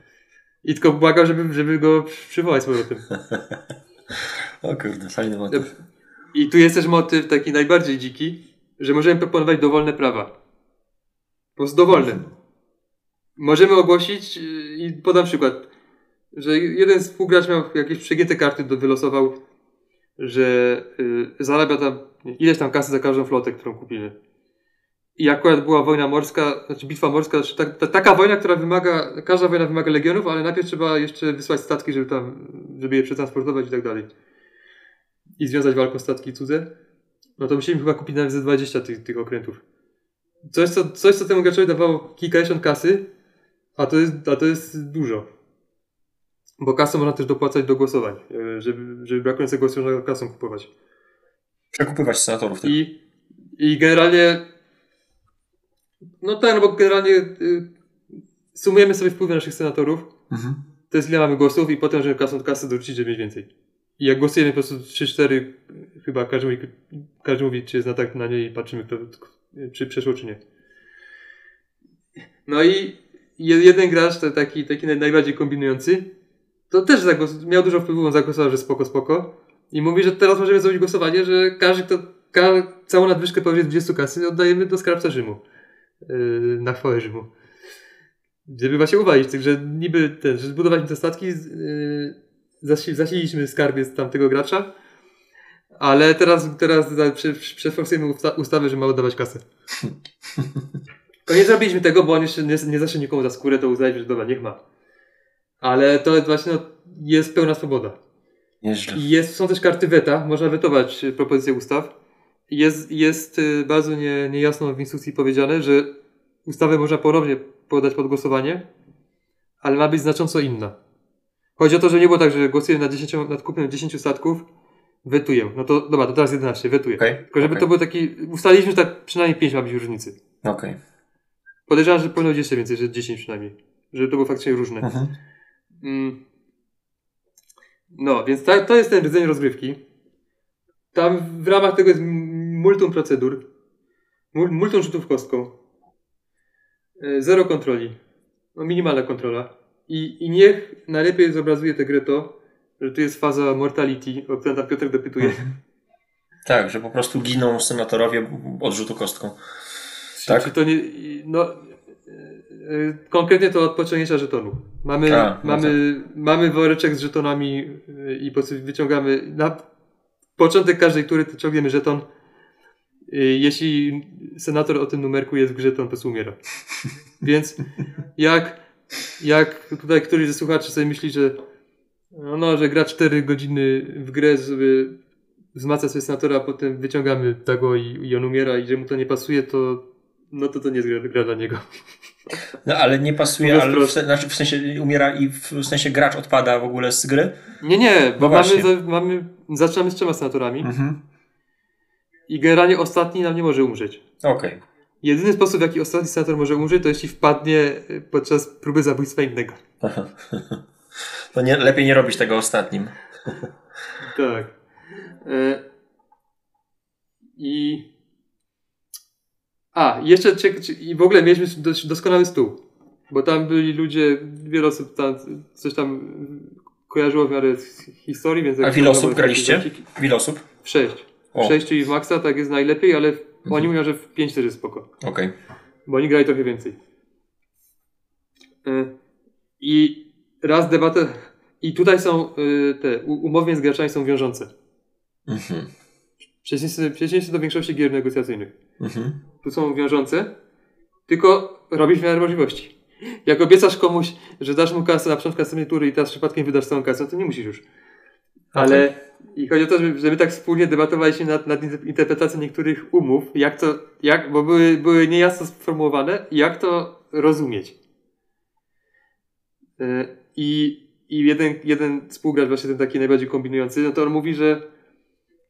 I tylko błagał, żeby, żeby go przy- przywołać z powrotem. O kurde, fajny motyw. I tu jest też motyw taki najbardziej dziki, że możemy proponować dowolne prawa. Po prostu dowolne. Możemy ogłosić, yy, i podam przykład, że jeden współgracz miał jakieś przegięte karty, do, wylosował, że y, zarabia tam ileś tam kasy za każdą flotę, którą kupimy. I akurat była wojna morska, znaczy bitwa morska, znaczy ta, ta, taka wojna, która wymaga, każda wojna wymaga legionów, ale najpierw trzeba jeszcze wysłać statki, żeby tam, żeby je przetransportować i tak dalej. I związać walką statki cudze. No to musieliśmy chyba kupić nawet ze 20 tych, tych okrętów. Coś co, coś, co temu graczowi dawało kilkadziesiąt kasy, a to jest, a to jest dużo. Bo kasę można też dopłacać do głosowań, e, żeby, żeby brakujące głosy można kasą kupować. Przekupywać senatorów tych. I, I generalnie. No tak, no bo generalnie y, sumujemy sobie wpływy naszych senatorów. Mhm. To jest ile mamy głosów i potem, żeby kasą kasę dorzucić, żeby mieć więcej. I jak głosujemy po prostu 3-4, chyba każdy mówi, każdy mówi, czy jest na tak na niej i patrzymy, kto, czy przeszło, czy nie. No i je- jeden gracz, to taki, taki naj- najbardziej kombinujący, to też miał dużo wpływu, on zagłosował, że spoko, spoko. I mówi, że teraz możemy zrobić głosowanie, że każdy, kto ka, całą nadwyżkę powyżej 20 kasy oddajemy do skarbca Rzymu. Yy, na chwałę Rzymu. Żeby właśnie uwalić, tych, że niby ten, że zbudowaliśmy te statki, yy, zasi, zasililiśmy skarbiec tamtego gracza, ale teraz, teraz przeforsujemy usta, ustawę, że ma oddawać kasę. To nie zrobiliśmy tego, bo on jeszcze nie, nie zaszedł nikomu za skórę, to uznaliśmy, że dobra, niech ma. Ale to właśnie no, jest pełna swoboda. Nieźle. Jest, są też karty weta, można wetować y, propozycje ustaw. Jest, jest y, bardzo nie, niejasno w instrukcji powiedziane, że ustawę można ponownie podać pod głosowanie, ale ma być znacząco inna. Chodzi o to, że nie było tak, że głosujemy nad, 10, nad kupnem 10 statków, wetuję. No to dobra, to teraz 11, wetuję. Okej, Tylko żeby okej. to był taki, ustaliliśmy, że tak przynajmniej 5 ma być różnicy. Okej. Podejrzewam, że powinno być jeszcze więcej, że 10 przynajmniej. Żeby to było faktycznie różne. Mhm. Mm. No, więc ta, to jest ten rdzeń rozgrywki. Tam w ramach tego jest multum procedur. Mul- Multum rzutów kostką. E, Zero kontroli. No, minimalna kontrola. I, I niech najlepiej zobrazuje tę grę to, że tu jest faza mortality, o którą tam Piotr dopytuje. Tak, że po prostu giną senatorowie od rzutu kostką. Czy, Tak. czy to nie. No, e, konkretnie to od pociągnięcia żetonu. Mamy, A, no mamy, mamy woreczek z żetonami e, i po prostu wyciągamy. Na początek każdej tury to ciągniemy żeton. E, Jeśli senator o tym numerku jest w grze, to on po prostu umiera. Więc jak, jak tutaj któryś ze słuchaczy sobie myśli, że no, no, że gra 4 godziny w grę, żeby wzmacnia sobie senatora, a potem wyciągamy tego i, i on umiera i że mu to nie pasuje, to no to to nie jest gra, gra dla niego. No ale nie pasuje, ale w, znaczy w sensie umiera i w, sensie gracz odpada w ogóle z gry. Nie, nie, bo No mamy, za, mamy, zaczynamy z trzema senatorami Mhm. i generalnie ostatni nam nie może umrzeć. Okej. Jedyny sposób, w jaki ostatni senator może umrzeć, to jeśli wpadnie y, podczas próby zabójstwa innego. To nie, lepiej nie robić tego ostatnim. Tak. E, I. A, jeszcze ciek- i w ogóle mieliśmy doskonały stół. Bo tam byli ludzie, wiele osób tam coś tam kojarzyło w miarę historii, więc... A w ile osób graliście? W ile osób? W sześć. O. W sześciu i w maksa tak jest najlepiej, ale oni mówią, że w pięć też jest spoko. Okej. Bo oni grali trochę więcej. E, I raz debatę... I tutaj są y, te umowy z graczami są wiążące. Mhm. Przeciwieństwie do większości gier negocjacyjnych. Mhm. Tu są wiążące, tylko robisz miarę możliwości. Jak obiecasz komuś, że dasz mu kasę na początku następnej tury i teraz przypadkiem wydasz całą kasę, to nie musisz już. Ale i chodzi o to, żeby, żeby tak wspólnie debatowaliśmy nad, nad interpretacją niektórych umów, jak to, jak, bo były, były niejasno sformułowane, jak to rozumieć. E, I, i jeden, jeden współgracz, właśnie ten taki najbardziej kombinujący, no to on mówi, że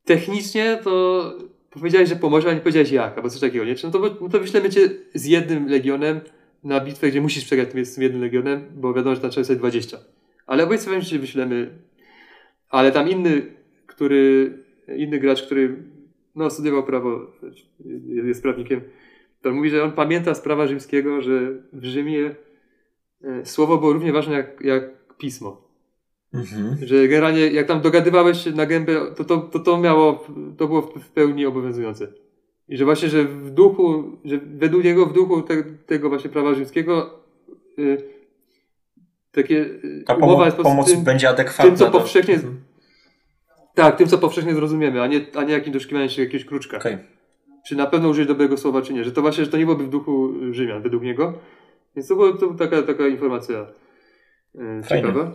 technicznie to powiedziałeś, że pomoże, a nie powiedziałeś jak, albo coś takiego, nie? No to, no to wyślemy cię z jednym legionem na bitwę, gdzie musisz przegrać z tym jednym legionem, bo wiadomo, że tam trzeba sobie 20. Ale obiecałem, że wyślemy. Ale tam inny, który, inny gracz, który no, studiował prawo, jest prawnikiem, to mówi, że on pamięta z prawa rzymskiego, że w Rzymie e, słowo było równie ważne jak, jak pismo. Mhm. Że generalnie jak tam dogadywałeś się na gębę, to to, to, to miało, to było w pełni obowiązujące. I że właśnie, że w duchu, że według niego w duchu te, tego właśnie prawa rzymskiego y, takie y, Ta umowa jest pomoc tym, będzie adekwatna. Tym, co powszechnie, mhm. Tak, tym, co powszechnie zrozumiemy, a nie, a nie jakim doszukiwaniem się jakiegoś kruczka. Okay. Czy na pewno użyć dobrego słowa, czy nie. Że to właśnie, że to nie byłoby w duchu Rzymian, według niego. Więc to była to taka, taka informacja e, ciekawa.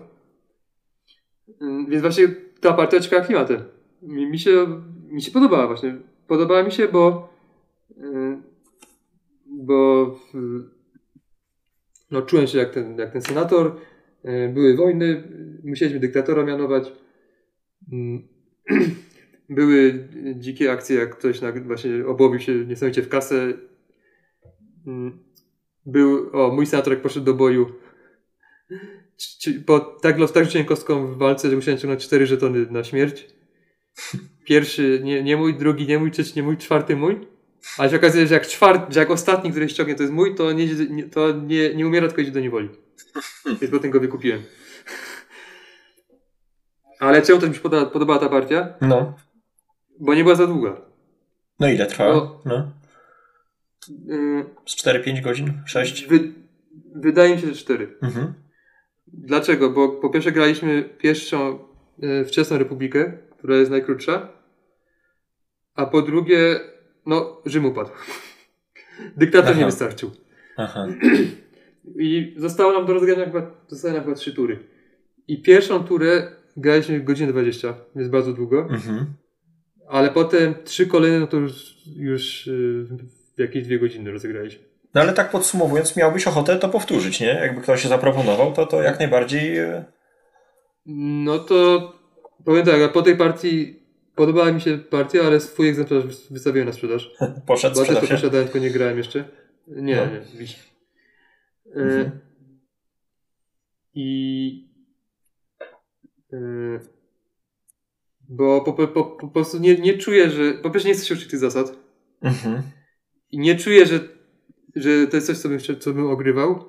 Mm, więc właśnie ta partia ciekawa klimatem. Mi, mi, się, mi się podobała właśnie. Podobała mi się, bo e, bo no, czułem się jak ten, jak ten senator. E, były wojny, musieliśmy dyktatora mianować. Mm, były dzikie akcje, jak ktoś właśnie obłowił się niesamowicie w kasę. Mm, był, o, mój senator jak poszedł do boju, po tak, tak rzuciłem kostką w walce, że musiałem ciągnąć cztery żetony na śmierć. Pierwszy nie, nie mój, drugi nie mój, trzeci nie mój, czwarty mój. Ale się okazuje, że jak, czwarty, że jak ostatni, który ściągnie, to jest mój, to nie, to nie, nie umiera, tylko idzie do niewoli. Więc potem go wykupiłem. Ale czemu też mi się podoba, podobała ta partia? No. Bo nie była za długa. No ile trwała? Bo, no. Y, Z 4-5 godzin? 6? Wy, wydaje mi się, że 4. Mhm. Dlaczego? Bo po pierwsze graliśmy pierwszą y, wczesną republikę, która jest najkrótsza, a po drugie, no, Rzym upadł. Dyktator Aha. nie wystarczył. Aha. I zostało nam do rozgrania chyba, zostały nam chyba trzy tury. I pierwszą turę graliśmy godzinę 20, więc bardzo długo. Mhm. Ale potem trzy kolejne, no to już, już yy, jakieś dwie godziny rozegraliśmy. No ale tak podsumowując, miałbyś ochotę to powtórzyć, nie? Jakby ktoś się zaproponował, to, to jak najbardziej. Y, no to powiem tak, po tej partii podobała mi się partia, ale swój egzemplarz wystawiłem na sprzedaż. Poszedł Bo też to posiadałem, tylko nie grałem jeszcze. Nie, no. nie, mhm. I Yy, bo po, po, po, po prostu nie, nie czuję, że. Po pierwsze, nie chcę się uczyć tych zasad. Mhm. I nie czuję, że, że to jest coś, co bym, co bym ogrywał.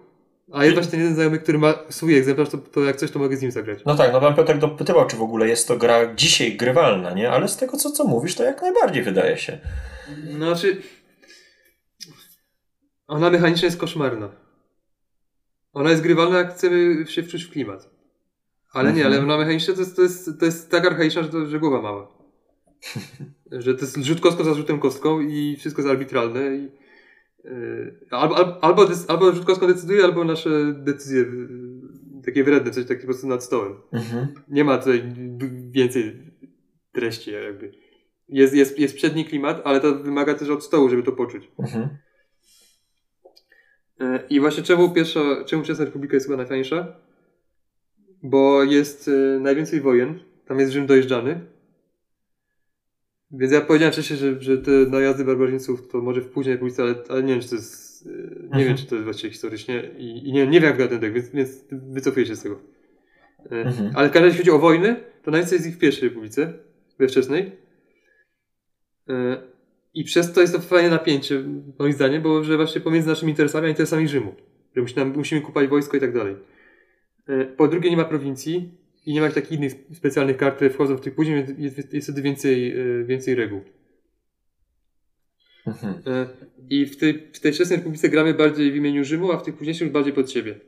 A jest właśnie ten jeden znajomy, który ma swój egzemplarz, to, to jak coś, to mogę z nim zagrać. No tak, no pan Piotr dopytywał, czy w ogóle jest to gra dzisiaj grywalna, nie? Ale z tego, co, co mówisz, to jak najbardziej wydaje się. No, znaczy... Ona mechanicznie jest koszmarna. Ona jest grywalna, jak chcemy się wczuć w klimat. Ale nie, ale mhm. na mechanicznie to jest, to jest, to jest tak archaiczna, że, to, że głowa mała. że to jest rzut kostką za rzutem kostką i wszystko jest arbitralne. I, yy, albo, albo, albo, albo rzut kostką decyduje, albo nasze decyzje takie wredne, coś takie po prostu nad stołem. Mhm. Nie ma tutaj więcej treści jakby. Jest, jest, jest przedni klimat, ale to wymaga też od stołu, żeby to poczuć. Mhm. Yy, I właśnie czemu pierwsza, czemu Czesna Republika jest chyba najfajniejsza? bo jest y, najwięcej wojen. Tam jest Rzym dojeżdżany. Więc ja powiedziałem wcześniej, że, że te najazdy barbarzyńców to może w później publice, ale, ale nie wiem, czy to jest. Y, nie mhm. wiem, czy to jest właściwie historycznie i, i nie, nie wiem jak ten więc, więc wycofuję się z tego. Mhm. Ale w każdym razie, chodzi o wojny, to najwięcej jest ich w pierwszej republice, we wczesnej. I przez to jest to fajne napięcie, moim zdaniem, bo że właśnie pomiędzy naszymi interesami a interesami Rzymu. Że musimy, musimy kupować wojsko i tak dalej. E, po drugie, nie ma prowincji i nie ma takich innych specjalnych kart, które wchodzą w tych później, więc jest, jest wtedy więcej, e, więcej reguł. Mhm. E, I w tej, w tej wczesnej republice gramy bardziej w imieniu Rzymu, a w tych późniejszych już bardziej pod siebie.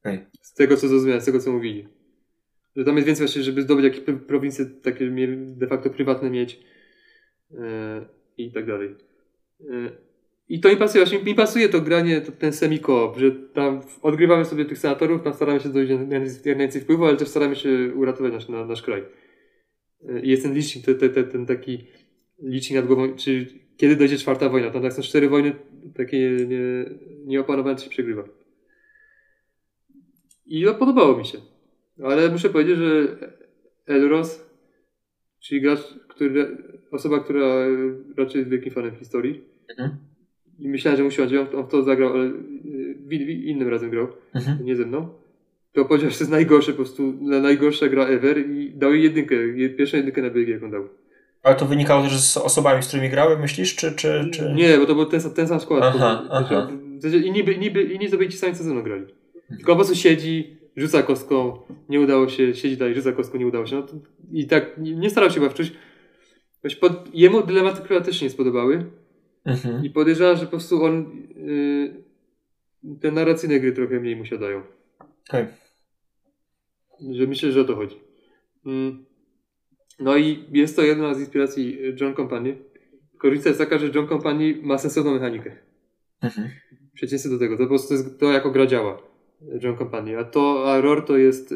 Okay. Z tego, co zrozumiałem, z tego, co mówili. Że tam jest więcej właśnie, żeby zdobyć jakieś prowincje takie de facto prywatne mieć i tak dalej. I to mi pasuje, właśnie mi pasuje to granie, to, ten semi-koop, że tam odgrywamy sobie tych senatorów, tam staramy się dojść jak najwięcej wpływu, ale też staramy się uratować nasz, na, nasz kraj. I jest ten licznik, te, te, te, ten taki licznik nad głową, czy kiedy dojdzie czwarta wojna. Tam tak są cztery wojny, takie nie, nieopanowane, się przegrywa. I to podobało mi się. Ale muszę powiedzieć, że Elros, czyli gracz, który, osoba, która raczej jest wielkim fanem historii, mhm. i myślałem, że musi on, on w to zagrał, ale innym razem grał, mhm. nie ze mną, to powiedział, że to jest najgorsze, po prostu najgorsza gra ever i dał jej jedynkę, pierwszą jedynkę na BG, jaką dał. Ale to wynikało też z osobami, z którymi grałem, myślisz, czy... czy, czy... Nie, bo to był ten, ten sam skład. Aha, aha. I niby, niby, inni to byli ci sami, co ze mną grali. Tylko po prostu siedzi, rzuca kostką, nie udało się, siedzi dalej, rzuca kostką, nie udało się. No I tak nie, nie starał się bawczyć. Pod, jemu dylematy króla też się nie spodobały. Mhm. I podejrzewam, że po prostu on yy, te narracyjne gry trochę mniej mu siadają. Okay. Że myślę, że o to chodzi. Mm. No i jest to jedna z inspiracji John Company. Korzysta jest taka, że John Company ma sensowną mechanikę. Mhm. Przeciwnie do tego. To po prostu jest to, jako gra działa. John Company. A to, a ROR to jest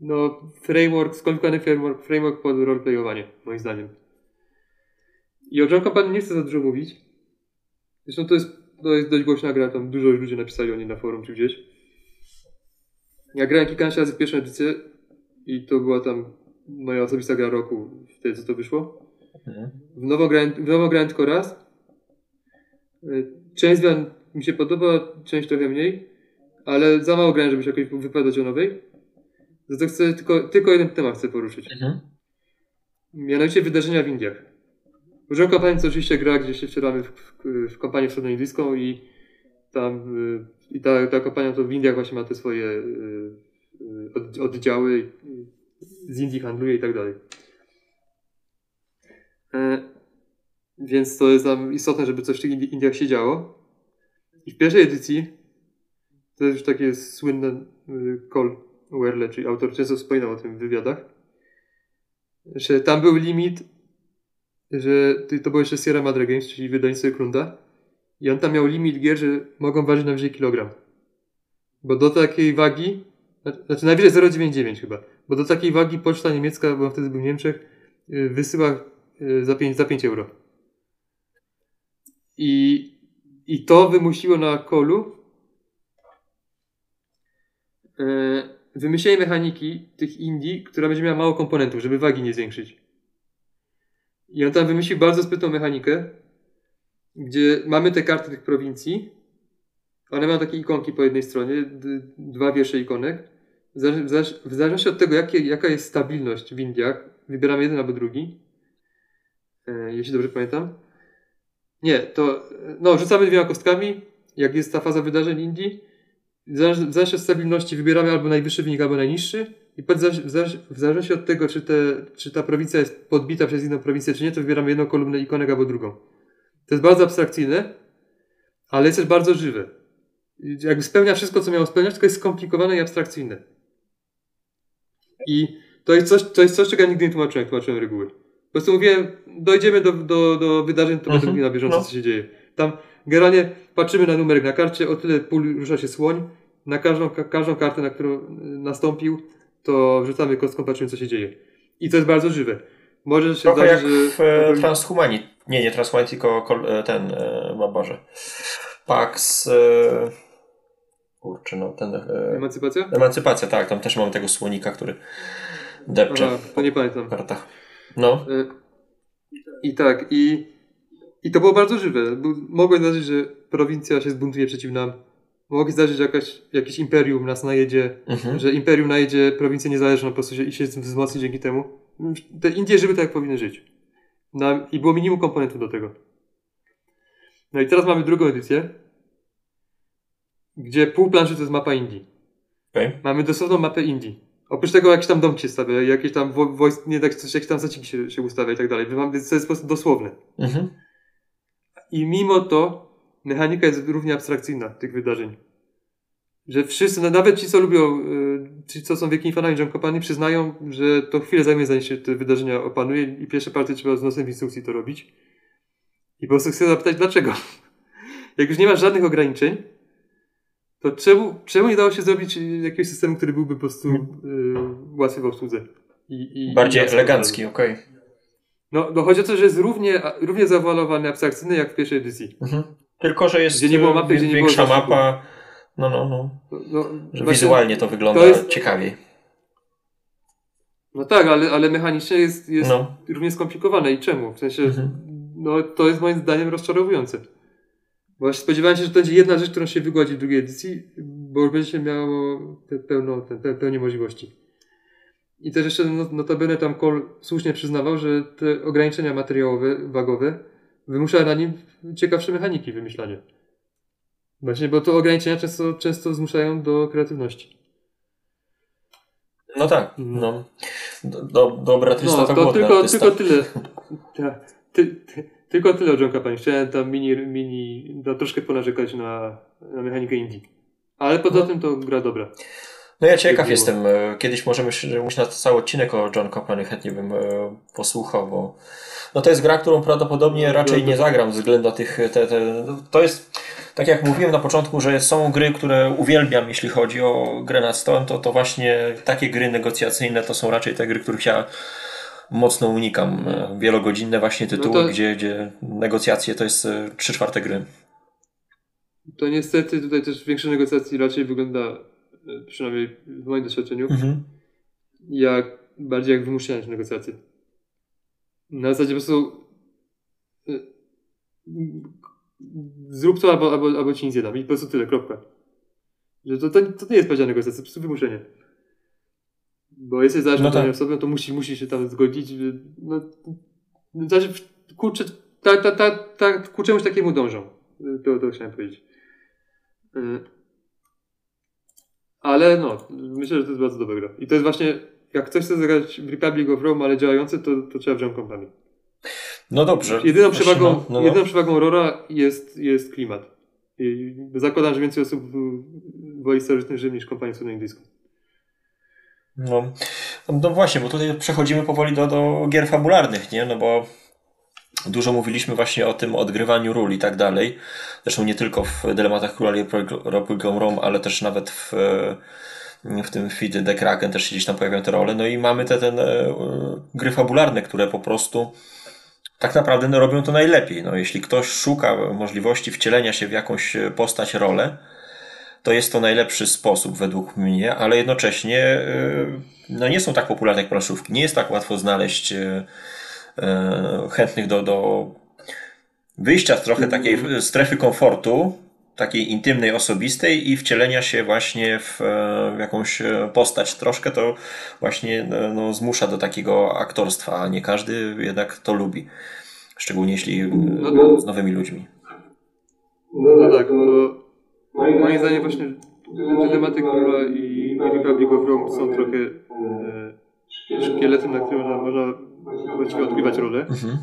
no, framework, skomplikowany framework, framework pod roleplayowanie, moim zdaniem. I o John Company nie chcę za dużo mówić. Zresztą to jest, to jest dość głośna gra, tam dużo ludzi napisali o niej na forum czy gdzieś. Ja grałem kilkanaście razy w pierwszą edycję i to była tam moja osobista gra roku, wtedy co to wyszło. Mhm. W nowo grałem, w nowo grałem tylko raz. Część zmian mi się podoba, część trochę mniej, ale za mało grałem, żeby się jakoś wypowiadać o nowej. Zato chcę tylko, tylko jeden temat chcę poruszyć. Mhm. Mianowicie wydarzenia w Indiach. Użyłem kampanii, to oczywiście gra, gdzie się wcielamy w, w, w kampanię wschodnioindyjską i tam y, i ta, ta kampania to w Indiach właśnie ma te swoje y, y, oddziały, z Indii handluje i tak dalej. E, więc to jest tam istotne, żeby coś w tych Indiach się działo. I w pierwszej edycji, to jest już takie słynne Cole Werle, czyli autor często wspominał o tym w wywiadach, że tam był limit, że to było jeszcze Sierra Madre Games, czyli wydawnictwo Krunda, i on tam miał limit gier, że mogą ważyć najwyżej kilogram. Bo do takiej wagi, znaczy najwyżej 0,99 chyba, bo do takiej wagi poczta niemiecka, bo wtedy był w Niemczech, y, wysyła y, za 5, za 5 euro. I, I to wymusiło na kolu e, wymyślenie mechaniki tych Indii, która będzie miała mało komponentów, żeby wagi nie zwiększyć. I on tam wymyślił bardzo sprytną mechanikę, gdzie mamy te karty tych prowincji. One mają takie ikonki po jednej stronie, dwa wiersze ikonek. W zależności od tego, jakie, jaka jest stabilność w Indiach, wybieramy jeden albo drugi. E, jeśli dobrze pamiętam. Nie, to no, rzucamy dwiema kostkami, jak jest ta faza wydarzeń Indii. W zależności od stabilności wybieramy albo najwyższy wynik, albo najniższy. I w zależności od tego, czy, te, czy ta prowincja jest podbita przez inną prowincję, czy nie, to wybieramy jedną kolumnę ikonek albo drugą. To jest bardzo abstrakcyjne, ale jest też bardzo żywe. Jakby spełnia wszystko, co miało spełniać, tylko jest skomplikowane i abstrakcyjne. I to jest coś, to jest coś czego ja nigdy nie tłumaczyłem, jak tłumaczyłem reguły. Po prostu mówiłem, dojdziemy do, do, do wydarzeń, to będę mówił na bieżąco, no. co się dzieje. Tam generalnie patrzymy na numerek na karcie, o tyle pól rusza się słoń, na każdą, ka każdą kartę, na którą nastąpił, to wrzucamy kostką, patrzymy, co się dzieje. I to jest bardzo żywe. Może się Trochę zdarzyć, jak że... w Transhumanit. Nie, nie Transhumanit, tylko e, ten, e, Boże. Pax... E, kurczę, no ten... Emancypacja? Emancypacja, tak. Tam też mamy tego słonika, który depcze Aha, to nie pamiętam. w kartach. No. I tak, i, i to było bardzo żywe. Mogło zdarzyć, że prowincja się zbuntuje przeciw nam. Mogło zdarzyć, że jakaś, jakieś imperium nas najedzie, mhm. że imperium najedzie prowincję niezależną po prostu się, i się wzmocni dzięki temu te Indie żyły tak, jak powinny żyć. Na, I było minimum komponentów do tego. No i teraz mamy drugą edycję, gdzie pół planszy to jest mapa Indii. Okay. Mamy dosłowną mapę Indii. Oprócz tego jakieś tam domki się stawia, jakieś tam wojsk, nie tak, coś, jakieś tam zacinki się, się ustawia i tak dalej. Więc to jest po prostu dosłowne. Mhm. I mimo to mechanika jest równie abstrakcyjna tych wydarzeń że wszyscy, no nawet ci, co lubią, y, ci, co są wielkimi fanami John Company, przyznają, że to chwilę zajmie, zanim się te wydarzenia opanuje i pierwsze partie trzeba z nosem w instrukcji to robić. I po prostu chcę zapytać, dlaczego? Jak już nie ma żadnych ograniczeń, to czemu, czemu nie dało się zrobić jakiegoś systemu, który byłby po prostu y, łatwy w obsłudze? I, i, Bardziej i elegancki, okej. Okay. No, no chodzi o to, że jest równie, równie zawalowany, abstrakcyjny jak w pierwszej edycji. Mhm. Tylko, że jest gdzie nie było mapy, gdzie nie większa było mapa. No, no, no. no, no wizualnie to wygląda to jest... ciekawiej. No tak, ale, ale mechanicznie jest, jest no. równie skomplikowane. I czemu? W sensie, mhm. no to jest moim zdaniem rozczarowujące. Właśnie spodziewałem się, że to będzie jedna rzecz, którą się wygładzi w drugiej edycji, bo już będzie się miało te, pełno, te, pełnie możliwości. I też jeszcze no, notabene tam Cole słusznie przyznawał, że te ograniczenia materiałowe, wagowe wymusza na nim ciekawsze mechaniki wymyślania. Właśnie, bo to ograniczenia często, często zmuszają do kreatywności. No tak, no. Do, do, dobra no, to tylko, tylko tyle. Ta, ty, ty, tylko tyle od John Chciałem tam mini, mini no, troszkę ponarzekać na, na mechanikę indie. Ale poza no. tym to gra dobra. No ja ciekaw jestem. E, kiedyś możemy mówić na cały odcinek o John Copan chętnie bym e, posłuchał, bo no to jest gra, którą prawdopodobnie no, raczej nie zagram ze względu na tych... Te, te, no, to jest, tak jak mówiłem na początku, że są gry, które uwielbiam, jeśli chodzi o grę nad stołem, to, to właśnie takie gry negocjacyjne to są raczej te gry, których ja mocno unikam. E, wielogodzinne właśnie no tytuły, no to... gdzie, gdzie negocjacje to jest 3 czwarte gry. To niestety tutaj też większość negocjacji raczej wygląda przynajmniej w moim doświadczeniu, mhm. jak bardziej jak wymuszenie negocjacji. Na zasadzie po prostu y, zrób to albo, albo, albo ci nic nie dam i po prostu tyle, kropka. Że to, to, to nie jest powiedziane negocjacja, to po prostu wymuszenie. Bo jesteś zależny no tak. osobą, to musi, musi się tam zgodzić. No, znaczy, kurczę, ta, ta, ta, ta, ku czemuś takiemu dążą. To, to chciałem powiedzieć. Ale no, myślę, że to jest bardzo dobra gra. I to jest właśnie, jak ktoś chce zagrać w Republic of Rome, ale działający, to, to trzeba wziąć kompanię. No dobrze. Jedyną przewagą, no, no, no. jedyną przewagą Rora jest, jest klimat. I zakładam, że więcej osób woli starożytny Rzym niż kompanię indyjską. No, no właśnie, bo tutaj przechodzimy powoli do, do gier fabularnych, nie? No bo Dużo mówiliśmy właśnie o tym odgrywaniu ról i tak dalej. Zresztą nie tylko w dylematach Króla Republiką Rome, ale też nawet w, w tym feed The Kraken też się gdzieś tam pojawiają te role. No i mamy te, te gry fabularne, które po prostu tak naprawdę no, robią to najlepiej. No, jeśli ktoś szuka możliwości wcielenia się w jakąś postać, rolę, to jest to najlepszy sposób według mnie, ale jednocześnie e, no, nie są tak popularne jak planszówki. Nie jest tak łatwo znaleźć e, E, chętnych do, do wyjścia z trochę takiej strefy komfortu, takiej intymnej, osobistej i wcielenia się właśnie w, e, jakąś postać. Troszkę to właśnie e, no, zmusza do takiego aktorstwa, a nie każdy jednak to lubi. Szczególnie jeśli no z nowymi ludźmi. No, no tak, to moim zdaniem właśnie dylematy króla i Republic of Rome są trochę e, szkieletem, na którym można właściwie odgrywać rolę. Mhm.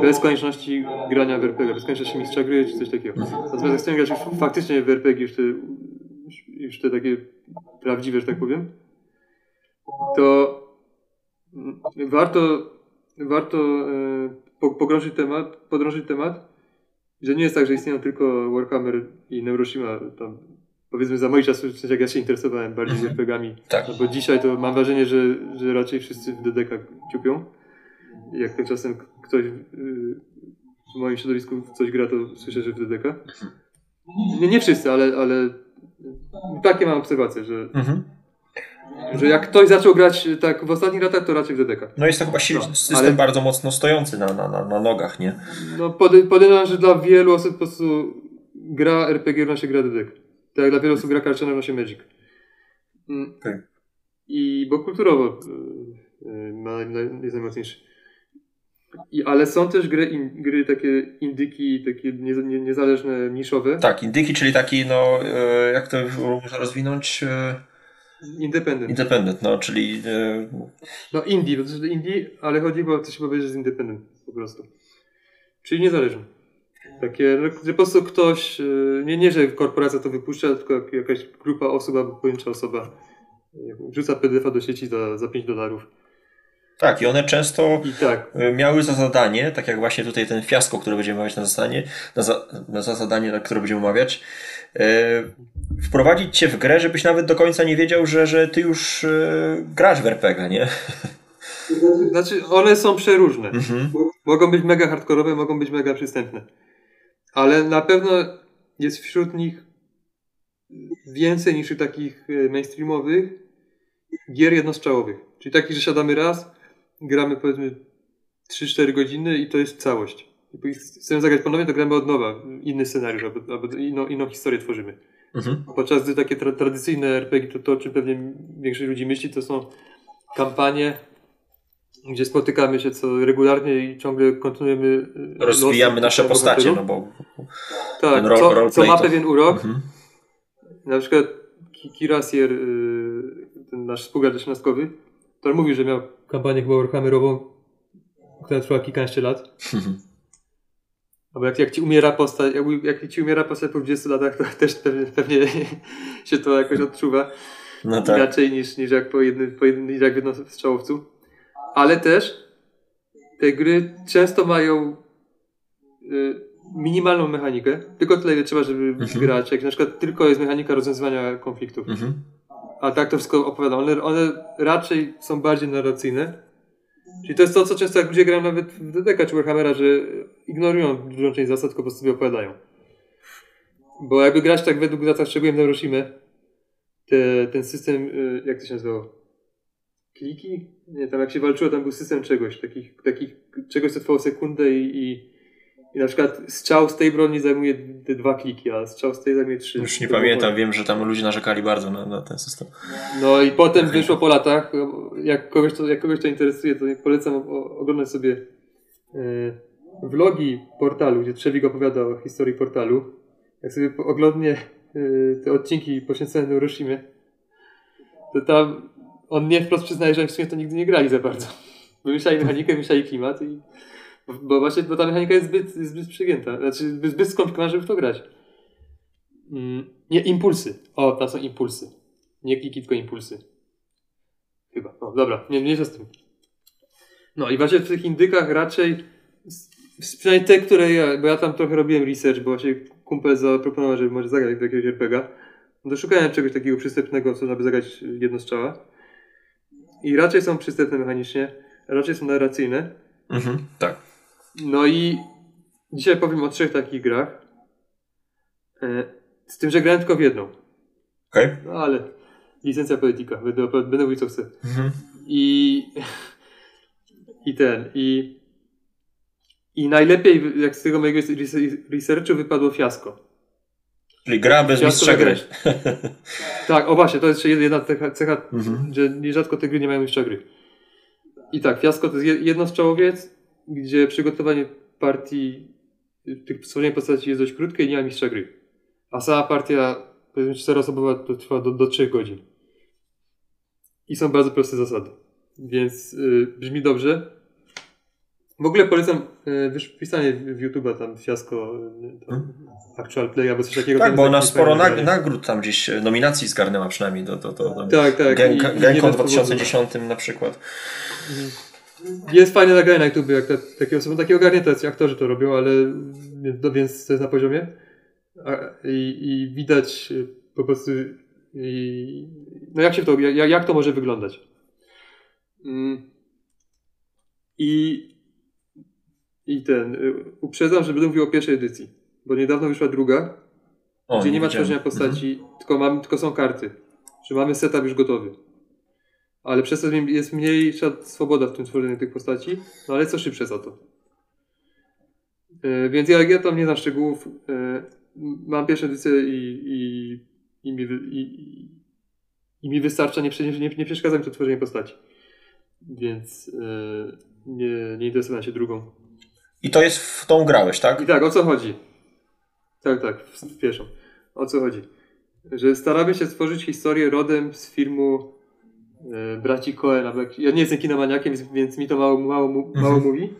Bez konieczności grania w RPG, bez konieczności mistrza gry czy coś takiego. Mhm. Natomiast jak chcemy grać faktycznie w RPG, już te, już te takie prawdziwe, że tak powiem, to warto, warto e, pogrążyć temat, podrążyć temat, że nie jest tak, że istnieją tylko Warhammer i Neuroshima, tam powiedzmy za moich czasów, w sensie jak ja się interesowałem bardziej mhm. RPGami, tak. no bo dzisiaj to mam wrażenie, że, że raczej wszyscy w DDK ciupią jak to czasem ktoś w moim środowisku coś gra, to słyszę, że w DDK. Nie, nie wszyscy, ale, ale takie mam obserwacje, że, mhm. że jak ktoś zaczął grać tak w ostatnich latach, to raczej w DDK. No jest to chyba no, system ale... bardzo mocno stojący na, na, na, na nogach, nie? No podejrzewam, że dla wielu osób po prostu gra RPG równa się gra DDK. Tak jak dla wielu osób gra karciana się Magic. Mm. Okay. I bo kulturowo y, y, ma, jest najmocniejszy. I, ale są też gry, in, gry takie indyki, takie nie, nie, niezależne, niszowe. Tak, indyki, czyli taki, no, e, jak to można rozwinąć? Independent. Independent, no, czyli... No, indie, bo to indie, ale chodzi o coś powiedzieć, że jest independent po prostu. Czyli niezależny. Takie, że po prostu ktoś, nie, nie, że korporacja to wypuszcza, tylko jakaś grupa osób albo pojedyncza osoba wrzuca PDF-a do sieci za, za 5 dolarów Tak, i one często I tak, y, miały za zadanie, tak jak właśnie tutaj ten fiasko, który będziemy omawiać na zadanie, na, za, na za zadanie, na które będziemy omawiać, y, wprowadzić cię w grę, żebyś nawet do końca nie wiedział, że, że ty już y, grasz w RPG, nie? znaczy one są przeróżne. Mhm. Mogą być mega hardkorowe, mogą być mega przystępne. Ale na pewno jest wśród nich więcej niż takich e, mainstreamowych gier jednostrzałowych. Czyli takich, że siadamy raz, gramy powiedzmy 3-4 godziny i to jest całość. I chcemy zagrać ponownie, to gramy od nowa. Inny scenariusz albo, albo inną, inną historię tworzymy. Mhm. Podczas gdy takie tra tradycyjne RPG, to, to o czym pewnie większość ludzi myśli, to są kampanie, gdzie spotykamy się co regularnie i ciągle kontynuujemy. e, Rozwijamy losy nasze postacie, no bo Tak, ro- co, co ma to- pewien urok. mhm. Na przykład Ki- Kirasier, y, ten nasz współgracz szesnastkowy, to mówił, że miał kampanię chyba Warhammerową, która trwała kilkanaście lat. Albo jak, jak ci umiera postać, jak, jak ci umiera postać po 20 latach, to też pewnie, pewnie się to jakoś odczuwa no tak. inaczej niż, niż jak po jednym, po jednym niż jak w jednostrzałowcu. Ale też te gry często mają y, minimalną mechanikę, tylko tyle ile trzeba, żeby Mhm. grać. Jak na przykład tylko jest mechanika rozwiązywania konfliktów. Mhm. A tak to wszystko opowiadam. One, one raczej są bardziej narracyjne. Czyli to jest to, co często jak ludzie grają nawet w DDK czy Warhammera, że ignorują dużą część zasad, tylko po prostu sobie opowiadają. Bo jakby grać tak według zasad, szczególnie w Neuroshimie, te, ten system, y, jak to się nazywało? Kliki? Nie, tam jak się walczyło, tam był system czegoś, takich, takich czegoś, co trwało sekundę i, i, i na przykład strzał z tej broni zajmuje te dwa kliki, a strzał z tej zajmuje trzy. Już nie pamiętam, wiem, że tam ludzie narzekali bardzo na, na ten system. no i potem wyszło po latach, jak kogoś to, jak kogoś to interesuje, to polecam oglądać sobie e, vlogi portalu, gdzie Trzewik opowiada o historii portalu. Jak sobie oglądnie e, te odcinki poświęcone Neuroshimie, to tam on nie wprost przyznaje, że w sumie to nigdy nie grali za bardzo. Wymyślali mechanikę, wymyślali klimat i bo właśnie bo ta mechanika jest zbyt, zbyt przygięta, znaczy zbyt, zbyt skomplikowana, żeby w to grać. Mm, nie, impulsy. O, tam są impulsy. Nie kliki, tylko impulsy. Chyba. No, dobra, nie mniejsza z tym. No i właśnie w tych indykach raczej, przynajmniej te, które ja, bo ja tam trochę robiłem research, bo właśnie kumpel zaproponował, żeby może zagrać do jakiegoś RPGa. No to czegoś takiego przystępnego, co żeby zagrać jedno strzała. I raczej są przystępne mechanicznie, raczej są narracyjne. Mhm. Tak. No i dzisiaj powiem o trzech takich grach. E, Z tym, że grałem tylko w jedną. Okej. No ale licencja polityka, będę, będę mówić co chcę. Mhm. I, I ten, i, i najlepiej jak z tego mojego res- researchu wypadło fiasko. Czyli gra bez mistrza gry. Tak, o właśnie, to jest jeszcze jedna cecha, cecha Mhm. że nierzadko te gry nie mają mistrza gry. I tak, fiasko to jest je- jednostrzałowiec, gdzie przygotowanie partii, tych stworzenia postaci jest dość krótkie i nie ma mistrza gry. A sama partia, powiedzmy czteroosobowa, to trwa do, do 3 godzin. I są bardzo proste zasady. Więc y, brzmi dobrze. W ogóle polecam y, wysz- wpisanie w, YouTube'a tam fiasko, y, tam, Actual Play albo coś takiego. Tak, bo ona sporo nag- nagród tam gdzieś, e, nominacji zgarnęła przynajmniej do, do, do, do Tak, tak. Gen- i- i Gencon nie bez powodu. 2010 na przykład. Jest fajne nagranie na YouTube, jak te, takie osoby, takie ogarnięte aktorzy to robią, ale no, więc to jest na poziomie. A, i, I widać po prostu i, no jak się to, jak, jak to może wyglądać. Mm. I, I ten, y, uprzedzam, że będę mówił o pierwszej edycji, bo niedawno wyszła druga, O, gdzie nie ma widziałem. tworzenia postaci, tylko, mam, tylko są karty. Że mamy setup już gotowy. Ale przez to jest mniejsza swoboda w tym tworzeniu tych postaci, no ale co szybsze za to. E, więc ja, ja tam nie znam szczegółów. E, mam pierwszą edycję i, i, i, mi, i, i, mi wystarcza, nie, nie, nie przeszkadza mi to tworzenie postaci. Więc e, nie, nie interesowałem się drugą. I to jest w tą grałeś, tak? I tak, o co chodzi? Tak, tak, w pierwszą. O co chodzi? Że staramy się stworzyć historię rodem z filmu e, braci Coen. albo jak- Ja nie jestem kinomaniakiem, więc- mi to mało, mało, mu- mało mówi.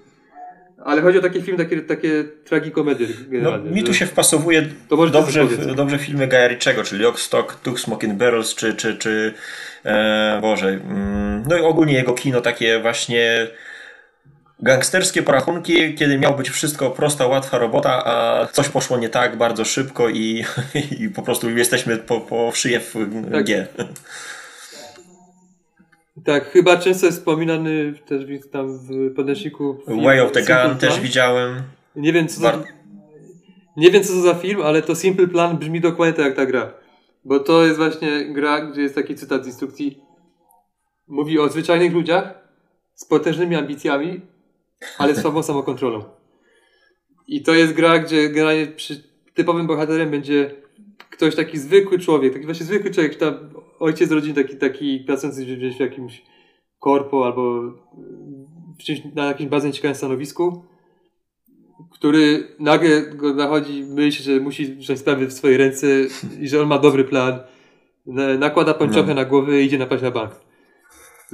Ale chodzi o taki film, takie, takie tragikomedie No, generalnie. mi tu się wpasowuje dobrze, dobrze filmy Gaja Ritchiego, czyli Lock, Stock, Two Smoking Barrels, czy, czy, czy e, Boże, mm, no i ogólnie jego kino takie właśnie gangsterskie porachunki, kiedy miało być wszystko prosta, łatwa robota, a coś poszło nie tak bardzo szybko i, i po prostu jesteśmy po, po szyję w Tak. G. Tak, chyba często jest wspominany też tam w podręczniku. Way of the Gun też widziałem. Nie wiem, co za, Bar- nie wiem, co to za film, ale to Simple Plan brzmi dokładnie tak jak ta gra. Bo to jest właśnie gra, gdzie jest taki cytat z instrukcji. Mówi o zwyczajnych ludziach z potężnymi ambicjami, ale słabą samokontrolą. I to jest gra, gdzie generalnie typowym bohaterem będzie ktoś taki zwykły człowiek, taki właśnie zwykły człowiek, tam ojciec rodziny, taki, taki pracujący gdzieś w jakimś korpo albo w czymś, na jakimś bardzo ciekawym stanowisku, który nagle go nachodzi, myśli, że musi wziąć sprawy w swoje ręce i że on ma dobry plan. Na- Nakłada pończochę No. na głowę i idzie napaść na bank.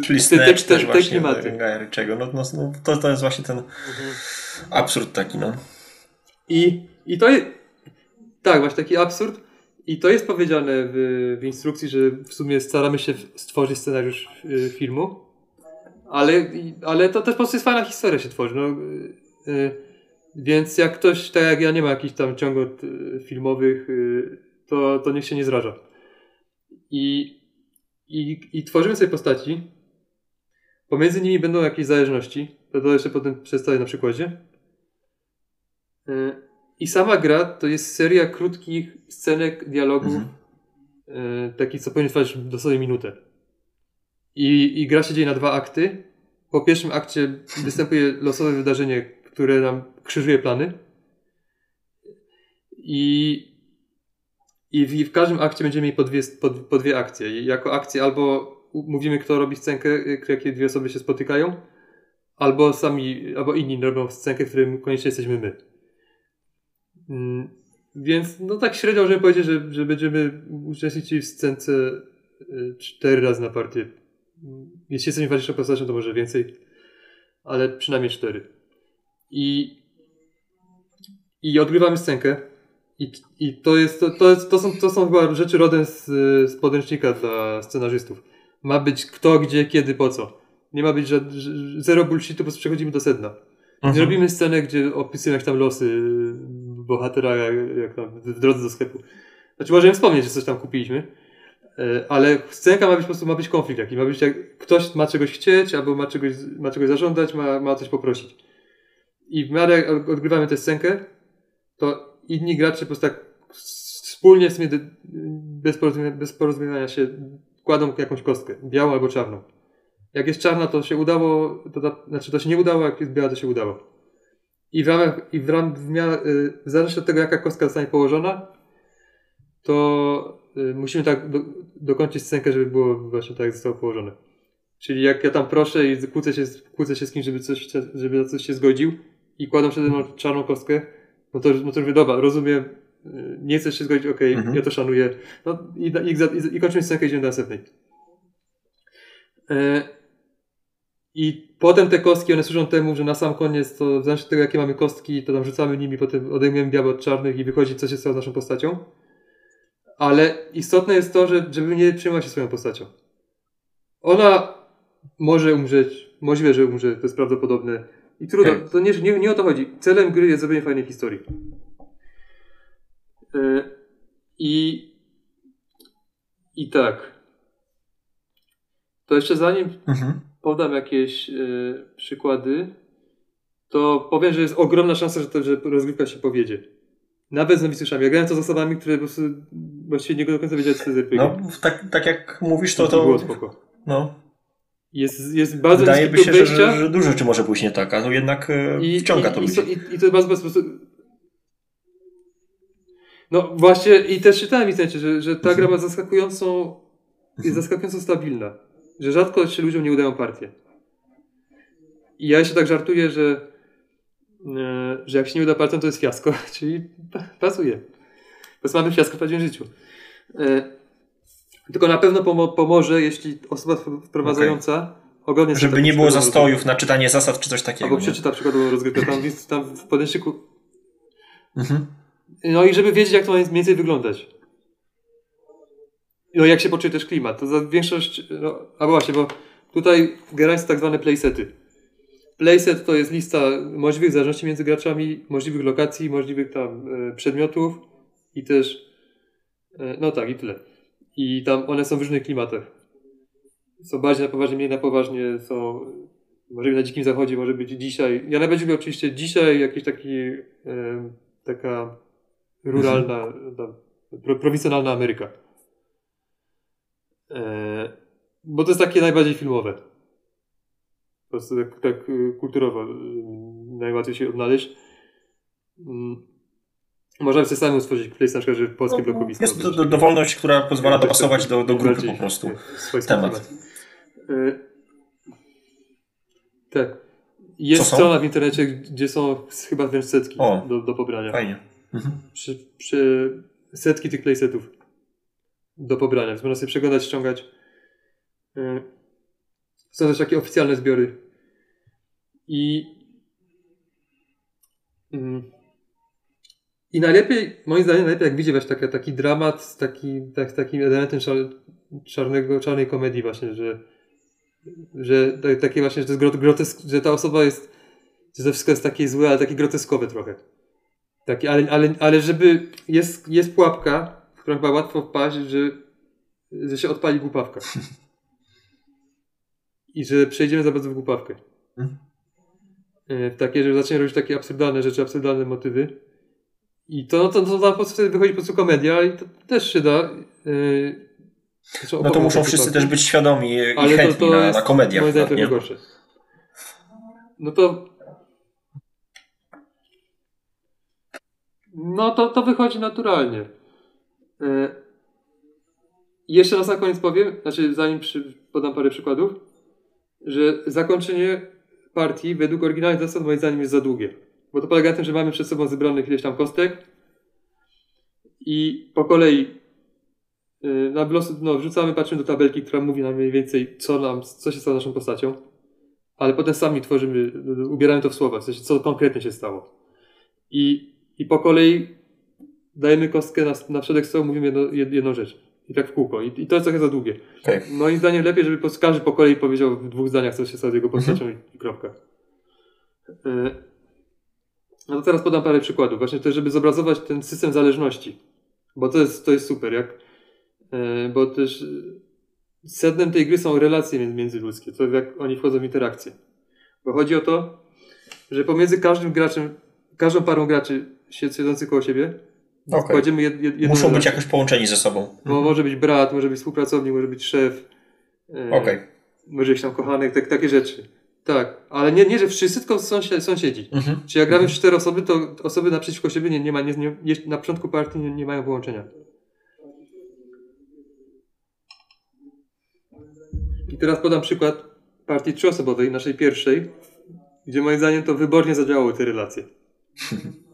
Czyli Te- Snatch te- te- te klimaty. Ritchiego. No, no, no, to, to jest właśnie ten absurd taki, no. I, i to jest. Tak, właśnie taki absurd. I to jest powiedziane w, w instrukcji, że w sumie staramy się stworzyć scenariusz y, filmu. Ale, ale to też po prostu jest fajna historia się tworzy. No, y, y, więc jak ktoś, tak jak ja nie ma jakichś tam ciągot y, filmowych, y, to, to niech się nie zraża. I, i, I tworzymy sobie postaci. Pomiędzy nimi będą jakieś zależności. To, jeszcze potem przedstawię na przykładzie. Y, I sama gra to jest seria krótkich scenek dialogów, Mhm. y, takich, co powinien trwać dosłownie minutę. I, I gra się dzieje na dwa akty. Po pierwszym akcie występuje losowe wydarzenie, które nam krzyżuje plany. I, i w, w każdym akcie będziemy mieli po dwie, po, po dwie akcje. Jako akcje albo mówimy, kto robi scenkę, y, jakie dwie osoby się spotykają, albo sami, albo inni robią scenkę, w którym koniecznie jesteśmy my. Mm, Więc no tak średnio możemy powiedzieć, że, że będziemy uczestniczyli w scence y, cztery razy na partię. Mm, Jeśli jesteśmy ważniejszą postacią, to może więcej, ale przynajmniej cztery. I, i odgrywamy scenkę. I, i to, jest, to, to, jest, to, są, to są chyba rzeczy rodem z, z podręcznika dla scenarzystów. Ma być kto, gdzie, kiedy, po co. Nie ma być żad, zero bullshitu, po prostu przechodzimy do sedna. Nie Mhm. robimy scenę, gdzie opisujemy jak tam losy bohatera, jak, jak tam w drodze do sklepu. Znaczy możemy wspomnieć, że coś tam kupiliśmy, y, ale scenka ma być po prostu, ma być konflikt jaki. Ma być jak ktoś ma czegoś chcieć, albo ma czegoś, ma czegoś zażądać, ma, ma coś poprosić. I w miarę jak odgrywamy tę scenkę, to inni gracze po prostu tak wspólnie w sumie bez bez porozumiewania się kładą jakąś kostkę, białą albo czarną. Jak jest czarna, to się udało, to, znaczy to się nie udało, jak jest biała, to się udało. I w ramach, i w, ram, w, y, w zależności od tego, jaka kostka zostanie położona, to y, musimy tak do, dokończyć scenkę, żeby było właśnie tak, jak zostało położone. Czyli jak ja tam proszę i kłócę się, kłócę się z kimś, żeby, coś, żeby na coś się zgodził i kładą przede mną czarną kostkę, no to, no to mówię, dobra, rozumiem, nie chcesz się zgodzić, okej, Mhm. ja to szanuję. No i, i, i, i kończymy scenkę i idziemy do następnej. E, I potem te kostki, one służą temu, że na sam koniec, to w zależności od tego, jakie mamy kostki, to tam rzucamy nimi, potem odejmujemy białe od czarnych i wychodzi, co się stało z naszą postacią. Ale istotne jest to, że, żeby nie przejmować się swoją postacią. Ona może umrzeć, możliwe, że umrze, to jest prawdopodobne. I trudno, to nie, nie, nie o to chodzi. Celem gry jest zrobienie fajnej historii. E, I, I tak. To jeszcze zanim Mhm. podam jakieś e, przykłady, to powiem, że jest ogromna szansa, że, to, że rozgrywka się powiedzie. Nawet z nowicjuszami. Ja grałem to z osobami, które po prostu właściwie nie do końca wiedziały, co to jest RPG. No, tak, tak jak mówisz, to, to było to spoko. no, Jest, jest bardzo wydaje by się, że, że, że dużo rzeczy może pójść nie tak, a to jednak e, wciąga to i, ludzi. I, i, I to jest bardzo, bardzo po prostu... No właśnie, i też czytałem w internecie, że, że ta gra ma zaskakującą, jest zaskakująco stabilna. Że rzadko się ludziom nie udają partie. I ja jeszcze tak żartuję, że, e, że jak się nie uda partią, to jest fiasko, czyli pasuje. Prostu mamy fiasko w prawdziwym życiu. E, tylko na pewno pomo- pomoże, jeśli osoba wprowadzająca sobie Żeby nie było zastojów na czytanie zasad czy coś takiego. Albo nie? przeczyta przykładową rozgrywkę. Tam, tam w podręczniku. Mhm. No i żeby wiedzieć, jak to ma mniej więcej wyglądać. No i jak się poczuje też klimat. To za większość. No, a właśnie, bo tutaj są tak zwane playsety. Playset to jest lista możliwych zależności między graczami, możliwych lokacji, możliwych tam e, przedmiotów i też. E, no tak, i tyle. I tam one są w różnych klimatach. Są bardziej na poważnie, mniej na poważnie, są może być na dzikim zachodzie, może być dzisiaj. Ja najbardziej lubię oczywiście dzisiaj jakiś taki e, taka ruralna, tam, pro, prowincjonalna Ameryka. E, bo to jest takie najbardziej filmowe. Po prostu tak, tak y, kulturowo y, najłatwiej się odnaleźć. Mm. Można by sobie samemu stworzyć place na przykład, że polskie blokowisko. Jest to do, dowolność, która pozwala dopasować do, do grupy po prostu. Swojski temat. klimat. Y, Tak. Jest strona w internecie, gdzie są chyba wręcz setki O. do, do pobrania. Fajnie. Mhm. Przy, przy setki tych playsetów do pobrania, więc można sobie przeglądać, ściągać. Y, Są też takie oficjalne zbiory. I mm, i najlepiej, moim zdaniem, najlepiej jak widzi taki, taki dramat z taki, tak, takim elementem czar, czarnego, czarnej komedii właśnie, że, że tak- takie właśnie, że grotesk, że ta osoba jest, że to wszystko jest takie złe, ale takie groteskowe trochę. Takie, ale, ale, ale żeby, jest, jest pułapka, w którą chyba łatwo wpaść, że, że się odpali głupawka. I że przejdziemy za bardzo w głupawkę. Mhm. E, W takie, że zacznie robić takie absurdalne rzeczy, absurdalne motywy. I to, to, to, to po prostu wtedy wychodzi po prostu komedia i to też się da. Yy, No to muszą wszyscy też być świadomi i ale to, chętni to na, jest na komediach. tak, nie? gorsze. No to no to, to wychodzi naturalnie. E, jeszcze raz na koniec powiem, znaczy zanim przy, podam parę przykładów, że zakończenie partii według oryginalnych zasad moim zdaniem jest za długie. Bo to polega na tym, że mamy przed sobą zebranych ileś tam kostek i po kolei y, na los, no, wrzucamy, patrzymy do tabelki, która mówi nam mniej więcej, co, nam, co się stało naszą postacią, ale potem sami tworzymy, ubieramy to w słowa, w sensie, co konkretnie się stało. I, i po kolei dajemy kostkę na, na przodek stołu, mówimy jedno, jed- jedną rzecz. I tak w kółko. I, I to jest trochę za długie. Okej. Moim zdaniem lepiej, żeby każdy po kolei powiedział w dwóch zdaniach, co się stało z jego postacią i, i kropka. Y, No to teraz podam parę przykładów. Właśnie też, żeby zobrazować ten system zależności. Bo to jest, to jest super. Jak, y, bo też y, sednem tej gry są relacje między- międzyludzkie. To jak oni wchodzą w interakcję. Bo chodzi o to, że pomiędzy każdym graczem, każdą parą graczy siedzących koło siebie Okej. kładziemy jed, jed, Muszą być jakoś połączeni ze sobą. Bo może być brat, może być współpracownik, może być szef. e, Okej. Może być tam kochanek, tak, takie rzeczy. Tak, ale nie, nie że wszyscy, tylko sąsie, sąsiedzi. Mhm. Czy jak gramy w cztery osoby, to osoby naprzeciwko siebie nie, nie ma, nie, nie, na początku partii nie, nie mają połączenia. I teraz podam przykład partii trzyosobowej, naszej pierwszej, gdzie moim zdaniem to wybornie zadziałały te relacje.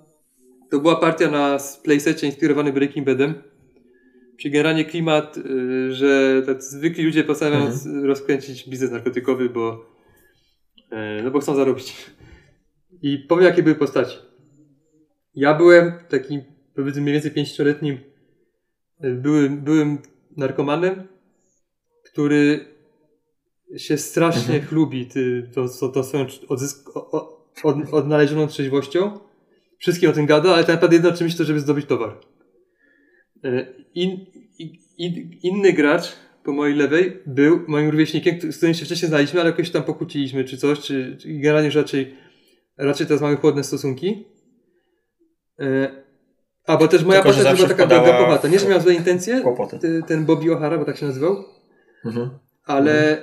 To była partia na playsecie inspirowany Breaking Badem. Czyli generalnie klimat, y, że tacy zwykli ludzie postanawiają Mhm. rozkręcić biznes narkotykowy, bo, y, no bo chcą zarobić. I powiem, jakie były postaci. Ja byłem takim, powiedzmy, mniej więcej 50-letnim, y, byłym, byłym narkomanem, który się strasznie Mhm. chlubi ty, to, to, to swoją odzysk, odnalezioną trzeźwością. Wszystkim o tym gada, ale tak naprawdę jedyne czymś to, żeby zdobyć towar. E, In, in, inny gracz po mojej lewej był moim rówieśnikiem, z którym się wcześniej znaliśmy, ale jakoś tam pokłóciliśmy czy coś, czy, czy generalnie raczej, raczej teraz mamy chłodne stosunki. E, A, bo też moja postać była taka gapowata. Nie, że miał złe intencje, Kłopoty. ten Bobby O'Hara, bo tak się nazywał, Mhm. ale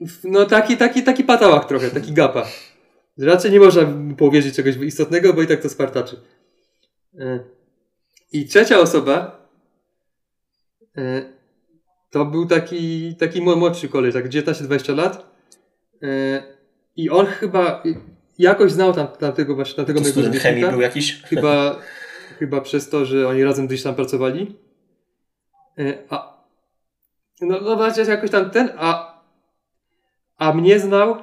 w- no taki, taki, taki patałach trochę, taki gapa. Raczej nie można mu powierzyć czegoś istotnego, bo i tak to spartaczy. E, I trzecia osoba e, to był taki, taki mł- młodszy koleś, tak 19-20 lat E, i on chyba jakoś znał tam, tamtego właśnie tamtego mojego student chemii był jakiś? Chyba, chyba przez to, że oni razem gdzieś tam pracowali. A, no, no właśnie jakoś tam ten, a, a mnie znał,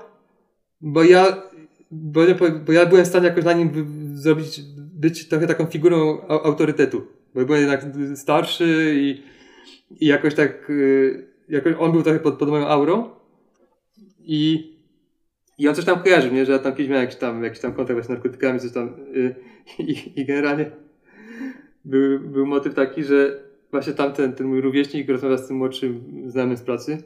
bo ja, bo, bo ja byłem w stanie jakoś na nim zrobić, być trochę taką figurą au- autorytetu. Bo byłem jednak starszy i, i jakoś tak, y, jakoś on był trochę pod, pod moją aurą i, i on coś tam kojarzył, nie? że ja tam kiedyś miałem jakiś tam, jakiś tam kontakt z narkotykami, coś tam y, i, i generalnie był, był motyw taki, że właśnie tamten ten mój rówieśnik rozmawia z tym młodszym znajomym z pracy.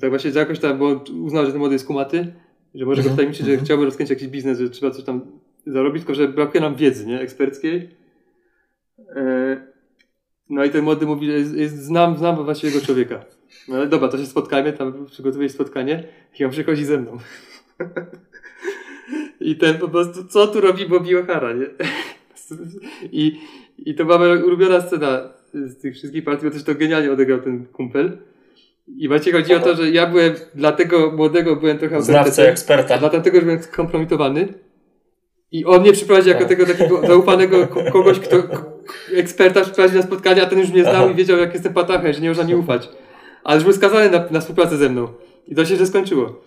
Tak właśnie jakoś tam, bo uznał, że ten młody jest kumaty, że może go Mhm, wtajemniczyć, że mhm. chciałby rozkręcić jakiś biznes, że trzeba coś tam zarobić, tylko że brakuje nam wiedzy, nie, eksperckiej. E, No i ten młody mówi, że jest, jest, znam, znam właśnie jego człowieka. No ale dobra, to się spotkajmy, tam przygotowuje spotkanie i on przychodzi ze mną. I ten po prostu, co tu robi Bobby O'Hara, nie? I, I to była moja ulubiona scena z tych wszystkich partii, bo też to genialnie odegrał ten kumpel. I właśnie chodzi o to, że ja byłem, dla tego młodego byłem trochę a eksperta. dla tamtego, że byłem skompromitowany. I on mnie przyprowadzi jako Tak. tego takiego zaufanego ko- kogoś, kto eksperta przyprowadzi na spotkanie, a ten już mnie znał Aha. i wiedział, jak jestem patachem, że nie można mi ufać. Ale już był skazany na, na współpracę ze mną. I to się że skończyło.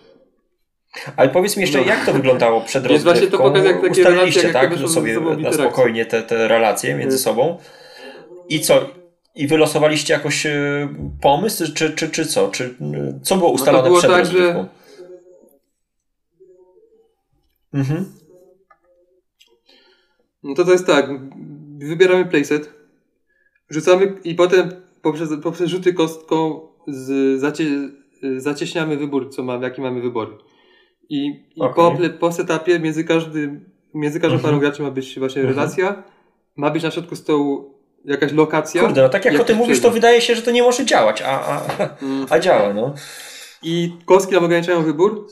Ale powiedz mi jeszcze, No. jak to wyglądało przed Więc właśnie to pokazuje, jak takie Ustaliliście, relacje, jak tak, są sobie na spokojnie te, te relacje między Y. sobą. I co? I wylosowaliście jakoś y, pomysł, czy, czy, czy co? Czy, y, co było ustalone było przed tak, że- rozgrywką? Mhm. No to to jest tak, wybieramy playset, rzucamy i potem poprzez, poprzez rzuty kostką z, zacie, zacieśniamy wybór, co mamy, jaki mamy wybory. I, i Okej. po, po setupie między, każdym, między każdą Mhm. parą graczy ma być właśnie Mhm. relacja, ma być na środku stołu jakaś lokacja. Kurde, no tak jak o jakiś tym mówisz, to wydaje się, że to nie może działać, a, a, Mm. a działa, no. I kostki nam ograniczają wybór.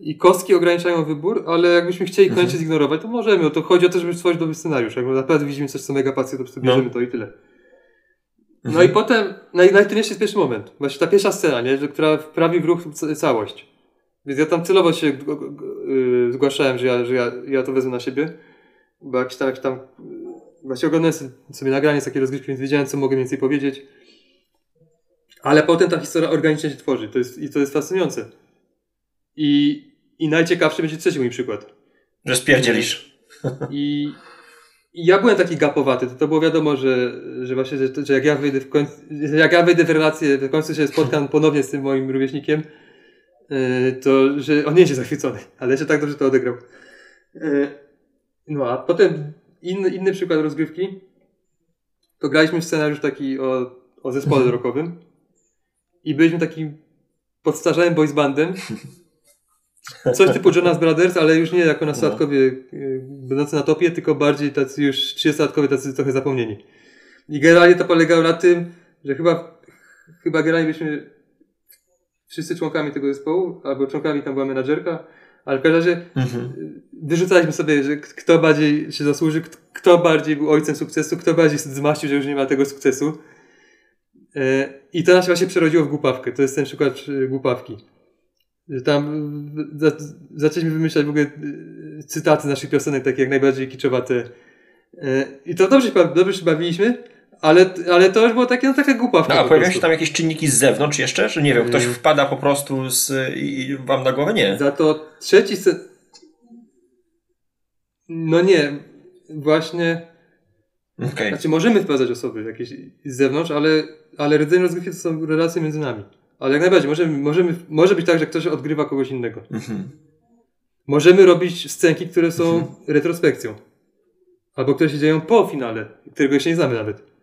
I kostki ograniczają wybór, ale jakbyśmy chcieli Mhm. koniecznie zignorować, to możemy. O to chodzi o to, żeby stworzyć dobry scenariusz. Jak naprawdę widzimy coś, co mega pasuje, to po prostu No. bierzemy to i tyle. No Mhm. i potem, naj, najtrudniejszy jest pierwszy moment. Właśnie ta pierwsza scena, nie? Która wprawi w ruch ca- całość. Więc ja tam celowo się y, zgłaszałem, że, ja, że ja, ja to wezmę na siebie. Bo jakiś tam, jakiś tam właśnie oglądałem sobie- nagranie z takiej rozgrywki, więc wiedziałem, co mogę więcej powiedzieć. Ale potem ta historia organicznie się tworzy. To jest, I to jest fascynujące. I, I najciekawszy będzie trzeci mój przykład. Że spierdzielisz. I, I ja byłem taki gapowaty, to, to było wiadomo, że, że właśnie, że, że jak ja wyjdę w końcu, jak ja wyjdę w relację, w końcu się spotkam ponownie z tym moim rówieśnikiem, to, że on nie jest zachwycony, ale jeszcze tak dobrze to odegrał. Yy, No a potem inny, inny przykład rozgrywki, to graliśmy w scenariusz taki o, o zespole rockowym i byliśmy takim podstarzałym boys bandem, Coś typu Jonas Brothers, ale już nie jako nastolatkowie yy, będący na topie, tylko bardziej tacy już 30-latkowie, tacy trochę zapomnieni. I generalnie to polegało na tym, że chyba, chyba generalnie byliśmy wszyscy członkami tego zespołu, albo członkami tam była menadżerka, ale w każdym razie Mhm. yy, wyrzucaliśmy sobie, że kto bardziej się zasłuży, kto bardziej był ojcem sukcesu, kto bardziej zmaścił, że już nie ma tego sukcesu. Yy, I to nas właśnie przerodziło w głupawkę. To jest ten przykład yy, głupawki. Tam y, za, zaczęliśmy wymyślać w ogóle y, cytaty naszych piosenek, takie jak najbardziej kiczowate. Y, I to dobrze dobrze się bawiliśmy, ale, ale to już było takie, no taka głupawka No, a po pojawiają się tam jakieś czynniki z zewnątrz jeszcze? Że nie wiem, ktoś Mm. wpada po prostu z, i, wam na głowę? Nie. Za to trzeci sen... No nie, właśnie... Okej. Znaczy możemy wprowadzać osoby jakieś z zewnątrz, ale, ale rdzeń rozgrywki to są relacje między nami. Ale jak najbardziej, możemy, możemy, może być tak, że ktoś odgrywa kogoś innego. Mhm. Możemy robić scenki, które są Mhm. retrospekcją. Albo które się dzieją po finale, którego jeszcze nie znamy nawet.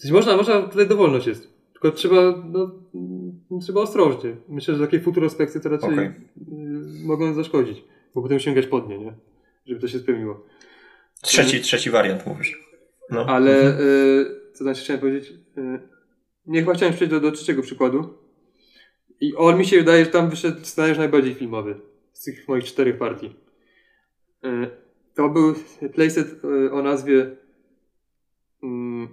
Czyli można, można, tutaj dowolność jest. Tylko trzeba, no, mm, trzeba ostrożnie. Myślę, że takie futurospekcje to raczej Okej. y, mogą zaszkodzić. Bo potem sięgać pod nie, nie? Żeby to się spełniło. Trzeci, trzeci wariant mówisz. No. Ale, Mhm. y, co znaczy chciałem powiedzieć? Y, nie chyba chciałem przejść do, do trzeciego przykładu. I on mi się wydaje, że tam wyszedł scenariusz najbardziej filmowy z tych moich czterech partii. Y, to był playset y, o nazwie mm,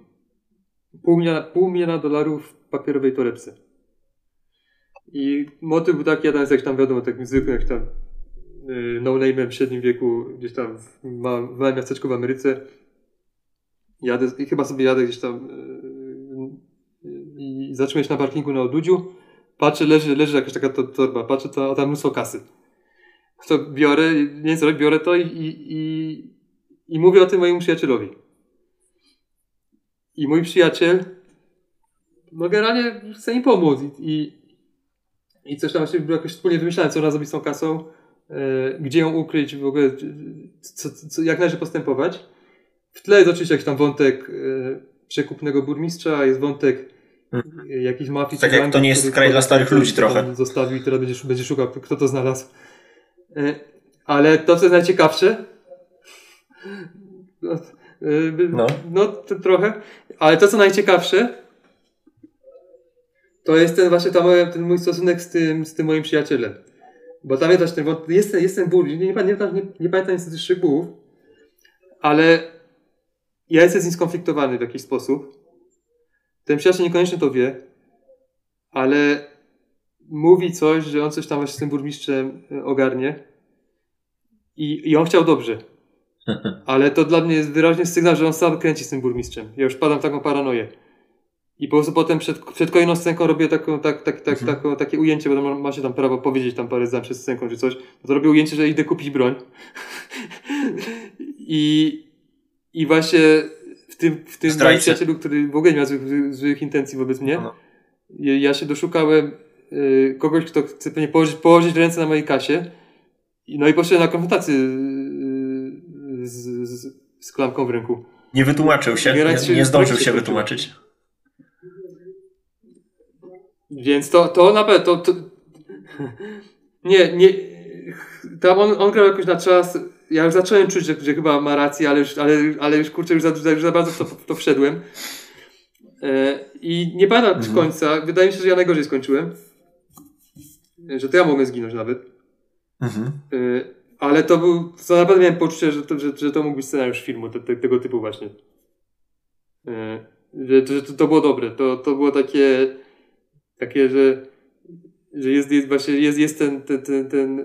pół, miliona, pół miliona dolarów w papierowej torebce. I motyw był taki, ja tam jest tam wiadomo, takim zwykłym, jak tam y, no-name'em w średnim wieku, gdzieś tam w, ma, w małym miasteczku w Ameryce. Jadę, i chyba sobie jadę gdzieś tam yy, i i zatrzymuję się na parkingu na odludziu. Patrzę, leży, leży jakaś taka to- torba, patrzę, to, a tam mnóstwo kasy. To biorę, nie wiem co biorę to i, i, i mówię o tym mojemu przyjacielowi. I mój przyjaciel, no generalnie chce mi pomóc i, i, i coś tam właśnie jakoś wspólnie wymyślałem, co ona zrobić z tą kasą, e, gdzie ją ukryć, w ogóle co, co, jak należy postępować. W tle jest oczywiście jakiś tam wątek e, przekupnego burmistrza, jest wątek e, jakiejś mafii. Tak jak to nie jest kraj dla starych ludzi trochę. Zostawił i teraz będzie, będzie szukał, kto to znalazł. Ale to, co jest najciekawsze, no, No. no to trochę, ale to, co najciekawsze, to jest ten właśnie moja, ten mój stosunek z tym, z tym moim przyjacielem. Bo tam jest ten wątek, jest jest ten nie, nie, nie, nie pamiętam niestety szczegółów, ale ja jestem z nim skonfliktowany w jakiś sposób. Ten przyjaciel niekoniecznie to wie, ale mówi coś, że on coś tam właśnie z tym burmistrzem e, ogarnie i, i on chciał dobrze. Ale to dla mnie jest wyraźny sygnał, że on sam kręci z tym burmistrzem. Ja już padam w taką paranoję. I po prostu potem przed, przed kolejną scenką robię taką, tak, tak, tak, Mhm. taką, takie ujęcie, bo ma się tam prawo powiedzieć tam parę zdań przed scenką czy coś. No to robię ujęcie, że idę kupić broń. I, I właśnie w tym, w tym przyjacielu, który w ogóle nie ma złych, złych intencji wobec mnie, No. ja ja się doszukałem y, kogoś, kto chce pewnie położyć, położyć ręce na mojej kasie. No i poszedłem na konfrontację z, klamką w ręku. Nie wytłumaczył się, nie, nie zdążył się wytłumaczyć. Więc to, to na pewno. To, to... Nie, nie. Tam on, on grał jakoś na czas. Ja już zacząłem czuć, że, że chyba ma rację, ale już, ale, ale już kurczę, już za, już za bardzo w to, w to wszedłem. E, I nie pamiętam Mhm. końca. Wydaje mi się, że ja najgorzej skończyłem. E, Że to ja mogłem zginąć nawet. Mhm. E, Ale to był. To naprawdę miałem poczucie, że to, że, że to mógł być scenariusz filmu te, te, tego typu właśnie. E, Że, że to, to było dobre. To, to było takie. Takie, że. Że jest, jest właśnie jest, jest ten, ten, ten, ten, e,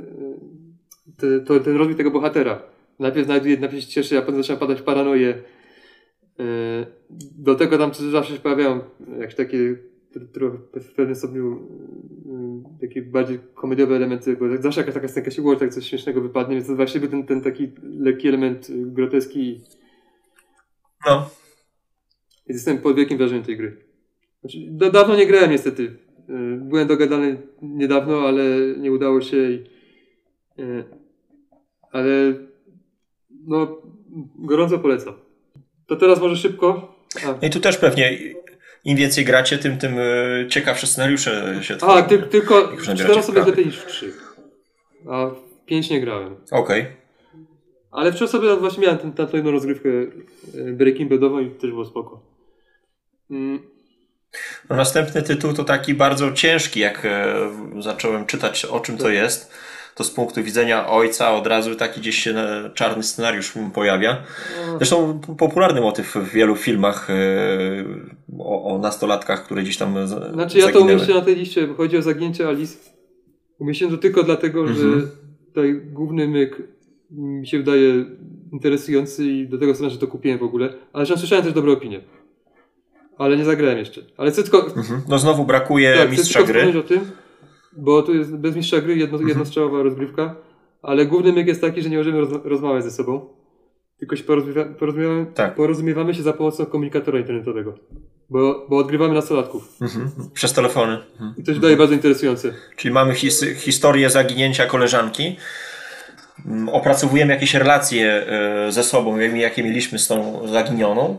ten, to, ten rozwój tego bohatera. Najpierw znajduje, najpierw się cieszy, a potem zaczyna padać w paranoję. E, Do tego tam zawsze się pojawiają jakieś takie trochę w pewnym stopniu takie bardziej komediowe elementy, bo tak zawsze jakaś taka scenka się ułoży, tak coś śmiesznego wypadnie, więc to właśnie był ten, ten taki lekki element y, groteski. No. Więc jestem pod wielkim wrażeniem tej gry. Znaczy, da, dawno nie grałem niestety. Y, Byłem dogadany niedawno, ale nie udało się i, y, ale no gorąco polecam. To teraz może szybko. A. No I tu też pewnie im więcej gracie, tym, tym e, ciekawsze scenariusze się A, tworzą. ty, tylko cztery osoby lepiej niż w trzy. A w pięć nie grałem. Okej. Ale w trzy osoby właśnie miałem tę tę jedną rozgrywkę e, Breaking Badową i też było spoko. Mm, No następny tytuł to taki bardzo ciężki, jak e, zacząłem czytać o czym to jest. To z punktu widzenia ojca od razu taki gdzieś się czarny scenariusz pojawia. Zresztą p- popularny motyw w wielu filmach e, o, o nastolatkach, które gdzieś tam Znaczy ja to zaginęły. umieściłem na tej liście, bo chodzi o zaginięcie Alice. Umieściłem to tylko dlatego, Mhm. że tutaj główny myk mi się wydaje interesujący i do tego strony, że to kupiłem w ogóle. Ale że słyszałem też dobre opinie. Ale nie zagrałem jeszcze. Ale chcę tylko, Mhm. No znowu brakuje Tak, mistrza gry. o tym, bo tu jest bez mistrza gry jedno, Mhm. jednostrzałowa rozgrywka, ale główny myk jest taki, że nie możemy roz, rozmawiać ze sobą, tylko się porozumiewa, porozumiewamy, Tak. porozumiewamy się za pomocą komunikatora internetowego, bo, bo odgrywamy nastolatków. Mhm. Przez telefony. Mhm. I to się wydaje bardzo interesujące. Czyli mamy his historię zaginięcia koleżanki. Mm, Opracowujemy jakieś relacje e, ze sobą, jakie jakie mieliśmy z tą zaginioną.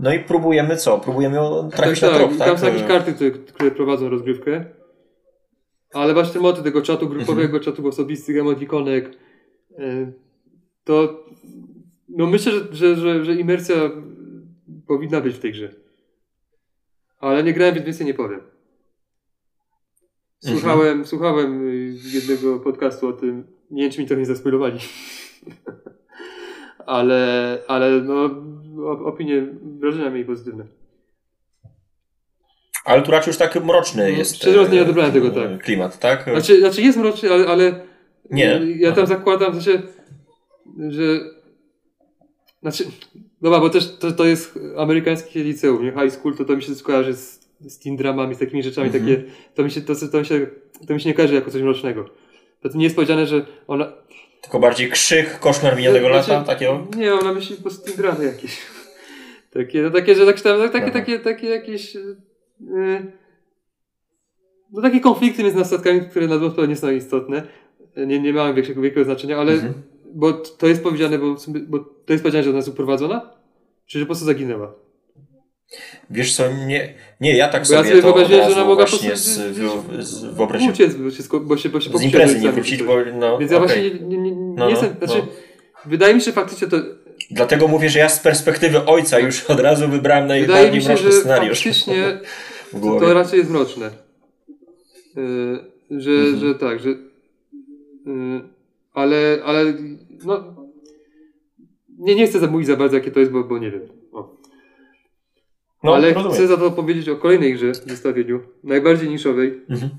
No i próbujemy co? Próbujemy ją trafić tak, na trop, tak, tak? tam są jakieś E, karty, które prowadzą rozgrywkę, ale właśnie ten motyw tego czatu grupowego, czatów osobistych, emotikonek, y, to no myślę, że, że, że, że imersja powinna być w tej grze. Ale nie grałem, więc więcej nie powiem. Słuchałem, słuchałem y, jednego podcastu o tym, nie wiem czy mi to nie zaspoilowali, ale, ale no opinie, wrażenia mieli pozytywne. Ale tu raczej już tak mroczny No, jest szczerze mówiąc, nie e, odebrałem tego tak. klimat, tak? Znaczy, znaczy jest mroczny, ale, ale Nie. ja tam Aha. zakładam, w sensie, że znaczy, dobra, bo też to, to jest amerykańskie liceum, nie? High school, to to mi się skojarzy z z teen dramami, z takimi rzeczami, Mhm. takie, to mi, się, to, to, mi się, to mi się nie kojarzy jako coś mrocznego. To nie jest powiedziane, że ona... Tylko bardziej krzyk, koszmar minionego Znaczy, lata, takiego. Nie, mam na myśli po prostu teen dramy jakieś. Takie, no takie, że tak, tam, takie, takie, takie jakieś... Yy, no takie konflikty między nastolatkami, które na pewno nie są istotne. Nie, nie mają większego, wielkiego znaczenia, ale Mhm. bo to jest powiedziane, bo, bo to jest powiedziane, że ona jest uprowadzona? Czy że po prostu zaginęła? Wiesz co, nie, nie ja tak Bo ja sobie sobie to od wyobraziłem, że ona mogła po właśnie prostu z, gdzieś- z, wyobraziłem. Uciec, bo się, bo się, bo się Z imprezy nie wrócić, bo no, Więc ja okej. właśnie nie, nie, nie, nie No, jestem, no, znaczy, no. wydaje mi się, że faktycznie to, Dlatego mówię, że ja z perspektywy ojca już od razu wybrałem najbardziej mi się, mroczny że scenariusz. faktycznie to, to raczej jest mroczne. Yy, że, Mhm. że tak, że yy, ale, ale no nie, nie chcę zamówić za bardzo jakie to jest, bo, bo nie wiem. No, ale rozumiem. chcę za to powiedzieć o kolejnej grze w zestawieniu, najbardziej niszowej. Mhm.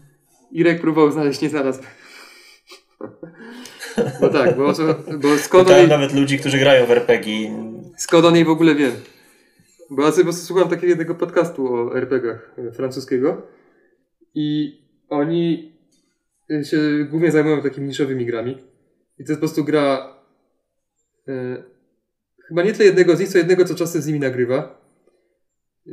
Irek próbował znaleźć, nie znalazł. No tak, bo, o bo skąd Pytałem jej, nawet ludzi, którzy grają w RPG. skąd on jej w ogóle wiem. Bo ja sobie po prostu słucham takiego jednego podcastu o RPG-ach e, francuskiego i oni e, się głównie zajmują takimi niszowymi grami. I to jest po prostu gra e, chyba nie tyle jednego z nich, co jednego, co czasem z nimi nagrywa. E,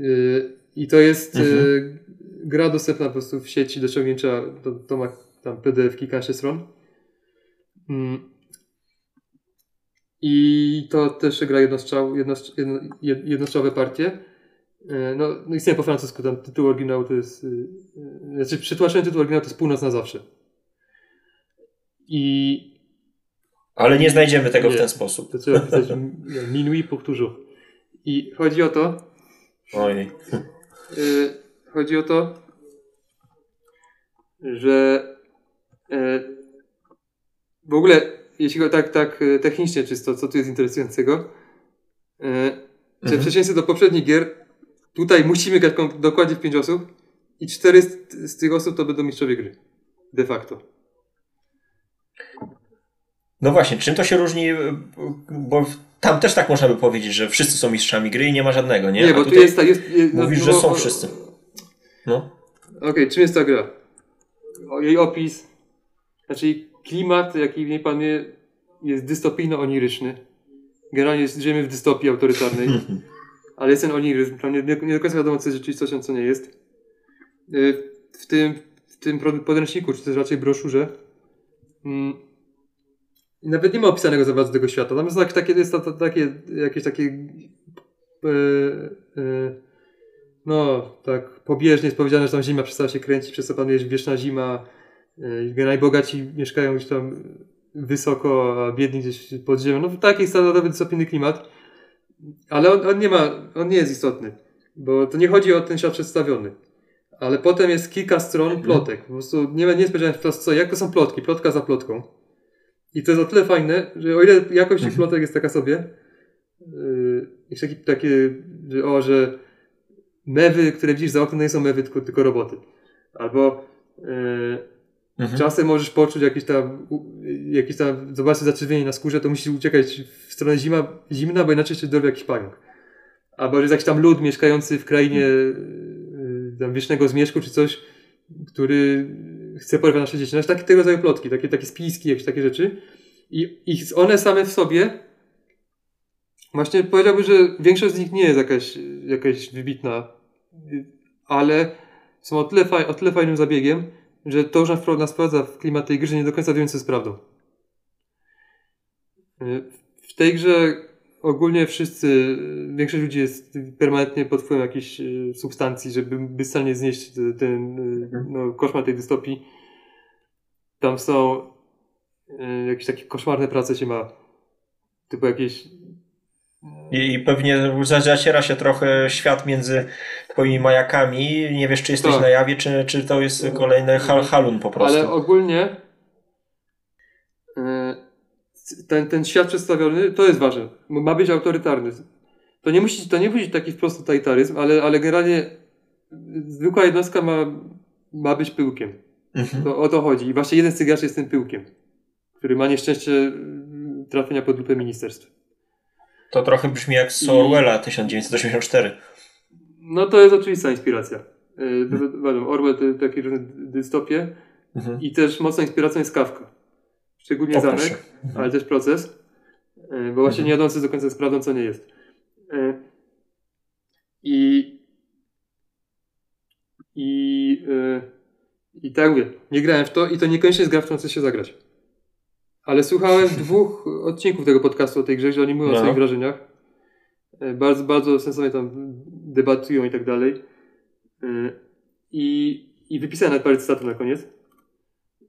I to jest e, Mhm. gra dostępna po prostu w sieci do ściągnięcia, to, to ma tam PDF kilka stron. Mm. I to też gra jednostrzał, jednostrzał, jedno, jed- jednostrzałowe partie. E, No, no istnieje po francusku, tam tytuł oryginału to jest, y, y, znaczy przetłumaczony tytuł oryginału to jest Północ na zawsze. I Ale nie znajdziemy tego w Nie. ten sposób. to trzeba pisać m- minuit pour toujours. I chodzi o to, Oj. chodzi o to, że e, w ogóle, jeśli chodzi tak, tak e, technicznie czysto, co tu jest interesującego, e, że w Mhm. przeciwieństwie do poprzednich gier, tutaj musimy grać dokładnie w pięć osób i cztery z, z tych osób to będą mistrzowie gry. De facto. No właśnie, czym to się różni? Bo tam też tak można by powiedzieć, że wszyscy są mistrzami gry i nie ma żadnego, nie? Nie, bo tu jest jest, jest mówisz, no, że są wszyscy. No. Okej, czym jest ta gra? O, jej opis, znaczy klimat, jaki w niej panuje, jest dystopijno-oniryczny. Generalnie żyjemy w dystopii autorytarnej, ale jest ten oniryzm, nie, nie, do końca wiadomo, co jest rzeczywistością, co nie jest. Y, W tym, w tym podręczniku, czy też raczej broszurze, mm, nawet nie ma opisanego za bardzo tego świata. Tam jest tak, takie, jest takie, jakieś takie e, e, no, tak, pobieżnie jest powiedziane, że tam zima przestała się kręcić, przez co panuje wieczna zima. Yy, Najbogaci mieszkają gdzieś tam wysoko, a biedni gdzieś pod ziemią. No taki standardowy dystopijny klimat. Ale on, on nie ma, on nie jest istotny. Bo to nie chodzi o ten świat przedstawiony. Ale potem jest kilka stron plotek. Po prostu nie, nie powiedziane wprost co, jak to są plotki, plotka za plotką. I to jest o tyle fajne, że o ile jakość tych Mhm. plotek jest taka sobie, yy, jest taki, takie, że o, że mewy, które widzisz za oknem, nie są mewy, tylko, tylko roboty. Albo yy, Mhm. czasem możesz poczuć jakieś tam, jakieś tam, zobaczyć zaczerwienie na skórze, to musisz uciekać w stronę zima, zimna, bo inaczej się dorwie jakiś pająk. Albo jest jakiś tam lud mieszkający w krainie yy, tam wiecznego zmierzchu, czy coś, który chce porwać nasze dzieci. Znaczy, takie tego rodzaju plotki, takie, takie spiski, jakieś takie rzeczy. I, I one same w sobie Właśnie powiedziałbym, że większość z nich nie jest jakaś, jakaś wybitna, ale są o tyle, faj, o tyle fajnym zabiegiem, że to nas wprowadza w klimat tej gry, że nie do końca wiemy, co jest prawdą. Y, W tej grze ogólnie wszyscy, większość ludzi jest permanentnie pod wpływem jakichś y, substancji, żeby bezczelnie znieść ten, ten y, no, koszmar tej dystopii. Tam są jakieś takie koszmarne prace się ma, typu jakieś I, pewnie za- zaciera się trochę świat między twoimi majakami. Nie wiesz, czy jesteś Tak. na jawie, czy, czy to jest kolejny hal, halun po prostu. Ale ogólnie e, ten, ten świat przedstawiony to jest ważne. Ma być autorytarny. To nie musi, to nie musi być taki wprost totalitaryzm, ale, ale generalnie zwykła jednostka ma, ma być pyłkiem. Mhm. To, o to chodzi. I właśnie jeden z tych graczy jest tym pyłkiem, który ma nieszczęście mm, trafienia pod lupę ministerstw. To trochę brzmi jak z Orwella 1984. No to jest oczywista inspiracja. Yy, wiadomo, Orwell to takie różne dystopie Mhm. i też mocną inspiracją jest Kafka. Szczególnie O, zamek. Mhm. ale też proces, yy, bo właśnie Mhm. nie jadący do końca sprawdzą, co nie jest. Yy, I i, i tak mówię, nie grałem w to i to niekoniecznie jest gra, w którą chcę się zagrać. Ale słuchałem dwóch odcinków tego podcastu o tej grze, gdzie oni mówią o No. swoich wrażeniach. E, Bardzo, bardzo sensownie tam debatują i tak dalej. E, I, i wypisałem nawet parę cytatów na koniec.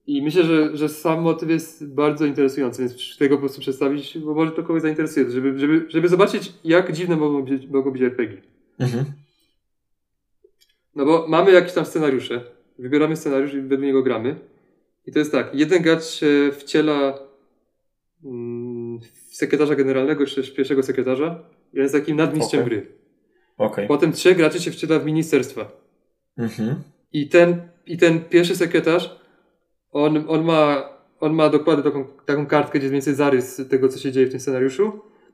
I myślę, że, że sam motyw jest bardzo interesujący, więc tego po prostu przedstawić, bo może to kogoś zainteresuje, żeby, żeby, żeby zobaczyć, jak dziwne mogą być, mogą być RPG. Mhm. No bo mamy jakieś tam scenariusze, wybieramy scenariusz i według niego gramy. I to jest tak, jeden gracz się wciela sekretarza generalnego, czy też pierwszego sekretarza i on jest takim nadmistrzem Okej. gry. Okej. Potem trzech graczy się wciela w ministerstwa. Mhm. I ten, i ten pierwszy sekretarz, on, on, ma, on ma dokładnie taką, taką kartkę, gdzie jest więcej zarys tego, co się dzieje w tym scenariuszu.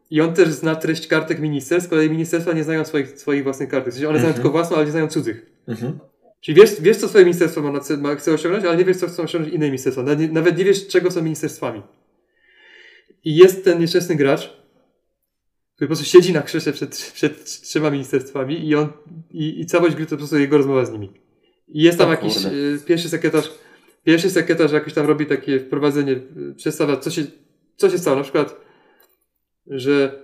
I on też zna treść kartek ministerstw, kolei ministerstwa nie znają swoich, swoich własnych kartek. W sensie one znają Mhm. tylko własną, ale nie znają cudzych. Mhm. Czyli wiesz, wiesz co swoje ministerstwo ma ma, chce osiągnąć, ale nie wiesz, co chcą osiągnąć inne ministerstwa. Nawet nie, nawet nie wiesz, czego są ministerstwami. I jest ten nieszczęsny gracz, który po prostu siedzi na krześle przed, przed trzema ministerstwami i on i, i całość gry to po prostu jego rozmowa z nimi. I jest tam O jakiś y, pierwszy sekretarz, pierwszy sekretarz jakoś tam robi takie wprowadzenie, y, przedstawia, co się, co się stało. Na przykład, że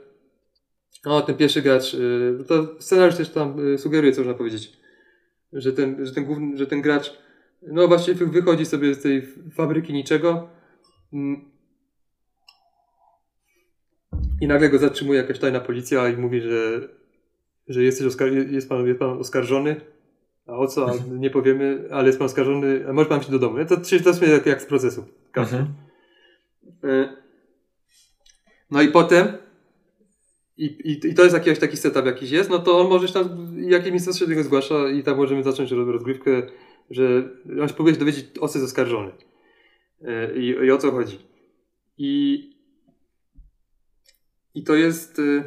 o, ten pierwszy gracz, y, to scenariusz też tam y, sugeruje, co można powiedzieć że ten, że ten, główny, że ten gracz no właśnie wy- wychodzi sobie z tej fabryki niczego mm, i nagle go zatrzymuje jakaś tajna policja i mówi, że, że jesteś oskar- jest, pan, jest pan oskarżony a o co, a nie powiemy, ale jest pan oskarżony, a może pan iść do domu. To, czyli to jest jak, jak z procesu. Mhm. E, No i potem i, i, i to jest jakiś taki setup jakiś jest, no to on może tam, jakie miejsce się niego zgłasza i tam możemy zacząć roz- rozgrywkę, że on się próbuje się dowiedzieć, o co jest oskarżony E, i, i o co chodzi. I, i to jest e,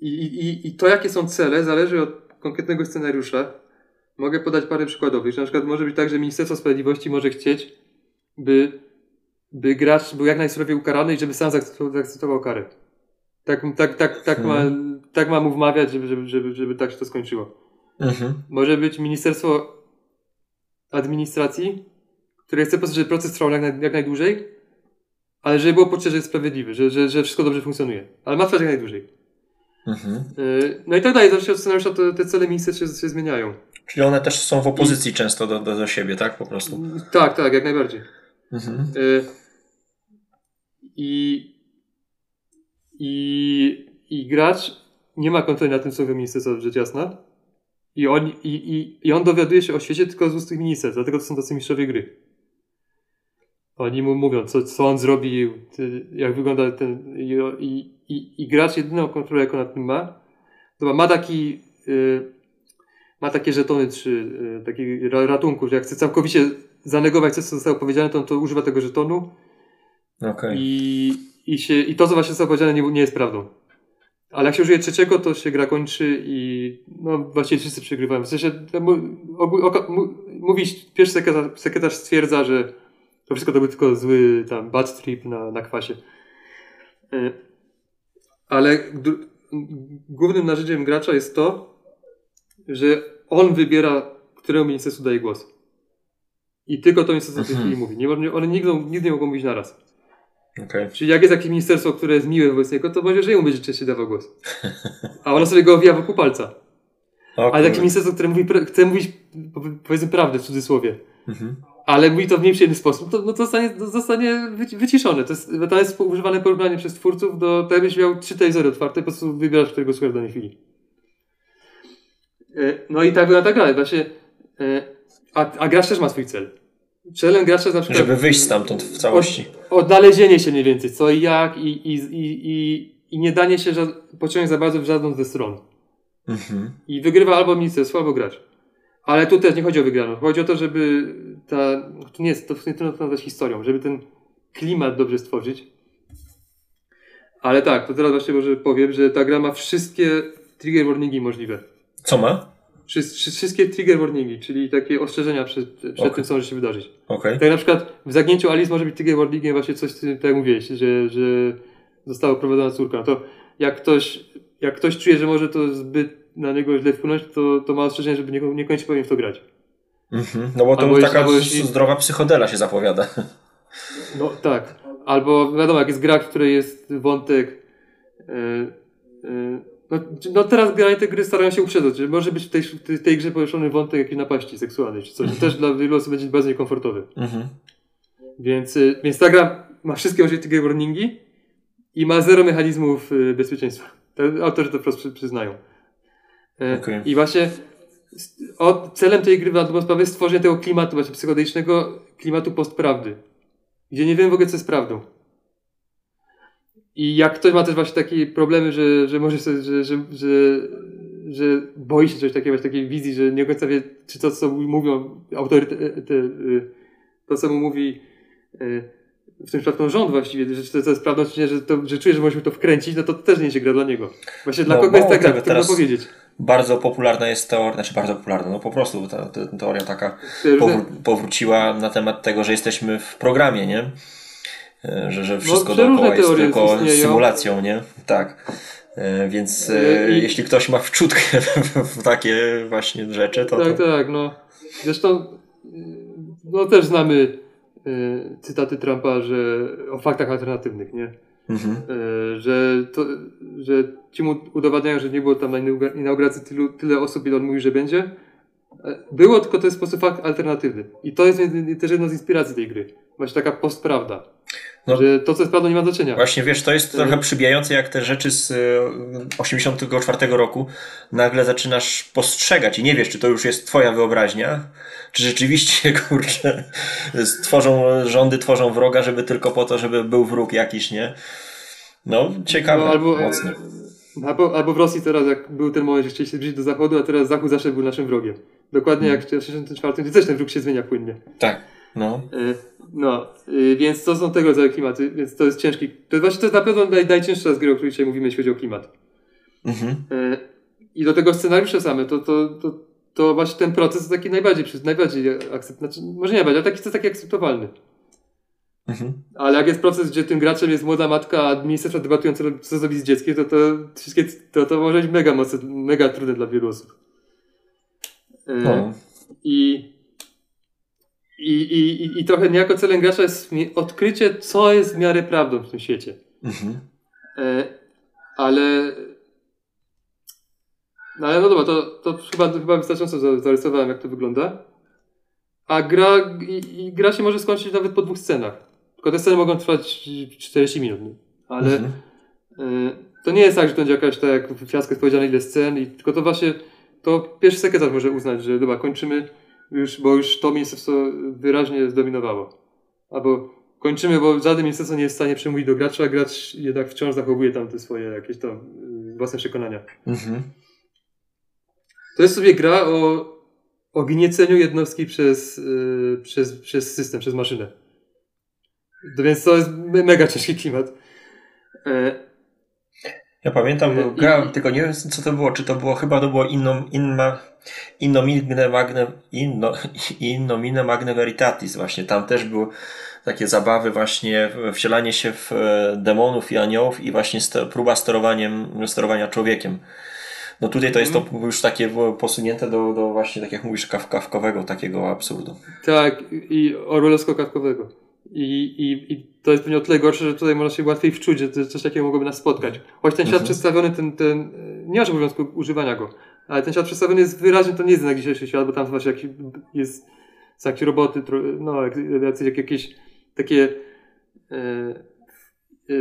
i, i, i to jakie są cele zależy od konkretnego scenariusza. Mogę podać parę przykładowych, że na przykład może być tak, że Ministerstwo Sprawiedliwości może chcieć, by, by gracz był jak najsurowiej ukarany i żeby sam zaakceptował, karę. Tak, tak, tak, tak, ma, tak ma mu wmawiać, żeby, żeby, żeby, żeby tak się to skończyło. Mhm. Może być Ministerstwo Administracji, które chce żeby proces trwał jak, naj, jak najdłużej, ale żeby było poczucie, że jest sprawiedliwy, że, że, że wszystko dobrze funkcjonuje. Ale ma trwać jak najdłużej. Mhm. Yy, No i tak dalej, zależy od scenariusza, to te cele ministerstw się, się zmieniają. Czyli one też są w opozycji często do, do, do siebie, tak? Po prostu. Tak, tak, jak najbardziej. Mhm. Y, I, i, I gracz nie ma kontroli nad tym, co robi ministerstwo, rzecz jasna. I on, i, i, I on dowiaduje się o świecie tylko z ust tych ministerstw, dlatego to są tacy mistrzowie gry. Oni mu mówią, co, co on zrobił, jak wygląda ten. I, i, i, i gracz jedyną kontrolę, jaką nad tym ma, to ma, taki. Y, ma takie żetony czy y, taki ra- ratunku, że jak chce całkowicie zanegować coś, co zostało powiedziane, to on to używa tego żetonu Okej. i, i, się, i to, co właśnie zostało powiedziane, nie, nie jest prawdą. Ale jak się użyje trzeciego, to się gra kończy i no właściwie wszyscy przegrywają. W sensie, mówić, pierwszy sekretarz, sekretarz stwierdza, że to wszystko to był tylko zły tam bad trip na, na kwasie. Y, Ale głównym narzędziem gracza jest to, że on wybiera, któremu ministerstwu daje głos. I tylko to ministerstwo w tej Mhm. chwili mówi. Nie, może- one nigdy, nigdy nie mogą mówić naraz. Okej. Czyli jak jest jakieś ministerstwo, które jest miłe wobec niego, to może, że jemu będzie częściej dawał głos. A ona sobie go owija wokół palca. O Ale takie ministerstwo, które mówi, chce mówić, powi- powiedzmy, prawdę w cudzysłowie, Mhm. Ale mówi to w mniej przyjemny sposób, to, no to zostanie, to zostanie wyci- wyciszone. To jest, to jest używane porównanie przez twórców do, tak jakbyś miał trzy tasery otwarte, po prostu wybierasz, którego słuchasz w danej chwili. E, No i tak wygląda ta gra. Właśnie, e, a, a gracz też ma swój cel. Celem gracza jest na przykład... Żeby wyjść stamtąd w całości. Od, odnalezienie się mniej więcej, co i jak i, i, i, i, i nie danie się pociągnąć za bardzo w żadną ze stron. Mhm. I wygrywa albo ministerstwo, albo gracz. Ale tu też nie chodzi o wygraną. Chodzi o to, żeby ta. To nie jest, to nie trudno to nazwać historią, żeby ten klimat dobrze stworzyć. Ale tak, to teraz właśnie może powiem, że ta gra ma wszystkie trigger warningi możliwe. Co ma? Wszystkie trigger warningi, czyli takie ostrzeżenia przed, przed okay. tym, co może się wydarzyć. Okay. Tak na przykład w zagnięciu Alice może być trigger warningiem właśnie coś, tak jak mówiłeś, że, że została prowadzona córka. No to jak ktoś, jak ktoś czuje, że może to zbyt na niego źle wpłynąć, to, to ma ostrzeżenie, żeby nie, niekoniecznie powinien w to grać. Mhm. No bo to albo taka jeśli, zdrowa psychodela się zapowiada. No tak. Albo wiadomo, jak jest gra, w której jest wątek. Yy, yy, no, no, teraz granie te gry starają się uprzedzać, że może być w tej, w tej grze poruszony wątek jakiejś napaści seksualnej czy coś. Mhm. też dla wielu osób będzie bardzo niekomfortowy. Mhm. Więc, yy, więc ta gra ma wszystkie możliwe warningi i ma zero mechanizmów bezpieczeństwa. Autorzy to wprost przyznają. Okay. I właśnie o, celem tej gry na dobrą sprawę jest stworzenie tego klimatu właśnie psychodelicznego, klimatu postprawdy. Gdzie nie wiem w ogóle, co jest prawdą. I jak ktoś ma też właśnie takie problemy, że, że może sobie, że, że, że, że boi się czegoś takiego, takiej wizji, że nie do końca wie, czy to, co mówią autory, te, te, to, co mu mówi w tym przypadku rząd właściwie, że to, to jest prawdą, czy nie, że, to, że czuje, że możemy to wkręcić, no to, to też nie się gra dla niego. Właśnie dla no, kogo jest ta gra, trudno powiedzieć bardzo popularna jest teoria, znaczy bardzo popularna, no po prostu ta, ta teoria taka powró powróciła na temat tego, że jesteśmy w programie, nie? E, że, że wszystko no, dookoła jest tylko symulacją, nie? Tak. E, więc e, I... jeśli ktoś ma wczutkę w takie właśnie rzeczy, to. Tak, to... tak, no. Zresztą no też znamy cytaty Trumpa, że o faktach alternatywnych, nie? Mhm. E, że, to, że ci mu udowadniają, że nie było tam na inauguracji tylu, tyle osób, ile on mówi, że będzie. E, było, tylko to jest sposób alternatywny. I to jest też jedna z inspiracji tej gry. Właśnie taka postprawda. No, że to, co jest prawdą, nie ma znaczenia. Właśnie, wiesz, to jest trochę przybijające, jak te rzeczy z 84 e, roku nagle zaczynasz postrzegać i nie wiesz, czy to już jest twoja wyobraźnia, czy rzeczywiście, kurczę, tworzą, rządy tworzą wroga, żeby tylko po to, żeby był wróg jakiś, nie? No, ciekawe, no, albo, mocne. Albo, albo w Rosji teraz, jak był ten moment, że chcieli się zbliżyć do Zachodu, a teraz Zachód zawsze był naszym wrogiem. Dokładnie hmm. jak w 1964, gdzie też ten wróg się zmienia płynnie. Tak, no. E, no, y, więc to są tego rodzaju klimaty, więc to jest ciężki. To jest właśnie to jest na pewno naj, najcięższa z gier, o której dzisiaj mówimy, jeśli chodzi o klimat. Mhm. E, I do tego scenariusze same, to, to, to, to właśnie ten proces jest taki najbardziej, najbardziej akcept, znaczy, może nie najbardziej, ale taki, to taki akceptowalny. Mhm. Ale jak jest proces, gdzie tym graczem jest młoda matka, a ministerstwo debatujące, co zrobić z dzieckiem, to to, wszystkie, to, to może być mega mocne, mega trudne dla wielu osób. No. I i, i, I trochę niejako celem gracza jest odkrycie, co jest w miarę prawdą w tym świecie. Mhm. E, ale. No ale no dobra, to, to chyba, chyba wystarczająco zarysowałem, jak to wygląda. A gra, i, i, gra się może skończyć nawet po dwóch scenach. Tylko te sceny mogą trwać 40 minut. Ale mhm. e, to nie jest tak, że to będzie jakaś, tak jak w fiasku jest powiedziane, ile scen, i, tylko to właśnie to pierwszy sekretarz może uznać, że dobra, kończymy już, bo już to ministerstwo wyraźnie zdominowało. Albo kończymy, bo żadne ministerstwo nie jest w stanie przemówić do gracza, a gracz jednak wciąż zachowuje tam te swoje jakieś tam y, własne przekonania. Mhm. To jest sobie gra o, o gnieceniu jednostki przez, yy, przez, przez system, przez maszynę. Więc to jest mega ciężki klimat. E, ja pamiętam, e, grałem, I... tylko nie wiem co to było, czy to było, chyba to było inno, inna, innomine magne, inno, innomine magne veritatis właśnie, tam też były takie zabawy właśnie, wcielanie się w e, demonów i aniołów i właśnie st próba sterowaniem, sterowania człowiekiem. No tutaj to jest to mhm. już takie posunięte do, do właśnie, tak jak mówisz, kawkowego takiego absurdu. Tak, i orwellowsko-kawkowego. I, i, I to jest pewnie o tyle gorsze, że tutaj można się łatwiej wczuć, że coś takiego mogłoby nas spotkać. Choć ten świat mhm. przedstawiony, ten, ten, nie masz obowiązku używania go, ale ten świat przedstawiony jest wyraźnie, to nie jest na dzisiejszy świat, bo tam właśnie jak jest, są jakieś roboty, no, jak, jak jakieś takie e, e,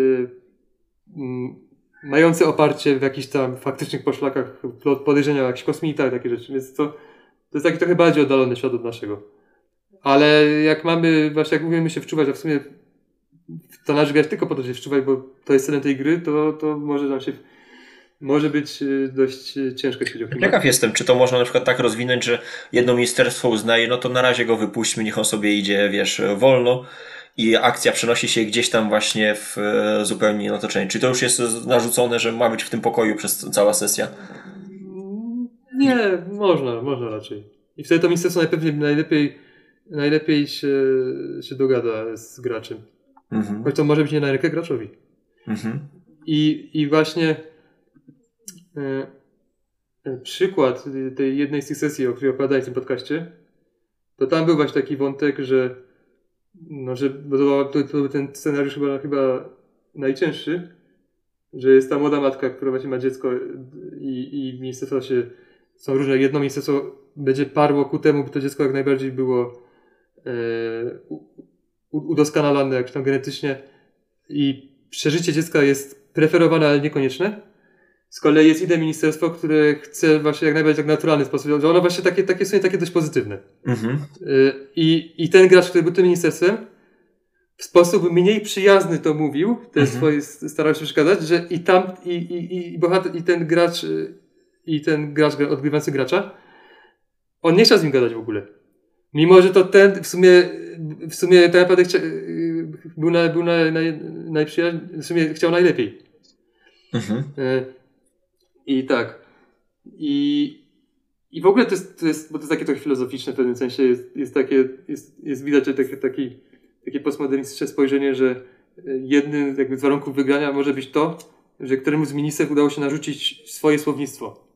mające oparcie w jakichś tam faktycznych poszlakach, podejrzenia o jakichś kosmitach, takie rzeczy, więc to, to jest taki trochę bardziej oddalony świat od naszego. Ale jak mamy, właśnie jak umiemy się wczuwać, a w sumie to należy grać tylko po to, żeby się wczuwać, bo to jest celem tej gry, to, to może nam się może być y, dość y, ciężko się klimat. Ciekaw jestem, czy to można na przykład tak rozwinąć, że jedno ministerstwo uznaje, no to na razie go wypuśćmy, niech on sobie idzie, wiesz, wolno i akcja przenosi się gdzieś tam właśnie w e, zupełnie inne otoczenie. Czy to już jest narzucone, że ma być w tym pokoju przez cała sesja? Nie, można, można raczej. I wtedy to ministerstwo najpewniej najlepiej, najlepiej się, się dogada z graczem. Mhm. Choć to może być nie na rękę graczowi. Mhm. I, i właśnie e, e, przykład tej jednej z tych sesji, o której opowiadałem w tym podcaście, to tam był właśnie taki wątek, że, no, że to, to był ten scenariusz chyba, chyba najcięższy, że jest ta młoda matka, która właśnie ma dziecko i, i ministerstwo się, są różne, jedno ministerstwo będzie parło ku temu, by to dziecko jak najbardziej było e, u- u- udoskonalane jak tam genetycznie i przeżycie dziecka jest preferowane, ale niekonieczne. Z kolei jest inne ministerstwo, które chce właśnie jak najbardziej tak naturalny sposób, że ono właśnie takie, takie są takie dość pozytywne. Mhm. Y, I, I ten gracz, który był tym ministerstwem, w sposób mniej przyjazny to mówił, te Mhm. swoje starał się przekazać, że i tam, i, i, i bohater, i ten gracz, y, i ten gracz gra- odgrywający gracza, on nie chciał z nim gadać w ogóle. Mimo, że to ten w sumie, w sumie tak naprawdę chcia, był, na, był na, na, najprzyjaźń, w sumie chciał najlepiej. Mhm. E, I tak. I, I w ogóle to jest, to jest, bo to jest takie trochę filozoficzne w pewnym sensie, jest, jest takie, jest, jest widać takie, taki, takie postmodernistyczne spojrzenie, że e, jednym jakby z warunków wygrania może być to, że któremuś z ministerstw udało się narzucić swoje słownictwo.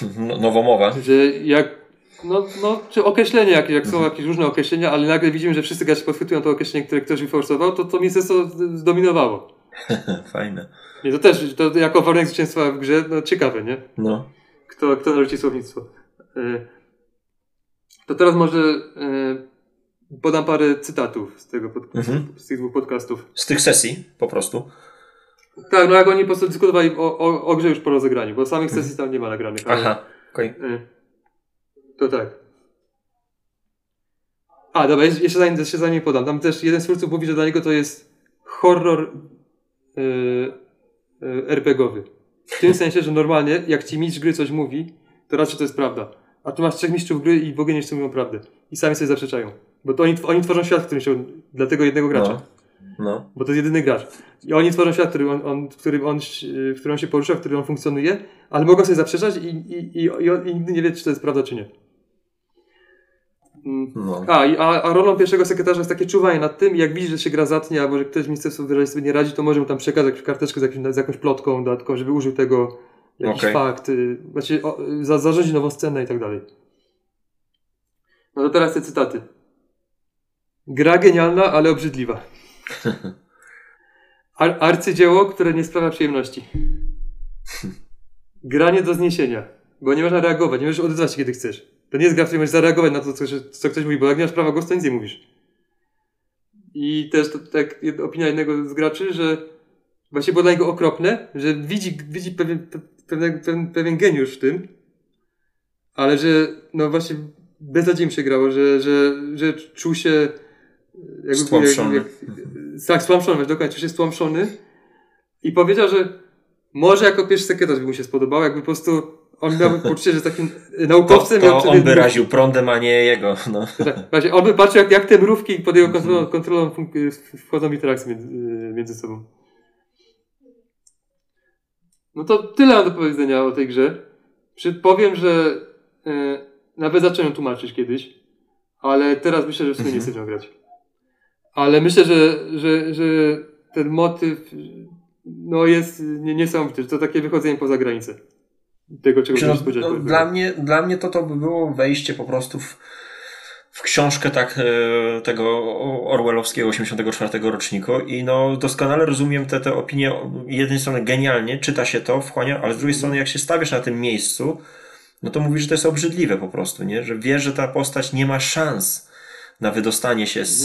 No, nowomowa. Że jak, no, no czy określenie, jak, jak są jakieś różne określenia, ale nagle widzimy, że wszyscy gracze podchwytują to określenie, które ktoś wyforsował, to to ministerstwo zdominowało. Fajne. Nie, to też, to jako warunek zwycięstwa w grze, no ciekawe, nie? No. Kto, kto narzuci słownictwo. E, To teraz może e, podam parę cytatów z, tego pod, Mhm. z tych dwóch podcastów. Z tych sesji po prostu. Tak, no jak oni po prostu dyskutowali o, o, o grze już po rozegraniu, bo samych sesji tam nie ma nagranych. ale- Aha. Okej. E, To tak. A, dobra, jeszcze zanim, jeszcze zanim podam. Tam też jeden z twórców mówi, że dla niego to jest horror e, RPGowy. W tym sensie, że normalnie, jak ci mistrz gry coś mówi, to raczej to jest prawda. A tu masz trzech mistrzów gry i w ogóle nie wszyscy mówią prawdę. I sami sobie zaprzeczają. Bo to oni, oni tworzą świat, w którym się dla tego jednego gracza. No. No. Bo to jest jedyny gracz. I oni tworzą świat, który on, on, w, którym on, w którym on się porusza, w którym on funkcjonuje, ale mogą sobie zaprzeczać i, i, i, i, i nigdy nie wie, czy to jest prawda, czy nie. No. A, a, a rolą pierwszego sekretarza jest takie czuwanie nad tym, jak widzi, że się gra zatnie, albo że ktoś z ministerstwa wyraźnie sobie nie radzi, to może mu tam przekazać jakąś karteczkę z, jakimś, z jakąś plotką dodatkową, żeby użył tego jakiś Okej. fakt, y, właściwie o, za, zarządzi nową scenę i tak dalej. No to teraz te cytaty. Gra genialna, ale obrzydliwa. Ar arcydzieło, które nie sprawia przyjemności. Gra nie do zniesienia, bo nie można reagować, nie możesz odezwać się kiedy chcesz. To nie jest gra, w której możesz zareagować na to, co, co ktoś mówi, bo jak nie masz prawa głosu, to nic nie mówisz. I też to, tak opinia jednego z graczy, że właśnie było dla niego okropne, że widzi, widzi pewien, pe- pewien, pewien, pewien geniusz w tym, ale że no właśnie beznadziejnie się grało, że, że, że czuł się jakby, Stłamszony. jak, tak, stłamszony, dokładnie, czuł się stłamszony i powiedział, że może jako pierwszy sekretarz by mu się spodobało, jakby po prostu on miał poczucie, że takim To, naukowcem. to miał on by raził prądem, a nie jego. No. tak, właśnie, on by patrzył, jak, jak te mrówki pod jego kontrolą, Mhm. kontrolą fun- wchodzą w interakcję między, między sobą. No to tyle mam do powiedzenia o tej grze. Powiem, że e, nawet zacząłem tłumaczyć kiedyś, ale teraz myślę, że w sumie nie Mhm. chcę nią grać. Ale myślę, że, że, że ten motyw no jest nie- niesamowity, że to takie wychodzenie poza granicę tego, czego się no, spodziewać. no, dla, mnie, dla mnie to to by było wejście po prostu w, w książkę tak e, tego Orwellowskiego 84 roczniku i no doskonale rozumiem te, te opinie. Jednej strony genialnie, czyta się to, wchłania, ale z drugiej strony jak się stawiasz na tym miejscu, no to mówisz, że to jest obrzydliwe po prostu, nie? Że wiesz, że ta postać nie ma szans na wydostanie się z,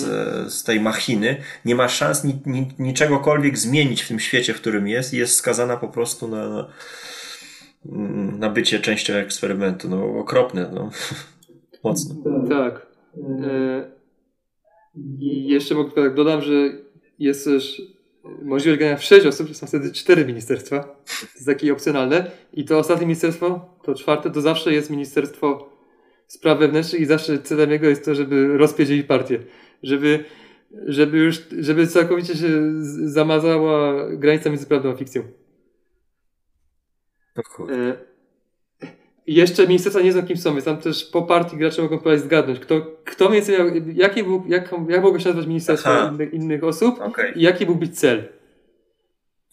z tej machiny, nie ma szans ni, ni, niczegokolwiek zmienić w tym świecie, w którym jest i jest skazana po prostu na, na, na bycie częścią eksperymentu. No okropne, no. Mocno. Tak. E, I jeszcze mogę tak dodam, że jest też możliwość grania w 6 osób, są wtedy cztery ministerstwa. To jest takie opcjonalne. I to ostatnie ministerstwo, to czwarte, to zawsze jest Ministerstwo Spraw Wewnętrznych i zawsze celem jego jest to, żeby rozpierdzielić partię. Żeby, żeby już, żeby całkowicie się zamazała granica między prawdą a fikcją. E, I jeszcze ministerstwa nie znam kim są, więc tam też po partii gracze mogą próbować zgadnąć, kto, kto mniej więcej miał, jaki był, jak, jak mogło się nazywać ministerstwo innych, innych osób Okej, i jaki był być cel.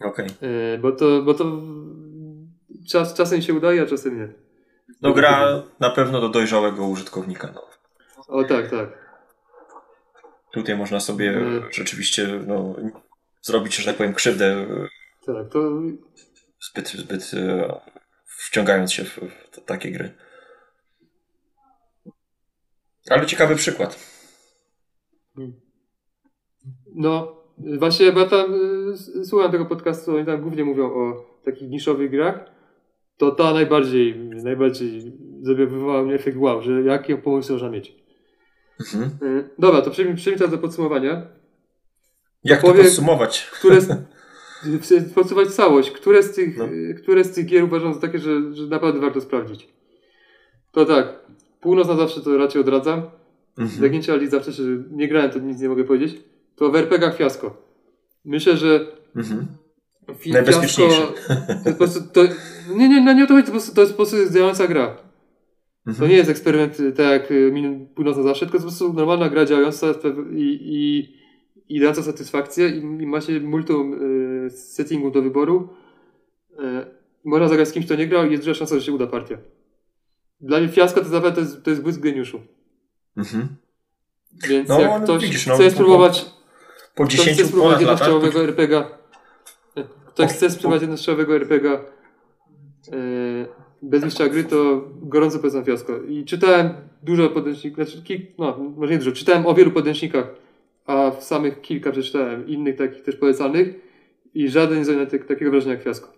okej. E, bo to, bo to czas, czasem się udaje, a czasem nie. No gra na pewno do dojrzałego użytkownika. No. O tak, tak. Tutaj można sobie Mm. rzeczywiście no, zrobić, że tak powiem, krzywdę e, Tak, to zbyt, zbyt e, wciągając się w, w takie gry. Ale ciekawy przykład. No, właśnie, ja tam s- słucham tego podcastu, oni tam głównie mówią o takich niszowych grach. To ta najbardziej, najbardziej wywołała mnie efekt wow, że jakie pomysły można mieć. Mhm. Y, Dobra, to przejdźmy, przejdźmy teraz do podsumowania. Jak to podsumować? Które podsumować całość, które z tych, No. które z tych gier uważam za takie, że, że naprawdę warto sprawdzić. To tak, Północ na zawsze to raczej odradzam. Mhm. Zagięcie Ali zawsze, że nie grałem, to nic nie mogę powiedzieć. To w RPGach fiasko. Myślę, że Mhm. Fi- Najbezpieczniejsze. fiasko To to, nie, nie, nie o to chodzi, to, po prostu, to jest po prostu działająca gra. To Mhm. nie jest eksperyment y, tak jak y, Min Północna zawsze, tylko to jest po prostu normalna gra działająca w- i, i, i dająca satysfakcję i, i macie multum y, settingu do wyboru. Y, można zagrać z kimś, kto nie grał i jest duża szansa, że się uda partia. Dla mnie fiasko to naprawdę to jest, to jest błysk geniuszu. Mhm. Więc No, jak no, ktoś widzisz, no, chce po- spróbować Po chce 10 ponad spróbować latach. jednostrzałowego RPG. Ktoś Po- chce spróbować jednostrzałowego RPG e, bez mistrza gry, to gorąco polecam fiasko. I czytałem dużo podręczników, znaczy, no może nie dużo, czytałem o wielu podręcznikach, a w samych kilka przeczytałem, innych takich też polecanych i żaden nie zrobił tak, takiego wrażenia jak fiasko.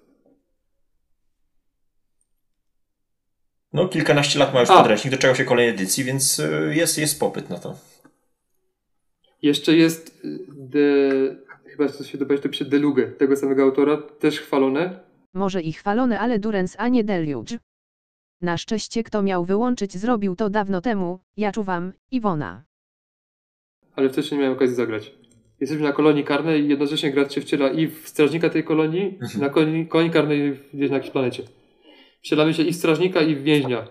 No kilkanaście lat ma już A. podręcznik, doczekał się kolejnej edycji, więc y, jest, jest popyt na to. Jeszcze jest y, The, chyba to się dopowiedzieć, to pisze Deluge, tego samego autora, też chwalone. Może i chwalone, ale Durens, a nie Deluge. Na szczęście kto miał wyłączyć zrobił to dawno temu, ja czuwam, Iwona. Ale wcześniej nie miałem okazji zagrać. Jesteśmy na kolonii karnej i jednocześnie grać się wciela i w strażnika tej kolonii, Mhm. na kolonii, kolonii karnej gdzieś na jakiejś planecie. Wcielamy się i w strażnika, i w więźnia.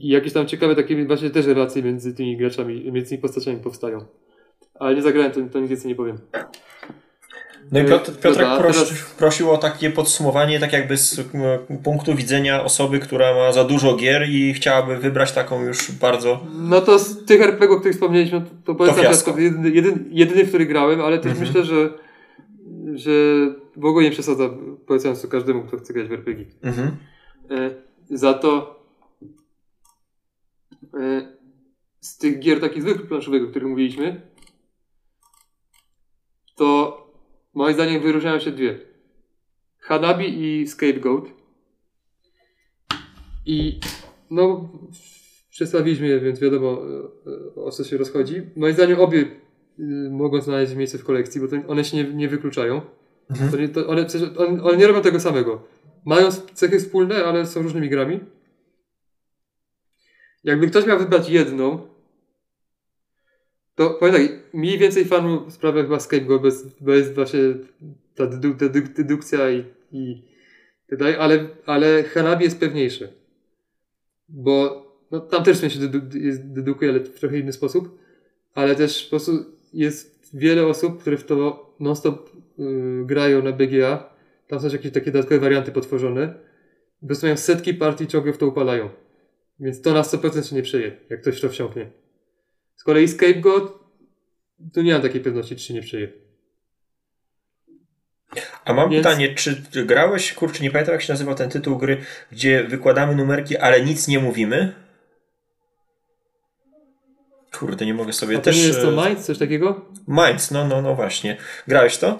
I jakieś tam ciekawe takie właśnie też relacje między tymi graczami, między tymi postaciami powstają. Ale nie zagrałem, to, to nic więcej nie powiem. No i Y, Piotr, Piotrek dobra, prosi, teraz- prosił o takie podsumowanie, tak jakby z punktu widzenia osoby, która ma za dużo gier i chciałaby wybrać taką już bardzo... No to z tych RPG, o których wspomnieliśmy, to, to fiasko. Jedyny, jedyny, jedyny, w który grałem, ale też Mhm. myślę, że, że w ogóle nie przesadza, polecając to każdemu, kto chce grać w RPG. Mhm. E, Za to e, z tych gier takich zwykłych planszowego, o których mówiliśmy, to moim zdaniem wyróżniają się dwie. Hanabi i Scapegoat. I no, przedstawiliśmy je, więc wiadomo e, e, o co się rozchodzi. Moim zdaniem obie y, mogą znaleźć miejsce w kolekcji, bo one się nie, nie wykluczają. Mhm. To nie, to one, one, one nie robią tego samego. Mają cechy wspólne, ale są różnymi grami. Jakby ktoś miał wybrać jedną, to powiem tak, mniej więcej fanu sprawia chyba Scapegoat, bo jest, właśnie ta dedu, dedu, dedukcja i, i tak dalej, ale, ale Hanabi jest pewniejszy. Bo no, tam też się jest, dedukuje, ale w trochę inny sposób. Ale też po prostu jest wiele osób, które w to non-stop y, grają na BGA. Tam są jakieś takie dodatkowe warianty potworzone. Po prostu mają setki partii, ciągle w to upalają. Więc to na 100% się nie przeje, jak ktoś to wsiąknie. Z kolei Scapegoat, to nie mam takiej pewności, czy się nie przeje. A mam Więc- pytanie, czy grałeś, kurczę, nie pamiętam jak się nazywał ten tytuł gry, gdzie wykładamy numerki, ale nic nie mówimy? Kurde, nie mogę sobie A to też... nie jest to e, Mind, coś takiego? Minds, no, no, no właśnie. Grałeś to?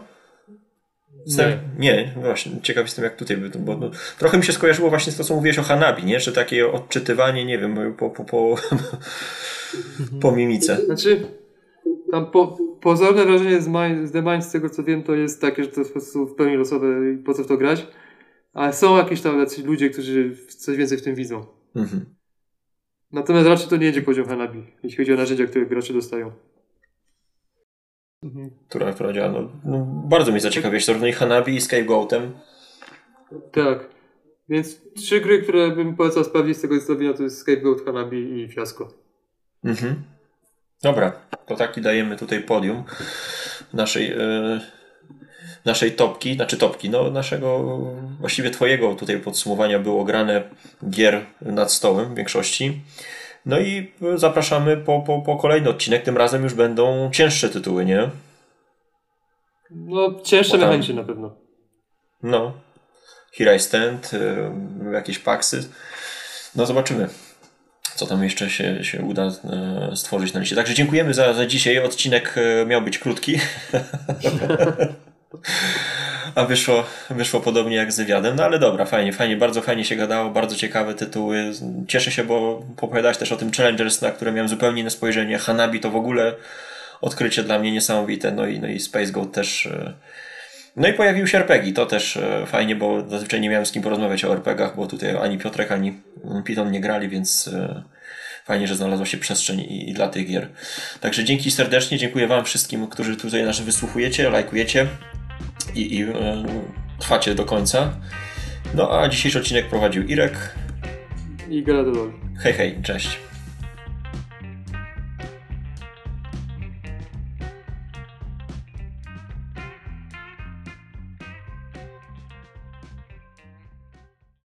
Nie. Nie, właśnie, ciekaw jestem jak tutaj, bo no, trochę mi się skojarzyło właśnie z to, co mówiłeś o Hanabi, nie? Że takie odczytywanie, nie wiem, po, po, po, po mimice. Znaczy, tam po, pozorne wrażenie z, Mind, z The Mind, z tego co wiem, to jest takie, że to jest po prostu w pełni losowe i po co w to grać. Ale są jakieś tam jacyś ludzie, którzy coś więcej w tym widzą. Mhm. Natomiast raczej to nie jedzie poziom Hanabi, jeśli chodzi o narzędzia, które gracze dostają. Mhm. Która wprowadziła, no, no, bardzo mnie zaciekawiłeś, zarówno i Hanabi i Scapegoatem. Tak. Więc trzy gry, które bym polecał sprawdzić z tego zestawienia to jest Scapegoat, Hanabi i Fiasko. Mhm. Dobra, to taki dajemy tutaj podium naszej, yy, naszej topki, znaczy topki, no naszego, właściwie twojego tutaj podsumowania było grane gier nad stołem w większości. No i zapraszamy po, po, po kolejny odcinek, tym razem już będą cięższe tytuły, nie? No, cięższe tam... na pewno. No. Here I Stand, yy, jakieś paksy. No zobaczymy co tam jeszcze się, się uda e, stworzyć na liście. Także dziękujemy za, za dzisiaj. Odcinek e, miał być krótki. A wyszło, wyszło podobnie jak z wywiadem. No ale dobra, fajnie, fajnie, bardzo fajnie się gadało, bardzo ciekawe tytuły. Cieszę się, bo opowiadałeś też o tym Challengers, na które miałem zupełnie inne spojrzenie. Hanabi to w ogóle odkrycie dla mnie niesamowite. No i, no i Space Goat też. E, no i pojawił się RPG, to też fajnie, bo zazwyczaj nie miałem z kim porozmawiać o RPGach, bo tutaj ani Piotrek, ani Piton nie grali, więc fajnie, że znalazła się przestrzeń i, i, dla tych gier. Także dzięki serdecznie, dziękuję Wam wszystkim, którzy tutaj nas wysłuchujecie, lajkujecie i, i e, trwacie do końca. No a dzisiejszy odcinek prowadził Irek i Galadolol. Hej, hej, cześć.